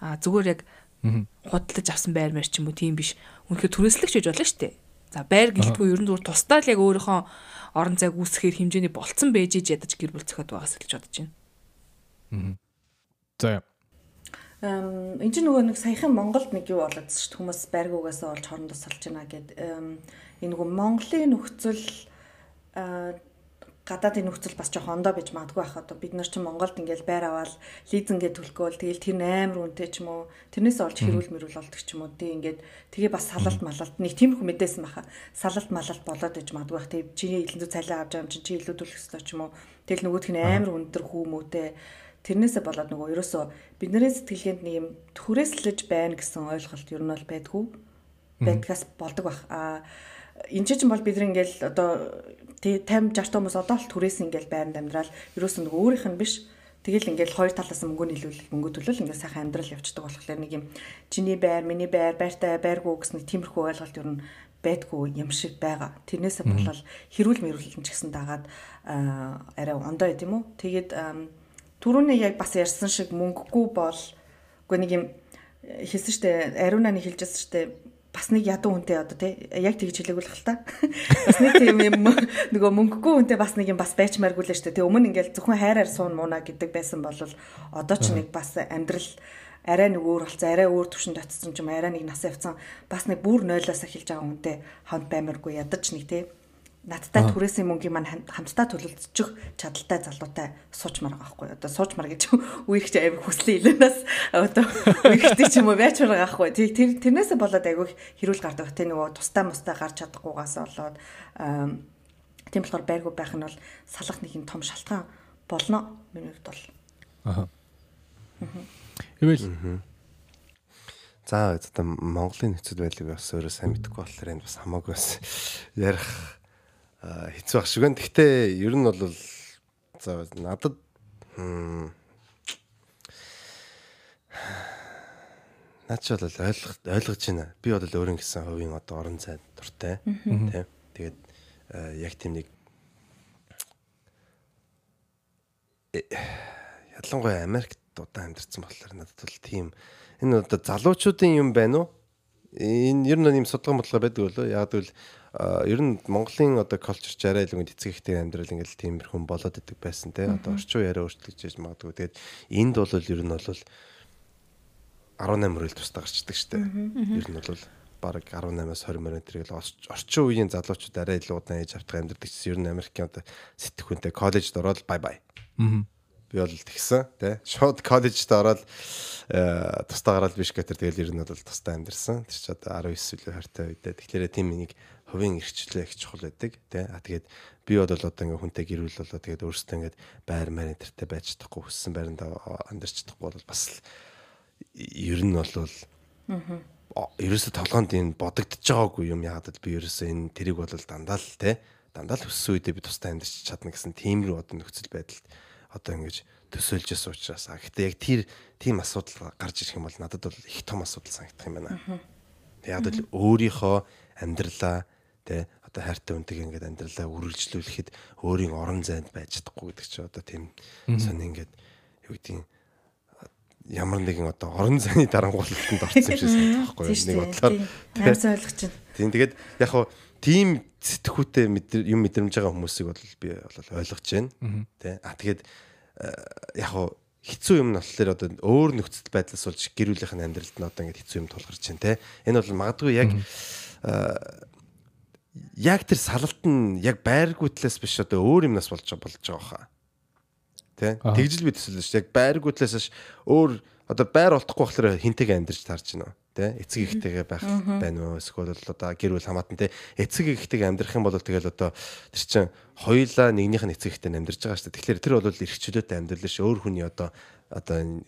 А зүгээр яг худалдаж авсан байр мэр ч юм уу тийм биш. Үнэхээр түрээслэгч гэж болно шүү дээ. За байр гэлтгүй ерөн зүгээр тусдаа л яг өөрийнхөө орон зайг үүсгэхээр хэмжээний болцсон байж ядаж гэр бүл зөхиод байгаас гэж бодож байна. Аа. За. Эм энэ чинь нөгөө нэг саяхан Монголд нэг юу болоод шүү дээ хүмүүс байргуугаас олж хорондоо салж байна гэд. Энэ нөгөө Монголын нөхцөл а гадаадын нөхцөл бас жоохон ондоо биж магадгүй байх одоо бид нар чинь Монголд ингээл байр аваад лизингээ төлгөөл тэгэл тэр амар үнэтэй ч юм уу тэрнээс олж хэрүүл мэрүүл болдог ч юм уу тий ингээд тэгээ бас салалт малалт нэг тиймэрхүү мэдээсэн баха. Салалт малалт болоод иж магадгүй байх тий. Чи илүү цайлаа авч байгаа юм чи илүү төлөх ёстой ч юм уу. Тэгэл нөгөөх нь амар өндөр хүүмөөтэй тэрнээсээ болоод нөгөө ерөөсөө бидний сэтгэлгээнд нэг юм түрээслэж байна гэсэн ойлголт ер нь бол байдгүй. Байдгаас болдог бах. А энэ чинь бол бид ингээл одоо 50 60 хүмүүс одоо л түрээс ингээл байранд амьдрал. Ерөөсөө нөгөө өөрийнх нь биш. Тэгэл ингээл хоёр талаас мөнгө нийлүүлэх мөнгө төлөөл ингээд сайхан амьдрал явцдаг болохоор нэг юм чиний байр, миний байр, байртай байргүй гэсэн тиймэрхүү ойлголт ер нь байдгүй юм шиг байгаа. Тэрнээсээ болол хэрүүл мэрүүлэн ч гэсэн дагаад арай ондоо юм уу? Тэгээд түрүүний яг бас ярьсан шиг мөнгөгүй бол үгүй нэг юм хэлсэн штэ ариунаа нэг хэлжсэн штэ бас нэг ядуу хүнтэй одоо тий яг тэгж хэлээгүүл хэл та. *laughs* Бас нэг тийм юм нөгөө мөнгөгүй хүнтэй бас нэг юм бас байчмааргүй л штэ. Тэг өмнө ингээл зөвхөн хайраар суун мууна гэдэг байсан бол одоо ч нэг бас амьдрал арай нэг өөр болсон арай өөр төвшөнд очсон ч юм арай нэг нас явцсан бас нэг бүр нойлоос эхэлж байгаа хүнтэй хавд баймаргүй ядаж нэг тий надтай түрээсийн мөнгөийг маань хамтдаа төлөлдчих чадaltaй залуутай суучмаар байгаа байхгүй одоо суучмаар гэж *laughs* үерхч аяг хүслийн илэнээс одоо *laughs* үерхтэй ч юм уу байчмаар байгаа байхгүй тэр тэрнээсээ болоод аяг хэрүүл гардаг. Те нөгөө тустай мустай гарч чадахгүйгаас болоод тийм болохоор байргүй байх нь бол салах нэг юм том шалтгаан болно. Миний хувьд бол. Аа Ивэл За одоо Монголын нөхцөл байдлыг бас өөрөө сайн мэдэхгүй болохоор энэ бас хамаагүй бас ярих хэцүү ах шиг байна. Гэхдээ ер нь бол за надад наач бол ойлгох ойлгож байна. Би бол өөрийн гэсэн хувийн одоо орон зай дуртай тийм. Тэгээд яг тийм нэг э, ялангуяа Америкт удаан амьдарсан болохоор надад бол тийм энэ одоо залуучуудын юм байна уу? Энэ ер нь юм судалгаа бодлого байдаг болоо. Яг л ер нь Монголын одоо culture ч арай илүү эцэг ихтэй амьдрал ингээл тиймэрхэн болоод идэг байсан те. Одоо орчин үе арай өөрчлөгдөж магадгүй. Тэгээд энд бол ер нь бол 18 хүрэл тусдаа гарчдаг штэ. Ер нь бол бараг 18-аас 20 мөрөнд тэргээл орчин үеийн залуучууд арай илүү удаан ээж автах амьдрдаг гэсэн ер нь Америкийн одоо сэтгхүүнтэй коллежд ороод бай бай. Би бол тэгсэн тий шууд коллежд ороод тусдаа гараад биш гэтэр тэгэл ер нь бол тусдаа амьдэрсэн. Тэр чи одоо 19 илүү хайртай үедээ. Тэгэхээр тийм нэг хувийн эрхчлээ их чухал байдаг тий а тэгээд би бол одоо ингээ хүнтэй гэрүүл болоо. Тэгээд өөрөөсөө ингээ байр маяг энтертэй байж чадахгүй хүссэн байранд амьдарч чадахгүй бол бас ер нь бол ерөөсө тоглоонд энэ бодогдож байгаагүй юм яагаад би ерөөсө энэ тэрийг бол дандаа л тий дандаа л өссөн үедээ би тустай амьдарч чадна гэсэн тийм рүү одоо нөхцөл байдалд одоо ингэж төсөөлж ясан учраас а гэхдээ яг тэр тийм асуудал гарч ирэх юм бол надад бол их том асуудал санагдах юм байна. Яг л өөрийнхөө амьдралаа тэ одоо хайртай үнтэйг ингээд амьдралаа үргэлжлүүлэхэд өөрийн орон зайд байж чадахгүй гэдэг чи одоо тийм сони ингээд юу гэдгийг ямар нэгэн одоо орон зайны дарангуулалтанд орсон юм шиг санагдах байхгүй нэг бодлоор тийм *laughs* ойлгож байна. Тийм тэгээд яг хуу тийм сэтгхүүтэй юм мэдрэмж байгаа хүмүүсийг бол би бол ойлгож байна. Тэ а тэгээд яг хуу хэцүү юм нь болохоор одоо өөр нөхцөл байдлаас болж гэр бүлийнх нь амьдралд нь одоо ингээд хэцүү юм тулгарч байна те. Энэ бол магадгүй яг яг тэр салалт нь яг байргүй талаас биш одоо өөр юмнаас болж болж байгаа хаа. Тэ? Тэгжил би төсөлж шүү. Яг байргүй талаас ш өөр одоо байр олдохгүй болохоор хинтэйг амьдарч таарч байна. Тэ? Эцэг ихтэйгээ байх байна уу? Эсвэл одоо гэр бүл хамаатан тэ эцэг ихтэйг амьдрах юм бол тэгэл одоо тэр чин хоёулаа нэгнийх нь эцэг ихтэй амьдарч байгаа шүү. Тэгэхээр тэр бол эрхчлөөтэй амьдрал ш. Өөр хүний одоо одоо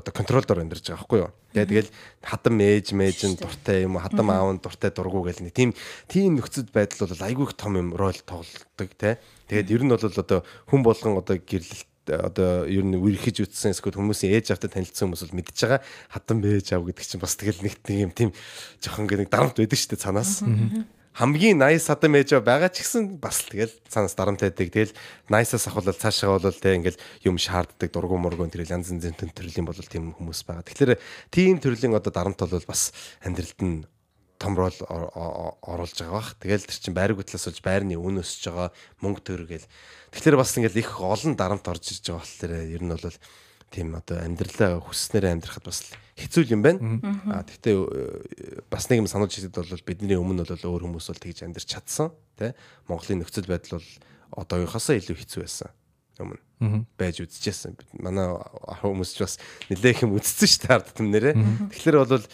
одоо контролдор амьдарч байгаа байхгүй юу. Тэгээ тэгэл хадам ээж мэж нь дуртай юм уу хадам аав нь дуртай дургу гэл нэг тийм тийм нөхцөл байдал бол айгүй том юм рол тоглодог те. Тэгээд ер нь бол одоо хүн болгон одоо гэрлэлт одоо ер нь үрхэж үтсэн эсвэл хүмүүсийн ээж автай танилцсан хүмүүс бол мэдж байгаа хатан бэж ав гэдэг чинь бас тэгэл нэг тийм тийм жоохон нэг дарамт байдаг шүү дээ цанаас хамгийн nice садам ээж байгаа ч гэсэн бас тэгэл цаанаас дарамтайдаг. Тэгэл nice-аас ахвал цаашаа бол тэг ингээл юм шаарддаг дургуун мургуун тэрэл янз янзын төрлийн бол тийм хүмүүс байгаа. Тэгэхээр тийм төрлийн одоо дарамт бол бас амьдралд нь том рол оруулж байгаа бах. Тэгэл тэр чин байрг хөтлөөс болж байрны үн өсөж байгаа мөнгө төргээл. Тэгэхээр бас ингээл их олон дарамт орж ирж байгаа болохоор ер нь бол тийм одоо амьдралаа хүсснээр амьдрахад бас хэцүү юм байна. А тэгтээ э, бас нэг юм сануулж хэлэхэд бол бидний өмнө бол өөр хүмүүс бол тэгж амьдрч чадсан тий. Монголын нөхцөл байдал бол одоогийнхоосоо илүү хэцүү байсан өмнө байж үзчихсэн. Манай хүмүүс ч бас нэлээх юм үзсэн шүү дээ ард түмнэрээ. Тэгэхээр бол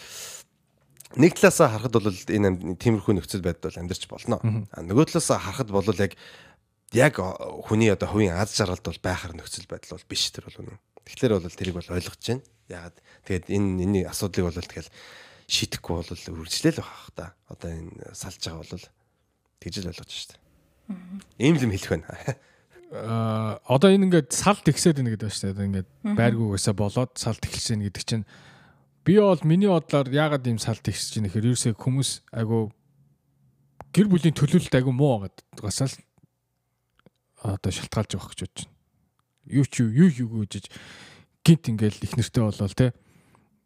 нэг талаасаа харахад бол энэ тиймэрхүү нөхцөл байдал бол амьдрч болно. А нөгөө талаасаа харахад бол яг яг хүний одоо хувийн аз жаргалд бол байхаар нөхцөл байдал бол биш тэр бол үнэн. Тэгэхээр бол тэрийг бол ойлгож байна. Ягаад тэгээд энэ энэний асуудлыг бол тэгэл шийдэхгүй бол үргэлжлээл байх та. Одоо энэ салж байгаа бол тэгж л ойлгож штэ. Ийм л юм хэлэх байна. Аа одоо энэ ингээд салт ихсээд байна гэдэг байна шүү дээ. Ингээд байргуугаасаа болоод салт эхэлсэн гэдэг чинь би бол миний бодлоор яагаад ийм салт ихсэж байна гэхээр ерөөсөө хүмүүс айгу гэр бүлийн төлөөлөлт айгу муу байгаад гасаал одоо шалтгаалж байгаа гэж бодож байна. Юу ч юу юу гэж гинт ингээл их нэртэй болол те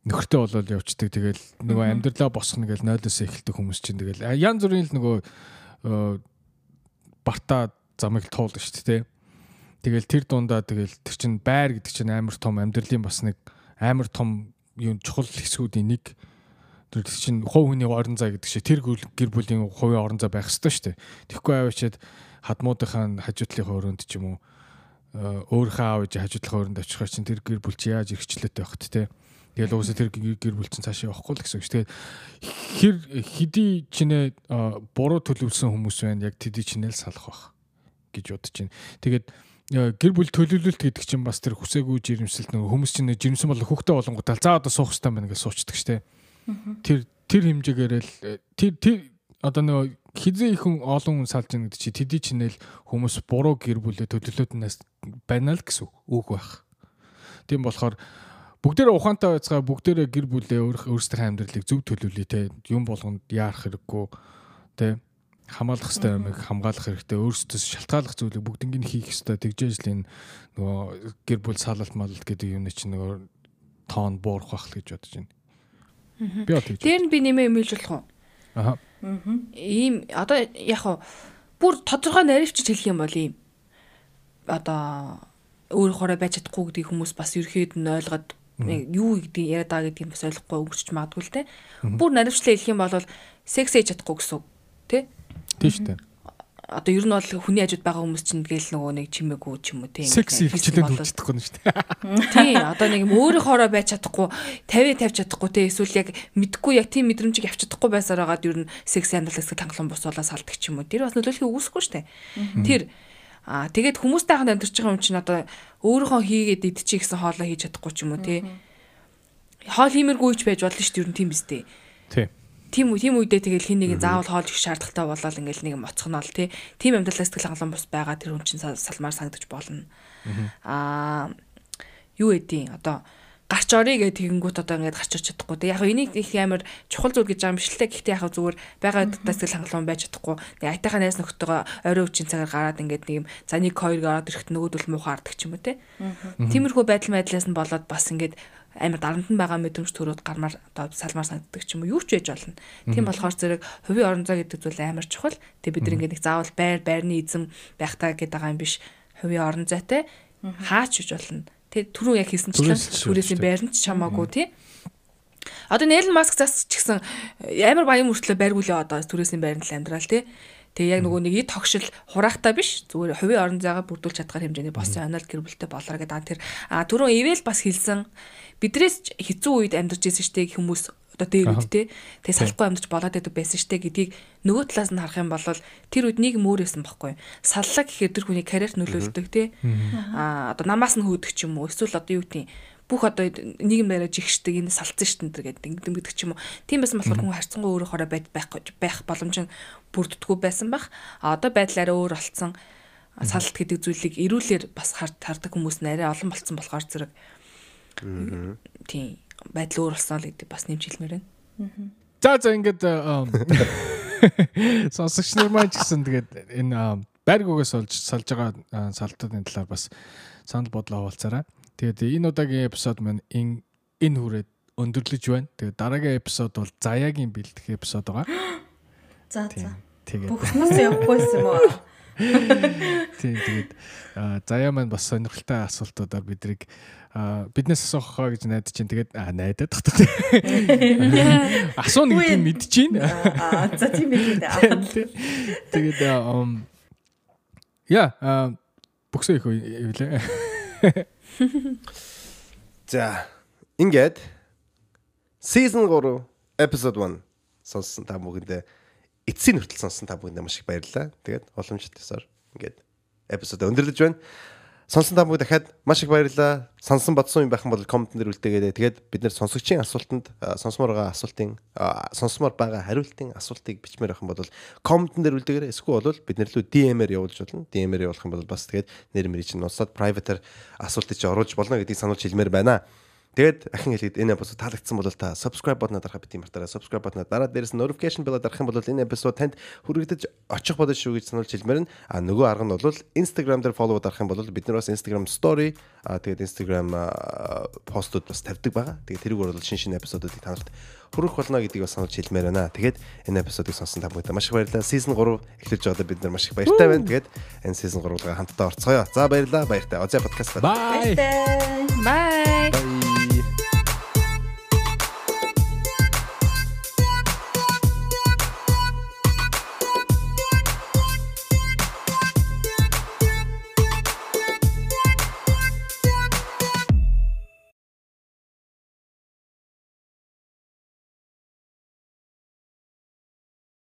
нөхөртэй болол явцдаг тэгэл нөгөө амьдралаа босгоно гэж нойлоос эхэлдэг хүмүүс чинь тэгэл янз бүрийн л нөгөө барта замыг туулна шүү дээ те. Тэгэл тэр дундаа тэгэл тэр чин байр гэдэг чинь амар том амьдралын бас нэг амар том юм чухал хэсгүүдийн нэг тэр чинь хувь хүний орон зай гэдэг чинь тэр гэр бүлийн хувийн орон зай байх ёстой шүү дээ. Тэгэхгүй аваачаад хадмуудынхаа хажуудлын өрөөнд ч юм уу өөрийнхөө аав ээж хажуудлын өрөөнд очихоор чинь тэр гэр бүл чи яаж эрхчлээтэй байхт те. Тэгэл уусаа тэр гэр бүл чинь цаашаа явахгүй л гэсэн үг. Тэгээд хэр хэдий чинээ буруу төлөвлөсөн хүмүүс байна яг тэдий чинээ л салах бах гэж бодож байна. Тэгээд гэр бүл төлөвлөлт гэдэг чинь бас тэр хүсээгүй жирэмсэлт нэг хүмүүс чинь жирэмсэн бол хөхтэй болонгуудаа за одоо суух хэрэгтэй байна гэж суучдаг штэ. Тэр тэр хэмжээгээр л тэр тэр одоо нөгөө хизээ ихэн олон хүн салж ийн гэдэг чи тэдий чинэл хүмүүс буруу гэр бүлээ төлөвлөлтнээс байна л гэсэн үг байх. Тийм болохоор бүгдээрээ ухаантай байцгаа бүгдээрээ гэр бүлээ өөрсдийнхээ амьдралыг зөв төлөвлөе те юм болгонд яарах хэрэггүй те хамгаалах хэрэгтэй юмыг хамгаалах хэрэгтэй өөрсдөөс шалтгааллах зүйлийг бүгднийг хийх хэрэгтэй тэгжээж л энэ нөгөө гэр бүл салалт малалт гэдэг юм чинь нөгөө тоон буурах байх л гэж бодож байна. Би одоо Тэр нь би нэмээ өмөлж болох уу? Аа Ийм одоо яг хуу бүр тодорхой наривчж хэлэх юм бол ийм. Одоо өөр хороо байж чадахгүй гэдгийг хүмүүс бас ерөөд нь ойлгоод юу гэдэг яриад байгаа гэдгийг бас ойлгохгүй өнгөрч магадгүй л те. Бүр наривчлаа хэлэх юм бол секс хийж чадахгүй гэсэн үг тий. Тийм шүү дээ одоо ер нь бол хүний хажууд байгаа хүмүүс чинь тэгэл нөгөө нэг чимээгүй ч юм уу тийм секс хилчлэн үлдэхгүй нь шүү дээ. *laughs* Тийм одоо нэг юм өөрийнхоороо байж чадахгүй 50 тавьж чадахгүй те эсвэл яг мэдгүй яг тийм мэдрэмжийг авч чадахгүй байсаар хагаад ер нь секс амьдрал хэсэг тангалан босоолаа салдаг ч юм уу. Тэр бас нөлөөлөхийг үүсэхгүй шүү дээ. Тэр Аа тэгээд хүмүүстэй ханд амьдарч байгаа юм чинь одоо өөрийнхөө хийгээд идчих гэсэн хоолоо хийж чадахгүй ч юм уу тий. Хоол хиймэргүйч байж болно шүү дээ ер нь тийм биз дээ. Тий тийм тийм үедээ тэгэл хин нэг заавал хоолж их шаардлагатай болол ингээл нэг моцгоноол тий тийм амьдралаа сэтгэл хангалуун бус байгаа тэр хүн чинь салмаар санагдаж болно аа юу эдийн одоо гарч орё гэх тэгэнгүүт одоо ингээд гарч орч чадахгүй. Тэг яг энийг их амар чухал зүйл гэж байгаа юм те. Гэхдээ яг зүгээр байгаа сэтгэл хангалуун байж чадахгүй. Тэг айтайхаа найз нөхдөйгөө орой үчин цагаар гараад ингээд нэг юм за нэг хоёр гараад ирэхэд нөгөөдөл муухаардаг ч юм уу те. Тиймэрхүү байдал байдлаас нь болоод бас ингээд амар дарамт нь байгаа мэдрэмж төрөөд гармаар одоо салмаар санагддаг ч юм уу юу ч байж болно. Тийм болохоор зэрэг хувийн орон зай гэдэг зүйл амар чухал. Тэгээ бид нэг нэг заавал байр байрны эзэм байх таа гэдэг байгаа юм биш. Хувийн орон зайтай хаач гэж болно. Тэгээ түрүү яг хийсэнчлэн түрээсийн байранд ч чамаагүй тий. Одоо Нэлен Маск зас ч гэсэн амар баян мөртлөө байргуулээ одоо түрээсийн байранд л амьдрал тий. Тэгээ яг нөгөө нэг ид тогшил хураахтай биш зүгээр хувийн орон зайгаа бүрдүүлж чадхаар хэмжээний болсон онол гэр бүлтэй болоо гэдэг. Тэр а түрүү ивэл бас хэлсэн бидрээс хэцүү үед амьдарч ирсэн штэ хүмүүс одоо дээр үед те. Тэгээ салахгүй амьдарч болоод байдаг байсан штэ гэдгийг нөгөө талаас нь харах юм бол тэр үед нэг мөөрөөсөн байхгүй. Саллаа гэхээр тэр хүний карьерт нөлөөлдөг те. А одоо намаас нь хөөдөг ч юм уу? Эсвэл одоо юу гэдэг бүх одоо нийгэм бариад жигшдэг энэ салцсан штэн тэр гэдэг ингэдэг ч юм уу? Тийм байсан болохоор хүн харцсангүй өөрөө хороо байх байх боломж нь бүрддэггүй байсан бах. А одоо байдлаараа өөр болцсон салт гэдэг зүйлийг эрүүлэр бас хардаг хүмүүс нэрээ олон болцсон болохоор зэрэг Тийм байдал өөр болсон л гэдэг бас нэмж хэлмээр байна. За за ингээд *laughs* сонсогч нар маань ч гэсэн тэгээд энэ байргуугаас олж салж байгаа салтуудын талаар бас санал бодлоо хаваалцаарай. Тэгээд энэ удаагийн эпизод маань энэ энэ хүрээд өндөрлөж байна. Тэгээд дараагийн эпизод бол заяагийн бэлдэх эпизод байгаа. *gasps* За за. Тэгээд бүгднээс явахгүйсэн юм уу? *laughs* Тийм тэгээд заяа маань бас сонирхолтой асуултуудаар бидрийг а биднээс асуухаа гэж найдаж чинь тэгээд аа найдаад тахдаг. *laughs* Асууна мэдэж чинь. Аа за тийм байх үү. *laughs* Тэгээд яа боксоо их ивлээ. *laughs* За ингээд season 3 episode 1 сонссон та бүхэндээ эцсийн хүртэл сонссон та бүхэндээ маш их баярлалаа. Тэгээд уламжлалтсаар ингээд episode өндөрлөж байна. Сонсон та бүхэн дахиад маш их баярлалаа. Сонсон бодсон юм байх юм бол коммент дээр үлдээгээрэй. Тэгээд бид нэр сонсогчийн асуултанд сонсомоор байгаа асуултын сонсомоор байгаа хариултын асуултыг бичмээр байх юм бол коммент дээр үлдээгээрэй. Эсвэл бол бид нэр лүү DM-ээр явуулж болно. DM-ээр явуулах юм бол бас тэгээд нэр мэрийг чинь нусаад private-аар асуултыг чинь оруулж болно гэдгийг сануулж хэлмээр байна. Тэгээд ахин хэлээд энэ эпизод таалагдсан бол та subscribe бутнаа дарахаа бити мартаарай. Subscribe бутнаа дараа дээрээс notification bell дарах юм бол энэ эпизод танд хүрэгдэж очих болно шүү гэж сануулж хэлмээр нь. А нөгөө арга нь бол Instagram дээр follow дарах юм бол бид нар бас Instagram story а тэгээд Instagram постууд бас тавьдаг байгаа. Тэгээд тэрийг бол шин шин эпизодуудыг танарт хүрэх болно гэдгийг бас сануулж хэлмээр байна. Тэгээд энэ эпизодыг сонсон та бүхэнд маш их баярлалаа. Season 3 эхлэж байгаадаа бид нар маш их баяртай байна. Тэгээд энэ season 3-ыг хамтдаа орцгоё. За баярлалаа. Баяртай. Озя подкаст. Bye. Bye.